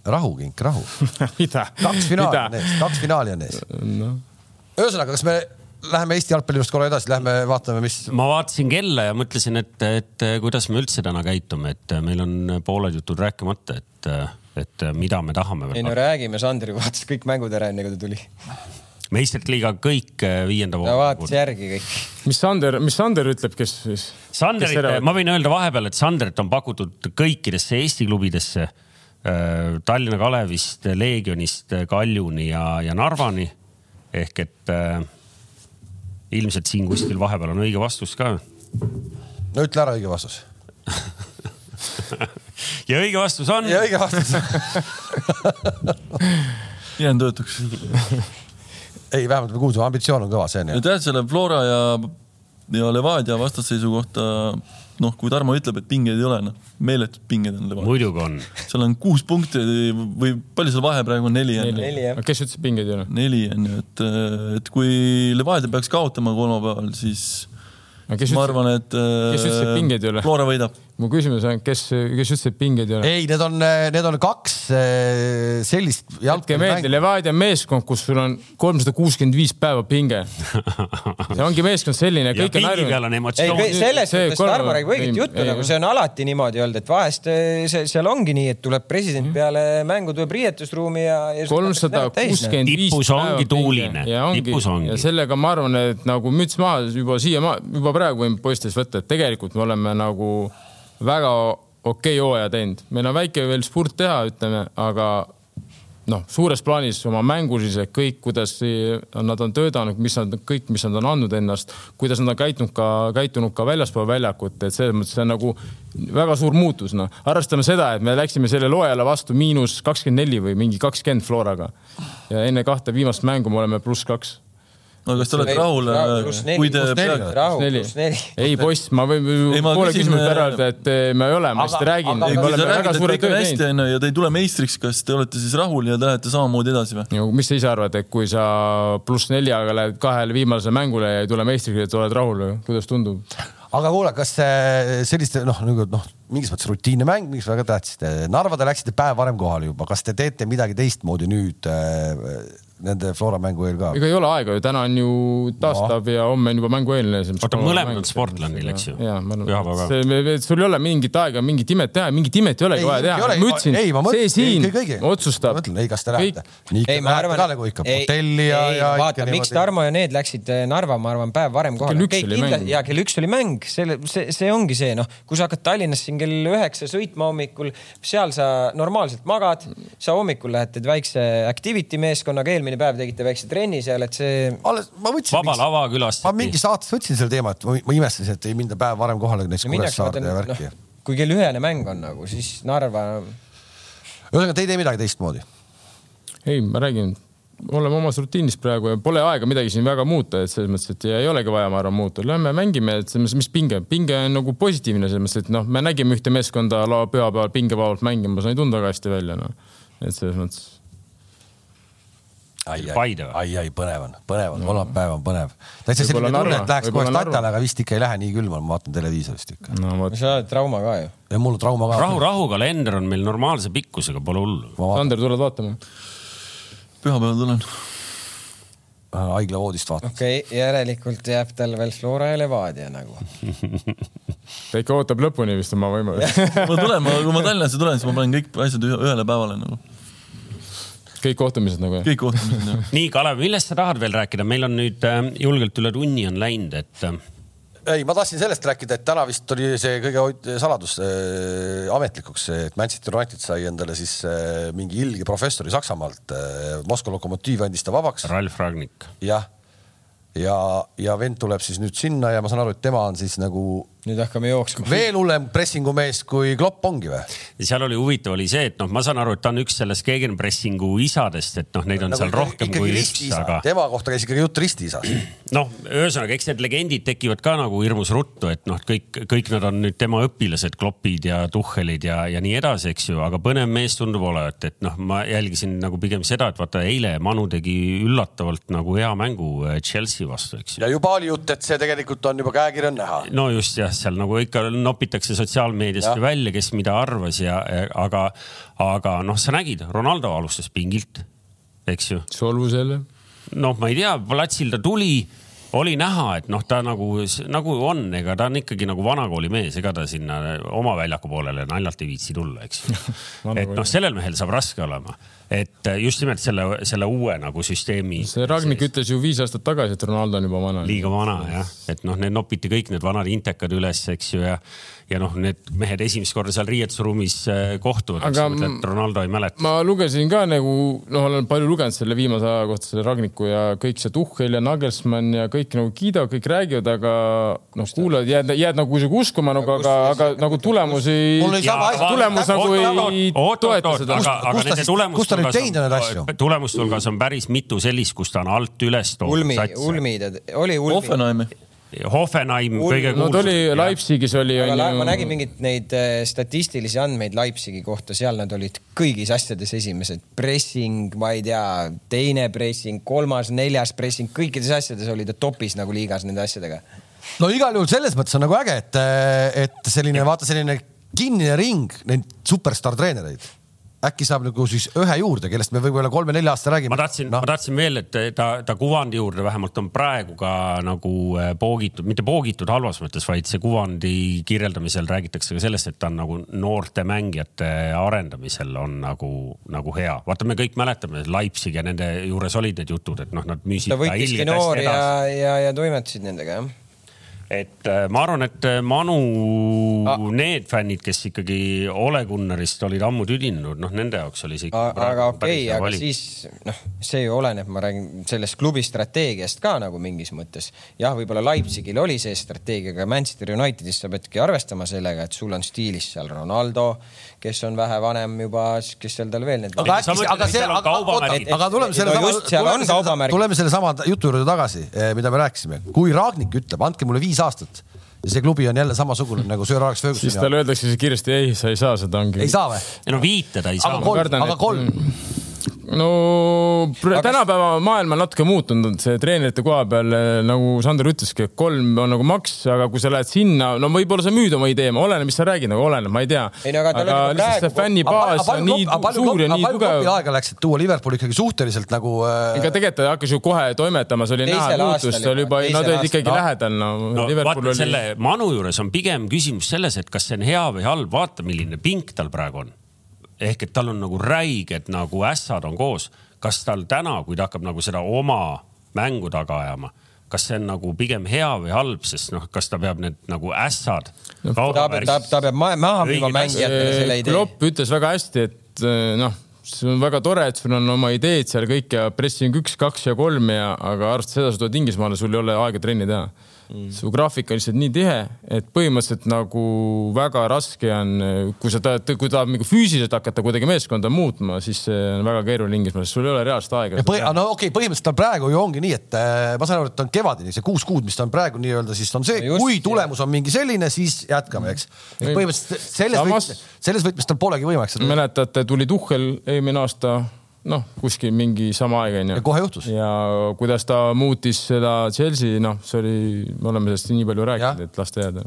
Speaker 1: rahu, Kink, rahu. kaks finaali on ees, kaks finaali on ees.
Speaker 5: noh,
Speaker 1: ühesõnaga, kas me läheme Eesti jalgpalli juurest korra edasi, lähme vaatame, mis
Speaker 4: ma vaatasin kella ja mõtlesin, et, et kuidas me üldse täna käitume, et meil on pooled jutud rääkimata, et, et mida me tahame
Speaker 3: ei no räägime, Sander ju vaatas kõik mängud ära, enne kui ta tuli.
Speaker 4: meistrite liiga kõik äh, viienda
Speaker 3: ta vaatas järgi kõik.
Speaker 5: mis Sander, mis Sander ütleb, kes siis?
Speaker 4: Sanderit, ma võin öelda vahepeal, et Sanderit on pakutud kõikidesse Eesti klubidesse. Tallinna Kalevist, Leegionist, Kaljuni ja, ja Narvani. Ehk et äh, ilmselt siin kuskil vahepeal on õige vastus ka.
Speaker 1: no ütle ära õige vastus.
Speaker 4: ja õige vastus on.
Speaker 1: ja õige vastus.
Speaker 2: jään töötuks.
Speaker 1: ei, vähemalt me kuulsime, ambitsioon on kõva, see on
Speaker 2: ja
Speaker 1: ju.
Speaker 2: tead selle Flora ja, ja Levadia vastasseisu kohta, noh, kui Tarmo ütleb, et pingeid ei ole, noh, meeletud pinged on Levadias.
Speaker 4: muidugi on.
Speaker 2: seal on kuus punkti või palju seal vahe praegu on, neli on ju?
Speaker 3: jah.
Speaker 5: kes ütles, et pingeid ei ole?
Speaker 2: neli on ju, et, et kui Levadia peaks kaotama kolmapäeval, siis
Speaker 5: kes
Speaker 2: ma
Speaker 5: ütles,
Speaker 2: arvan, et.
Speaker 5: kes ütles, et pingeid ei ole?
Speaker 2: Flora võidab.
Speaker 5: Mu küsimus on, kes, kes ütles, et pingeid ei ole?
Speaker 1: ei, need on, need on kaks eh, sellist
Speaker 5: jätke meelde,
Speaker 1: jalgpallimängu.
Speaker 5: Levadia on meeskond, kus sul on kolmsada kuuskümmend viis päeva pinge. see ongi meeskond selline,
Speaker 4: ja
Speaker 5: kõik on harjunud.
Speaker 3: ei, selles suhtes Tarmo räägib õiget juttu nagu see on alati niimoodi olnud, et vahest eh, see, seal ongi nii, et tuleb president peale mängu, tuleb riietusruumi ja.
Speaker 5: kolmsada kuuskümmend viis
Speaker 4: Tipus ongi tuuline.
Speaker 5: ja ongi
Speaker 4: Tipus ongi.
Speaker 5: ja sellega ma arvan, et nagu müts maha juba siia, juba praegu võime poistes võtta, et tegelikult me oleme nagu väga okei hooaja teinud, meil on väike veel spurt teha, ütleme, aga noh, suures plaanis oma mänguliselt kõik, kuidas nad on töötanud, mis nad kõik, mis nad on andnud ennast, kuidas nad on käitunud ka, käitunud ka väljaspool väljakut, et selles mõttes see on nagu väga suur muutus, noh. arvestame seda, et me läksime sellele hooajale vastu miinus kakskümmend neli või mingi kakskümmend Floraga ja enne kahte viimast mängu me oleme pluss kaks.
Speaker 2: No kas te olete rahul,
Speaker 3: neli,
Speaker 2: kui te peaks,
Speaker 5: ei poiss, ma võin poole küsimuse ära
Speaker 2: äh,
Speaker 5: öelda, et eh, me ei ole, ma lihtsalt
Speaker 3: aga-
Speaker 5: räägin,
Speaker 3: aga-
Speaker 5: me
Speaker 2: kui
Speaker 5: oleme väga
Speaker 2: räägid, et kõik on hästi onju ja te ei tule meistriks, kas te olete siis rahul ja te lähete samamoodi edasi või?
Speaker 5: mis sa ise arvad, et kui sa pluss neljaga lähed kahele viimasele mängule ja ei tule meistriks, et oled rahul või kuidas tundub?
Speaker 1: aga kuule, kas selliste noh, nagu noh, mingis mõttes rutiinne mäng, mis väga tähtis. Narva te läksite päev varem kohale juba, kas te teete midagi teistmoodi nüüd äh, nende Flora mängu eel ka?
Speaker 5: ega ei ole aega ju, täna on ju taastav ja homme on juba mängueelne.
Speaker 4: Oota, mõlemad on Sportlandil, eks ju?
Speaker 5: arvan, sul ei ole mingit aega, mingit imet teha, mingit imet ei olegi vaja teha. ma ütlesin, see siin otsustab
Speaker 1: ma. mõtlen, ei, kas te lähete? nii
Speaker 3: ei, ma arvan,
Speaker 1: ka nagu ikka hotelli ja,
Speaker 3: ei,
Speaker 1: ja.
Speaker 3: vaata, miks Tarmo ja need läksid eh, Narva, ma arvan, päev varem kohale. Ja kell üks oli mäng, selle, see, see ongi see, noh, kui sa hakkad Tallinnas siin kell üheksa sõitma hommikul, seal sa normaalselt magad, sa hommikul lähed, teed väikse activity meeskonnaga, eelmine päev tegite väikse trenni seal, et see.
Speaker 1: alles ma võtsin.
Speaker 4: Vaba Lava
Speaker 1: ma
Speaker 4: külastati
Speaker 1: mingi. saates võtsin selle teema, et ma, ma imestasin, et ei minda päev varem kohale näiteks
Speaker 3: no
Speaker 1: Kuressaarde ja värki
Speaker 3: noh. kui kell ühene mäng on nagu, siis Narva,
Speaker 1: ühesõnaga, te ei tee midagi teistmoodi.
Speaker 5: ei, ma räägin, oleme omas rutiinis praegu ja pole aega midagi siin väga muuta, et selles mõttes, et ja ei olegi vaja, ma arvan, muuta. Lähme mängime, et selles mõttes, mis pinge, pinge on nagu positiivne selles mõttes, et noh, me nägime ühte meeskonda pühapäeval pingevabalt mängimas, ei tulnud väga hästi välja, noh. et selles mõttes.
Speaker 1: ai, ai
Speaker 4: Paide, või?
Speaker 1: ai, ai, põnev on, põnev on, kolmapäev on põnev. täitsa selline tunne, et läheks kohe statale, aga vist ikka ei lähe nii külma, ma vaatan televiisorist ikka.
Speaker 5: no vot,
Speaker 3: sa oled trauma ka ju.
Speaker 1: ja mul on trauma ka.
Speaker 4: rahu, rahu, kalender on meil normaalse pikkusega, pole hullu.
Speaker 5: Sander, tuled vaatama?
Speaker 2: pühapäeval tulen.
Speaker 1: haiglavoodist vaatan.
Speaker 3: okei okay,, järelikult jääb tal veel Flora ja Levadia nagu.
Speaker 5: ta ikka ootab lõpuni vist oma võimalust.
Speaker 2: ma tulen, ma, kui ma Tallinnasse tulen, siis ma panen kõik asjad ühe- ühele päevale nagu,
Speaker 5: kõik kohtumised nagu jah?
Speaker 2: kõik kohtumised ja
Speaker 4: nii, Kalev, millest sa tahad veel rääkida, meil on nüüd äh, julgelt üle tunni on läinud, et äh,
Speaker 1: ei, ma tahtsin sellest rääkida, et täna vist oli see kõige saladus äh, ametlikuks, et Manchester United sai endale siis äh, mingi ilge professori Saksamaalt äh,. Moskva Lokomotiiv andis ta vabaks.
Speaker 4: Ralf Ragnik.
Speaker 1: jah, ja, ja vend tuleb siis nüüd sinna ja ma saan aru, et tema on siis nagu
Speaker 3: nüüd hakkame jooksma.
Speaker 1: veel hullem pressingumees kui Klopp ongi või?
Speaker 4: seal oli huvitav oli see, et noh, ma saan aru, et ta on üks sellest gegenpressingu isadest, et noh, neid on seal rohkem kui üks, aga
Speaker 1: tema kohta käis ikkagi jutt ristiisast.
Speaker 4: noh, ühesõnaga, eks need legendid tekivad ka nagu hirmus ruttu, et noh, kõik, kõik nad on nüüd tema õpilased, Kloppid ja Tuhhelid ja, ja nii edasi, eks ju, aga põnev mees tundub olevat, et noh, ma jälgisin nagu pigem seda, et vaata eile Manu tegi üllatavalt nagu hea mängu äh, Chelsea vastu, eks ju.
Speaker 1: ja juba oli jutt, et see tegelikult on juba käekiri on näha.
Speaker 4: no just jah, seal nagu ikka nopitakse sotsiaalmeediast välja, kes mida arvas ja, aga, aga noh, sa nägid, Ronaldo alustas pingilt, eks ju
Speaker 5: solvus jälle.
Speaker 4: noh, ma ei tea, platsil ta tuli oli näha, et noh, ta nagu, nagu on, ega ta on ikkagi nagu vanakooli mees, ega ta sinna oma väljaku poolele naljalt ei viitsi tulla, eks ju. et noh, sellel mehel saab raske olema, et just nimelt selle, selle uue nagu süsteemi.
Speaker 5: see Ragnik ütles ju viis aastat tagasi, et Ronaldo on juba vana.
Speaker 4: liiga vana jah, et noh, need nopiti kõik need vanad intekad üles, eks ju, ja ja noh, need mehed esimest korda seal riietusruumis äh, kohtuvad, eks
Speaker 5: Aga
Speaker 4: ju, et Ronaldo ei mäleta.
Speaker 5: ma lugesin ka nagu, noh, olen palju lugenud selle viimase aja kohta, selle Ragniku ja kõik see Tuhhel ja Nagelsmann ja kõik nagu kiidavad, kõik räägivad, aga noh, kuulad, jääd, jääd nagu kuidagi uskuma nagu, aga, aga nagu tulemusi. Tulemus nagu ei toeta seda.
Speaker 4: aga, aga
Speaker 1: Kus ta ta nüüd teinud on neid asju?
Speaker 4: tulemuste, tulemuste hulgas on päris mitu sellist, kus ta on alt üles
Speaker 3: Ulmi
Speaker 4: toonud,
Speaker 3: Ulmi, oli Ulmi.
Speaker 4: Hoffenheim
Speaker 3: Ulm-
Speaker 4: kõige
Speaker 5: no ta oli
Speaker 4: kuulsam.
Speaker 5: Leipzigis oli.
Speaker 3: la- ma nägin mingeid neid äh, statistilisi andmeid Leipzigi kohta, seal nad olid kõigis asjades esimesed. pressing, ma ei tea, teine pressing, kolmas, neljas pressing, kõikides asjades oli ta topis nagu liigas nende asjadega.
Speaker 1: no igal juhul selles mõttes on nagu äge, et, et selline vaata selline kinnine ring neid superstaar treenereid. Äkki saab nagu siis ühe juurde, kellest me võib-olla kolme-nelja aasta räägime.
Speaker 4: ma tahtsin no., ma tahtsin veel, et ta, ta kuvandi juurde vähemalt on praegu ka nagu äh, poogitud, mitte poogitud halvas mõttes, vaid see kuvandi kirjeldamisel räägitakse ka sellest, et ta on nagu noorte mängijate arendamisel on nagu, nagu hea. vaata, me kõik mäletame Leipzig ja nende juures olid need jutud, et noh, nad müüsid
Speaker 3: ta võttiski noori ja ja, ja toimetasid nendega jah.
Speaker 4: Et äh, ma arvan, et äh, Manu
Speaker 3: Ah.
Speaker 4: need fännid, kes ikkagi Ole Gunnarist olid ammu tüdinud, noh, nende jaoks oli see ikka
Speaker 3: aga okei okay,, aga
Speaker 4: valik.
Speaker 3: siis noh, see ju oleneb, ma räägin sellest klubi strateegiast ka nagu mingis mõttes. jah, võib-olla Leipzigil oli see strateegia, aga Manchester Unitedis sa peadki arvestama sellega, et sul on stiilis seal Ronaldo, kes on vähe vanem juba, kes seal tal veel need.
Speaker 1: aga äkki, aga see, aga, aga tuleme selle
Speaker 3: No kaubamärgid.
Speaker 1: tuleme selle sama jutu juurde tagasi, mida me rääkisime. kui Ragnik ütleb, andke mulle viis aastat ja see klubi on jälle samasugune nagu Sir Alex
Speaker 5: siis
Speaker 1: Ferguson.
Speaker 5: talle öeldakse siis kiiresti ei, sa ei saa seda, ongi.
Speaker 1: ei saa või?
Speaker 4: ei no viite ta ei saa
Speaker 1: aga. kolm, aga kolm.
Speaker 5: No
Speaker 3: Aga-
Speaker 5: tänapäeva maailm on natuke muutunud, see treenerite koha peal eh, nagu Sander ütleski, et kolm on nagu maks, aga kui sa lähed sinna, no võib-olla sa müüd oma idee, oleneb, mis sa räägid, nagu oleneb, ma ei tea.
Speaker 3: No aga oli
Speaker 5: lihtsalt see fännibaas on nii suur ja nii
Speaker 1: palju
Speaker 5: tugev
Speaker 1: aega läks, et tuua Liverpooli ikkagi suhteliselt nagu äh,
Speaker 5: ega tegelikult ta hakkas ju kohe toimetama, see oli näha muutust, ta oli juba, nad olid ikkagi
Speaker 3: aastal.
Speaker 5: lähedal, no,
Speaker 4: no
Speaker 5: Liverpool
Speaker 4: vaata
Speaker 5: oli
Speaker 4: selle Manu juures on pigem küsimus selles, et kas see on hea või halb, vaata, milline pink tal praegu on. Ehk et tal on nagu räiged nagu ässad on koos, kas tal täna, kui ta hakkab nagu seda oma mängu taga ajama, kas see on nagu pigem hea või halb, sest noh, kas ta peab need nagu ässad no,.
Speaker 3: ta peab, ta, ta peab ma- maha müüma mängijatele selle idee.
Speaker 5: Klopp ütles väga hästi, et eh, noh, see on väga tore, et sul on oma ideed seal kõik ja pressing üks, kaks ja kolm ja, aga arvestades seda, sa tuled Inglismaale, sul ei ole aega trenni teha mm.. su graafik on lihtsalt nii tihe, et põhimõtteliselt nagu väga raske on, kui sa tahad, kui tahad nagu füüsiliselt hakata kuidagi meeskonda muutma, siis see on väga keeruline Inglismaal, sest sul ei ole reaalset aega
Speaker 1: no okei okay,, põhimõtteliselt tal praegu ju ongi nii, et äh, ma saan aru, et on kevadini see kuus kuud, mis ta on praegu nii-öelda, siis on see kui
Speaker 3: jah.
Speaker 1: tulemus on mingi selline, siis jätkame, eks. Põhimõtteliselt selles
Speaker 5: samas-
Speaker 1: võtmes, selles võtmes tal polegi võimalik seda.
Speaker 5: mäletate, tuli Tuhhel eelmine aasta, noh, kuskil mingi sama aeg onju
Speaker 1: ja. kohe juhtus.
Speaker 5: ja kuidas ta muutis seda Chelsea, noh, see oli, me oleme sellest nii palju rääkinud, et las ta jääda.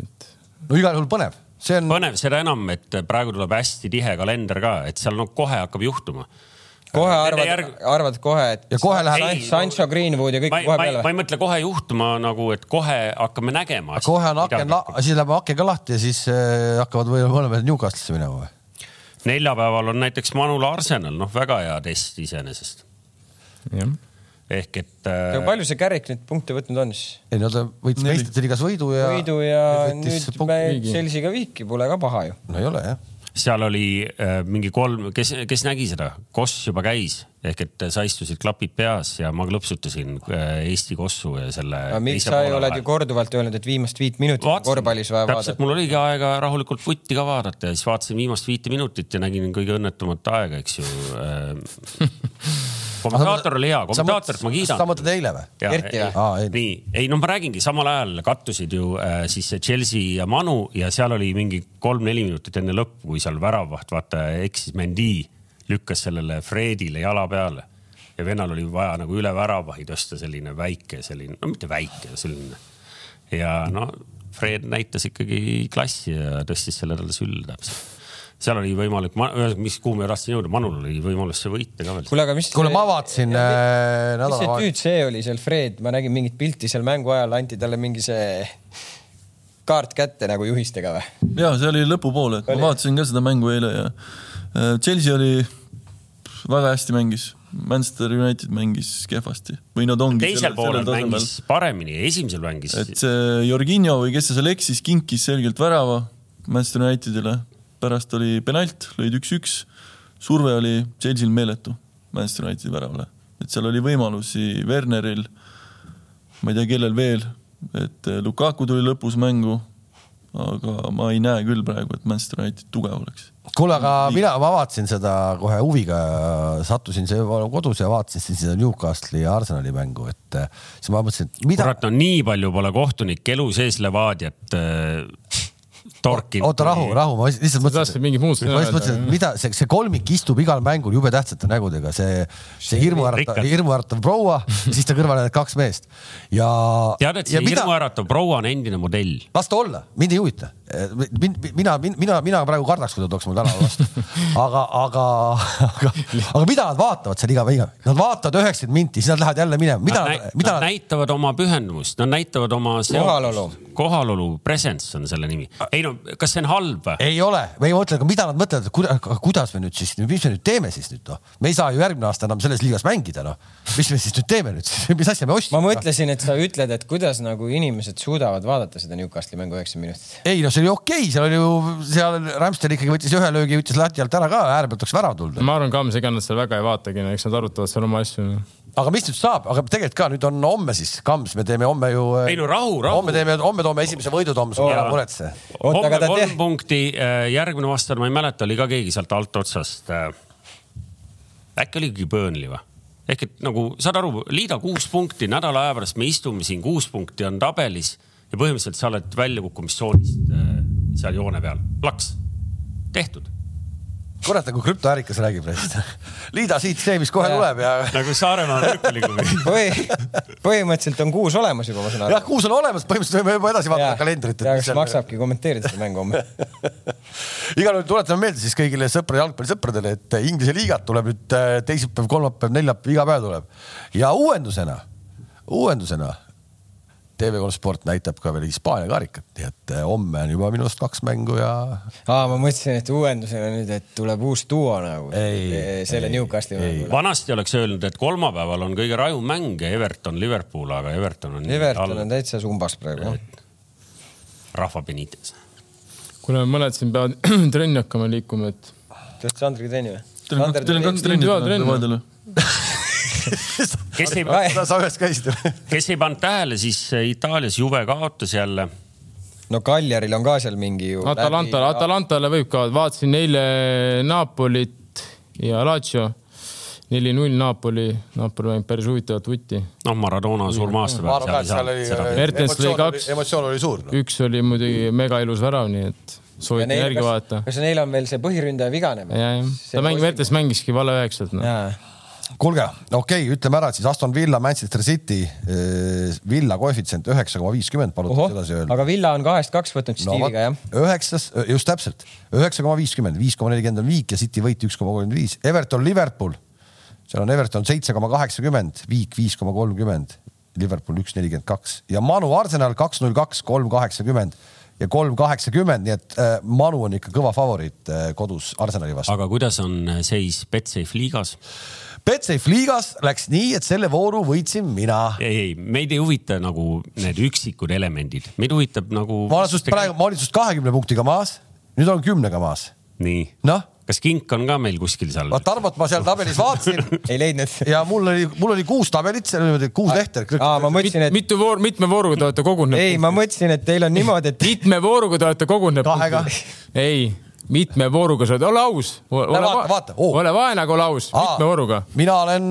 Speaker 5: et
Speaker 1: no igal juhul põnev, see on,
Speaker 4: põnev seda enam, et praegu tuleb hästi tihe kalender ka, et seal no kohe hakkab juhtuma.
Speaker 3: kohe arvad
Speaker 4: järg...,
Speaker 3: arvad kohe, et
Speaker 1: ja kohe läheb
Speaker 4: Ei,,
Speaker 3: Sancho, Greenwood ja kõik
Speaker 4: ma,
Speaker 3: kohe
Speaker 4: ma,
Speaker 3: peale
Speaker 4: ma ei mõtle kohe juhtuma nagu, et kohe hakkame nägema.
Speaker 1: kohe on aken, siis läheb aken ka lahti ja siis äh, hakkavad või mõlemad Newcastle'isse minema või?
Speaker 4: Neljapäeval on näiteks Manul Arsenal, noh, väga hea test iseenesest.
Speaker 5: jah,
Speaker 4: ehk et äh,
Speaker 3: palju see Carrick nüüd punkte võtnud on siis?
Speaker 1: ei no ta võitis meistrite liigas võidu ja.
Speaker 3: võidu ja nüüd
Speaker 5: viigi.
Speaker 3: Chelsea'ga viiki pole ka paha ju.
Speaker 1: no ei ole jah.
Speaker 4: Seal oli äh, mingi kolm, kes, kes nägi seda, Koss juba käis ehk et sa istusid klapid peas ja ma klõpsutasin äh, Eesti Kossu ja selle.
Speaker 3: aga miks sa oled ju korduvalt öelnud, et viimast viit minutit on korvpallis vaja
Speaker 4: täpselt,
Speaker 3: vaadata?
Speaker 4: mul oligi aega rahulikult vutti ka vaadata ja siis vaatasin viimast viite minutit ja nägin kõige õnnetumat aega, eks ju. kommentaator oli hea, kommentaatorit ma
Speaker 1: sa
Speaker 4: kiidan.
Speaker 1: mõtled eile või?
Speaker 4: Ja,
Speaker 3: Erti või?
Speaker 4: Nii, ei no ma räägingi, samal ajal kattusid ju äh, siis see Chelsea ja Manu ja seal oli mingi kolm-neli minutit enne lõppu, kui seal väravvaht vaata eksis Mendy, lükkas sellele Fredile jala peale ja vennal oli vaja nagu üle väravahi tõsta selline väike selline, no mitte väike, selline ja no Fred näitas ikkagi klassi ja tõstis selle talle sülle täpselt. Seal oli võimalik, mis, kuhu ma tahtsin jõuda, Manul oli võimalus see võita ka veel.
Speaker 3: kuule, aga mis.
Speaker 1: kuule, ma vaatasin äh,
Speaker 3: mis see tüüt see oli seal, Fred, ma nägin mingit pilti seal mängu ajal, anti talle mingi see kaart kätte nagu juhistega või?
Speaker 2: ja see oli lõpupoole, et ma vaatasin ka seda mängu eile ja äh, Chelsea oli, väga hästi mängis, Manchester United mängis kehvasti või nad ongi
Speaker 4: teisel poolel mängis paremini, esimesel mängis.
Speaker 2: et see Jorginho või kes see seal eksis, kinkis selgelt värava Manchester Unitedile, pärast oli penalt, lõid üks-üks, surve oli Chelsea'l meeletu Manchester Unitedi väravale, et seal oli võimalusi Werneril, ma ei tea, kellel veel, et eh, Lukaku tuli lõpus mängu, aga ma ei näe küll praegu, et Manchester United tugev oleks.
Speaker 1: kuule, aga mina, ma vaatasin seda kohe huviga, sattusin see kodus ja vaatasin siis seda Newcastle'i ja Arsenali mängu, et äh, siis ma mõtlesin, et mida,
Speaker 4: kurat, no nii palju pole kohtunikke elu sees Levadiat äh, torkinud.
Speaker 1: oota rahu, rahu, ma lihtsalt
Speaker 5: sa tahtsid
Speaker 1: mõtlesin,
Speaker 5: mingit muud
Speaker 1: ma just mõtlesin, et mida see, see kolmik istub igal mängul jube tähtsate nägudega, see, see hirmuäratav, hirmuäratav proua, siis ta kõrval need kaks meest ja.
Speaker 4: tead, et see hirmuäratav proua on endine modell.
Speaker 1: las ta olla, mind ei huvita. mind, mina, mina, mina praegu kardaks, kui ta tooks mulle tänaval vastu. aga, aga, aga, aga mida nad vaatavad seal iga päev, nad vaatavad üheksakümmend minti, siis nad lähevad jälle minema, mida
Speaker 4: Nad,
Speaker 1: nad, mida
Speaker 4: nad
Speaker 1: nad,
Speaker 4: näitavad oma pühendumust, nad näitavad oma
Speaker 3: Kohalolu.
Speaker 4: kohalolu, presence on selle nimi. ei no kas see on halb või?
Speaker 1: ei ole, me ei mõtle, aga mida nad mõtlevad, kuidas, kuidas me nüüd siis, mis me nüüd teeme siis nüüd noh, me ei saa ju järgmine aasta enam selles liigas mängida noh. mis me siis nüüd teeme nüüd, mis asja me
Speaker 3: ma
Speaker 1: ostsime?
Speaker 3: mõtlesin, et sa ütled, et kuidas nagu inimesed suudavad vaadata seda Newcastle'i mängu üheksakümmend minutit.
Speaker 1: ei no see oli okei okay,, seal oli ju, seal Ramstel ikkagi võttis ühe löögi, võttis lati alt ära ka, ääre pealt oleks värav tulnud.
Speaker 5: ma arvan, Kams, ega nad seal väga ei vaatagi, eks nad arutavad seal oma asju.
Speaker 1: aga mis nüüd saab, aga tegelikult ka nüüd on homme siis, Kams, me teeme homme ju.
Speaker 4: Ei no rahu, rahu.
Speaker 1: homme teeme, homme toome esimese võidu, Toms, ära
Speaker 4: Jaa.
Speaker 1: muretse.
Speaker 4: homme kolm
Speaker 3: teeb,
Speaker 4: punkti, järgmine vastane, ma ei mäleta, oli ka keegi sealt alt otsast. äkki oligi Burnley või? ehk et nagu saad aru, liida kuus punkti, nädala aja pärast me istume siin, kuus punkti on tabelis ja põhimõtteliselt sa oled väljakukkumistsoonist äh, seal joone peal, plaks, tehtud.
Speaker 1: kurat, nagu krüptoärikas räägib neist. liida siit see, mis kohe
Speaker 3: Jaa.
Speaker 1: tuleb ja.
Speaker 4: nagu Saaremaa võrkpalliklubi.
Speaker 3: põhi, põhimõtteliselt on kuus olemas juba, ma saan
Speaker 1: jah,
Speaker 3: aru.
Speaker 1: kuus on olemas, põhimõtteliselt võime juba edasi vaadata kalendrit.
Speaker 3: kas maksabki kommenteerida seda mängu homme?
Speaker 1: igal juhul tuletame meelde siis kõigile sõpradele, jalgpallisõpradele, et Inglise liigat tuleb nüüd äh, teisipäev, kolmapäev, neljapäev, iga päev tuleb. ja uuendusena, uuendusena TV3 Sport näitab ka veel Hispaania karikat, nii et äh, homme on juba minu arust kaks mängu ja
Speaker 3: aa, ma mõtlesin, et uuendusena nüüd, et tuleb uus duo nagu.
Speaker 1: Ei,
Speaker 3: selle
Speaker 1: ei.
Speaker 3: mängu.
Speaker 4: vanasti oleks öelnud, et kolmapäeval on kõige rajum mäng Everton, Liverpool, aga Everton on.
Speaker 3: Everton on täitsa sumbas praegu, jah.
Speaker 4: rahva Benitez.
Speaker 5: kuna mõned siin peavad trenni hakkama liikuma, et
Speaker 3: tead Sandriga trenni või?
Speaker 2: Teil on kaks trenni
Speaker 5: individuaaltrenn.
Speaker 4: kes ei,
Speaker 1: sa ühes käisid
Speaker 4: kes ei pannud tähele, siis Itaalias Juve kaotas jälle.
Speaker 3: no Kaljaril on ka seal mingi ju.
Speaker 5: Atalanta, Atalantale võib ka, vaatasin eile Napolit ja Lazio. neli-null Napoli, Napoli mängib päris huvitavat vutti.
Speaker 4: noh, Maradona surma
Speaker 1: ma arvan ka, et seal oli äh,
Speaker 5: Mertens lõi
Speaker 1: emotsioon oli
Speaker 5: kaks.,
Speaker 1: emotsioon oli suur no..
Speaker 5: üks oli muidugi mega ilus värav, nii et soovitan järgi vaadata.
Speaker 3: kas neil on veel see põhiründaja vigane
Speaker 5: ta mängib, Mertens mängiski vale üheksat no..
Speaker 1: kuulge, okei okay,, ütleme ära, et siis Aston Villa, Manchester City, Villa koefitsient üheksa koma viiskümmend, palutakse edasi, öelda.
Speaker 3: aga Villa on kahest kaks võtnud stiiliga jah.
Speaker 1: üheksas, just täpselt, üheksa koma viiskümmend, viis koma nelikümmend on viik ja City võit üks koma kolmkümmend viis. Everton, Liverpool, seal on Everton seitse koma kaheksakümmend, viik viis koma kolmkümmend, Liverpool üks nelikümmend kaks ja Manu Arsenal kaks null kaks, kolm kaheksakümmend ja kolm kaheksakümmend, nii et äh, Manu on ikka kõva favoriit äh, kodus Arsenali vastu.
Speaker 4: aga kuidas on seis Betsafe liigas?
Speaker 1: Betsafe liigas läks nii, et selle vooru võitsin mina.
Speaker 4: ei, ei, meid ei huvita nagu need üksikud elemendid, meid huvitab nagu.
Speaker 1: ma olen sinust praegu, ma olin sinust kahekümne punktiga maas, nüüd olen kümnega maas.
Speaker 4: nii,
Speaker 1: noh,
Speaker 4: kas kink on ka meil kuskil seal?
Speaker 1: vaat Tarmot ma seal tabelis vaatasin
Speaker 3: ei leidnud.
Speaker 1: ja mul oli, mul oli kuus tabelit, seal oli niimoodi kuus lehte.
Speaker 3: aa, ma mõtlesin, et
Speaker 5: mitu voor, mitme vooruga te olete kogunenud?
Speaker 3: ei, ma mõtlesin, et teil on niimoodi, et
Speaker 5: mitme vooruga te olete kogunenud?
Speaker 1: Kahega.
Speaker 5: ei, mitme vooruga sa oled, ole aus. ole
Speaker 1: vaata, vaata, oo.
Speaker 5: ole vaene, aga ole aus, mitme vooruga?
Speaker 1: mina olen,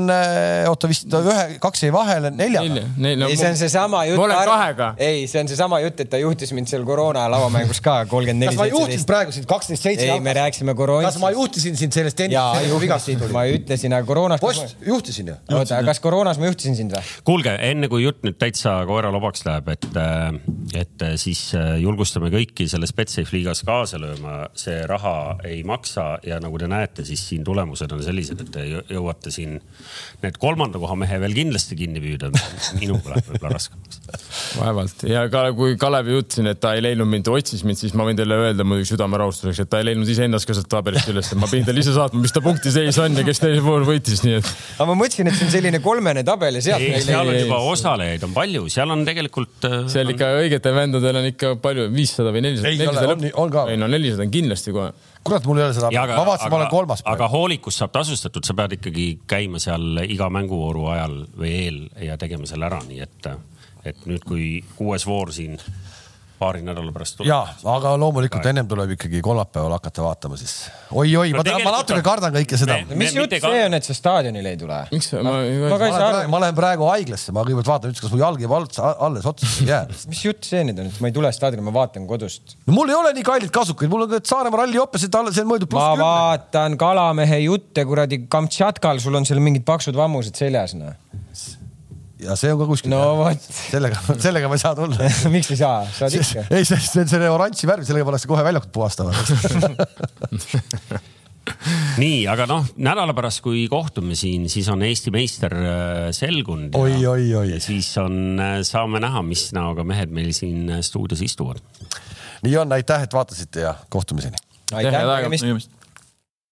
Speaker 1: oota vist ühe, kaks jäi vahele,
Speaker 5: nelja,
Speaker 3: ei, see on seesama jutt.
Speaker 5: ma olen kahega.
Speaker 3: ei, see on seesama jutt, et ta juhtis mind seal koroona lauamängus ka kolmkümmend
Speaker 1: kas
Speaker 3: neli,
Speaker 1: ma juhtisin praegu sind kaksteist seitse
Speaker 3: ei, me rääkisime koroonast.
Speaker 1: kas ma juhtisin sind sellest
Speaker 3: jaa, juhtisin,
Speaker 1: vigast?
Speaker 3: ma ütlesin, aga koroonast.
Speaker 1: post, juhtisin ju.
Speaker 3: oota, kas koroonas ma juhtisin sind või?
Speaker 4: kuulge, enne kui jutt nüüd täitsa koeralobaks läheb, et, et siis äh, julgustame kõiki selles Betsafe liigas kaasa lööma. see raha ei maksa ja nagu te näete, siis siin tulemused on sellised, et te jõ- jõuate siin need kolmanda koha mehe veel kindlasti kinni püüda. minuga läheb võib-olla raskemaks.
Speaker 5: vaevalt ja ka kui Kalevi jutt siin, et ta ei leidnud mind, otsis mind, siis ma võin teile öelda muidugi südamerahustuseks, et ta ei leidnud iseennast ka sealt tabelist üles. ma pidin talle ise saatma, mis ta punkti seis on ja kes teise voor võitis, nii et.
Speaker 3: aga ma mõtlesin, et see on selline kolmene tabel ja sealt
Speaker 4: ei, seal on
Speaker 5: ei,
Speaker 4: juba osalejaid on palju, seal on tegelikult. äh,
Speaker 5: seal ikka õigetel vendadel on ikka palju, viissada või nelisada.
Speaker 1: Ei on ka.
Speaker 5: ei no nelisada on kindlasti kohe.
Speaker 1: kurat, mul ei ole seda, ma vaatasin, ma olen kolmas
Speaker 4: aga
Speaker 1: praegu.
Speaker 4: hoolikust saab tasustatud, sa pead ikkagi käima seal iga mänguvooru ajal või eel ja tegema selle ära, nii et, et nüüd, kui kuues voor siin paari nädala pärast tuleb.
Speaker 1: ja, aga loomulikult ennem tuleb ikkagi kolmapäeval hakata vaatama siis oi,. oi-oi, ma,
Speaker 4: No
Speaker 1: ma
Speaker 4: tegelikult
Speaker 1: natuke
Speaker 4: on-
Speaker 1: kardan kõike seda.
Speaker 3: Mis jutt see on, et sa staadionile ei tule?
Speaker 5: miks ma,
Speaker 3: ma
Speaker 1: ma
Speaker 3: saa
Speaker 1: praegu,
Speaker 3: aru,
Speaker 1: ma olen praegu haiglasse, ma kõigepealt vaatan üldse, kas mu jalg jääb alles, alles otsa ei jää.
Speaker 3: mis jutt see nüüd on, et ma ei tule staadionile, ma vaatan kodust.
Speaker 1: no mul ei ole nii kallid kasukaid, mul on Saaremaa ralli jopes, et see on mõeldud
Speaker 3: ma
Speaker 1: pluss kümne.
Speaker 3: vaatan kalamehe jutte kuradi Kamtšatkal, sul on seal mingid paksud vammused seljas, noh.
Speaker 1: Ja see on ka kuskil.
Speaker 3: no vot
Speaker 1: sellega, sellega ma ei saa tulla
Speaker 3: miks ei saa, saad ikka.
Speaker 1: ei, see, see on selle oranži värv, sellega pannakse kohe väljakut puhastama
Speaker 4: nii, aga noh, nädala pärast, kui kohtume siin, siis on Eesti meister äh, selgunud.
Speaker 1: Oi, oi, oi.
Speaker 4: ja siis on, saame näha, mis näoga mehed meil siin stuudios istuvad.
Speaker 1: nii on, aitäh, et vaatasite ja kohtumiseni.
Speaker 3: aitäh,
Speaker 5: Head aega.
Speaker 3: nägemist.
Speaker 2: nägemist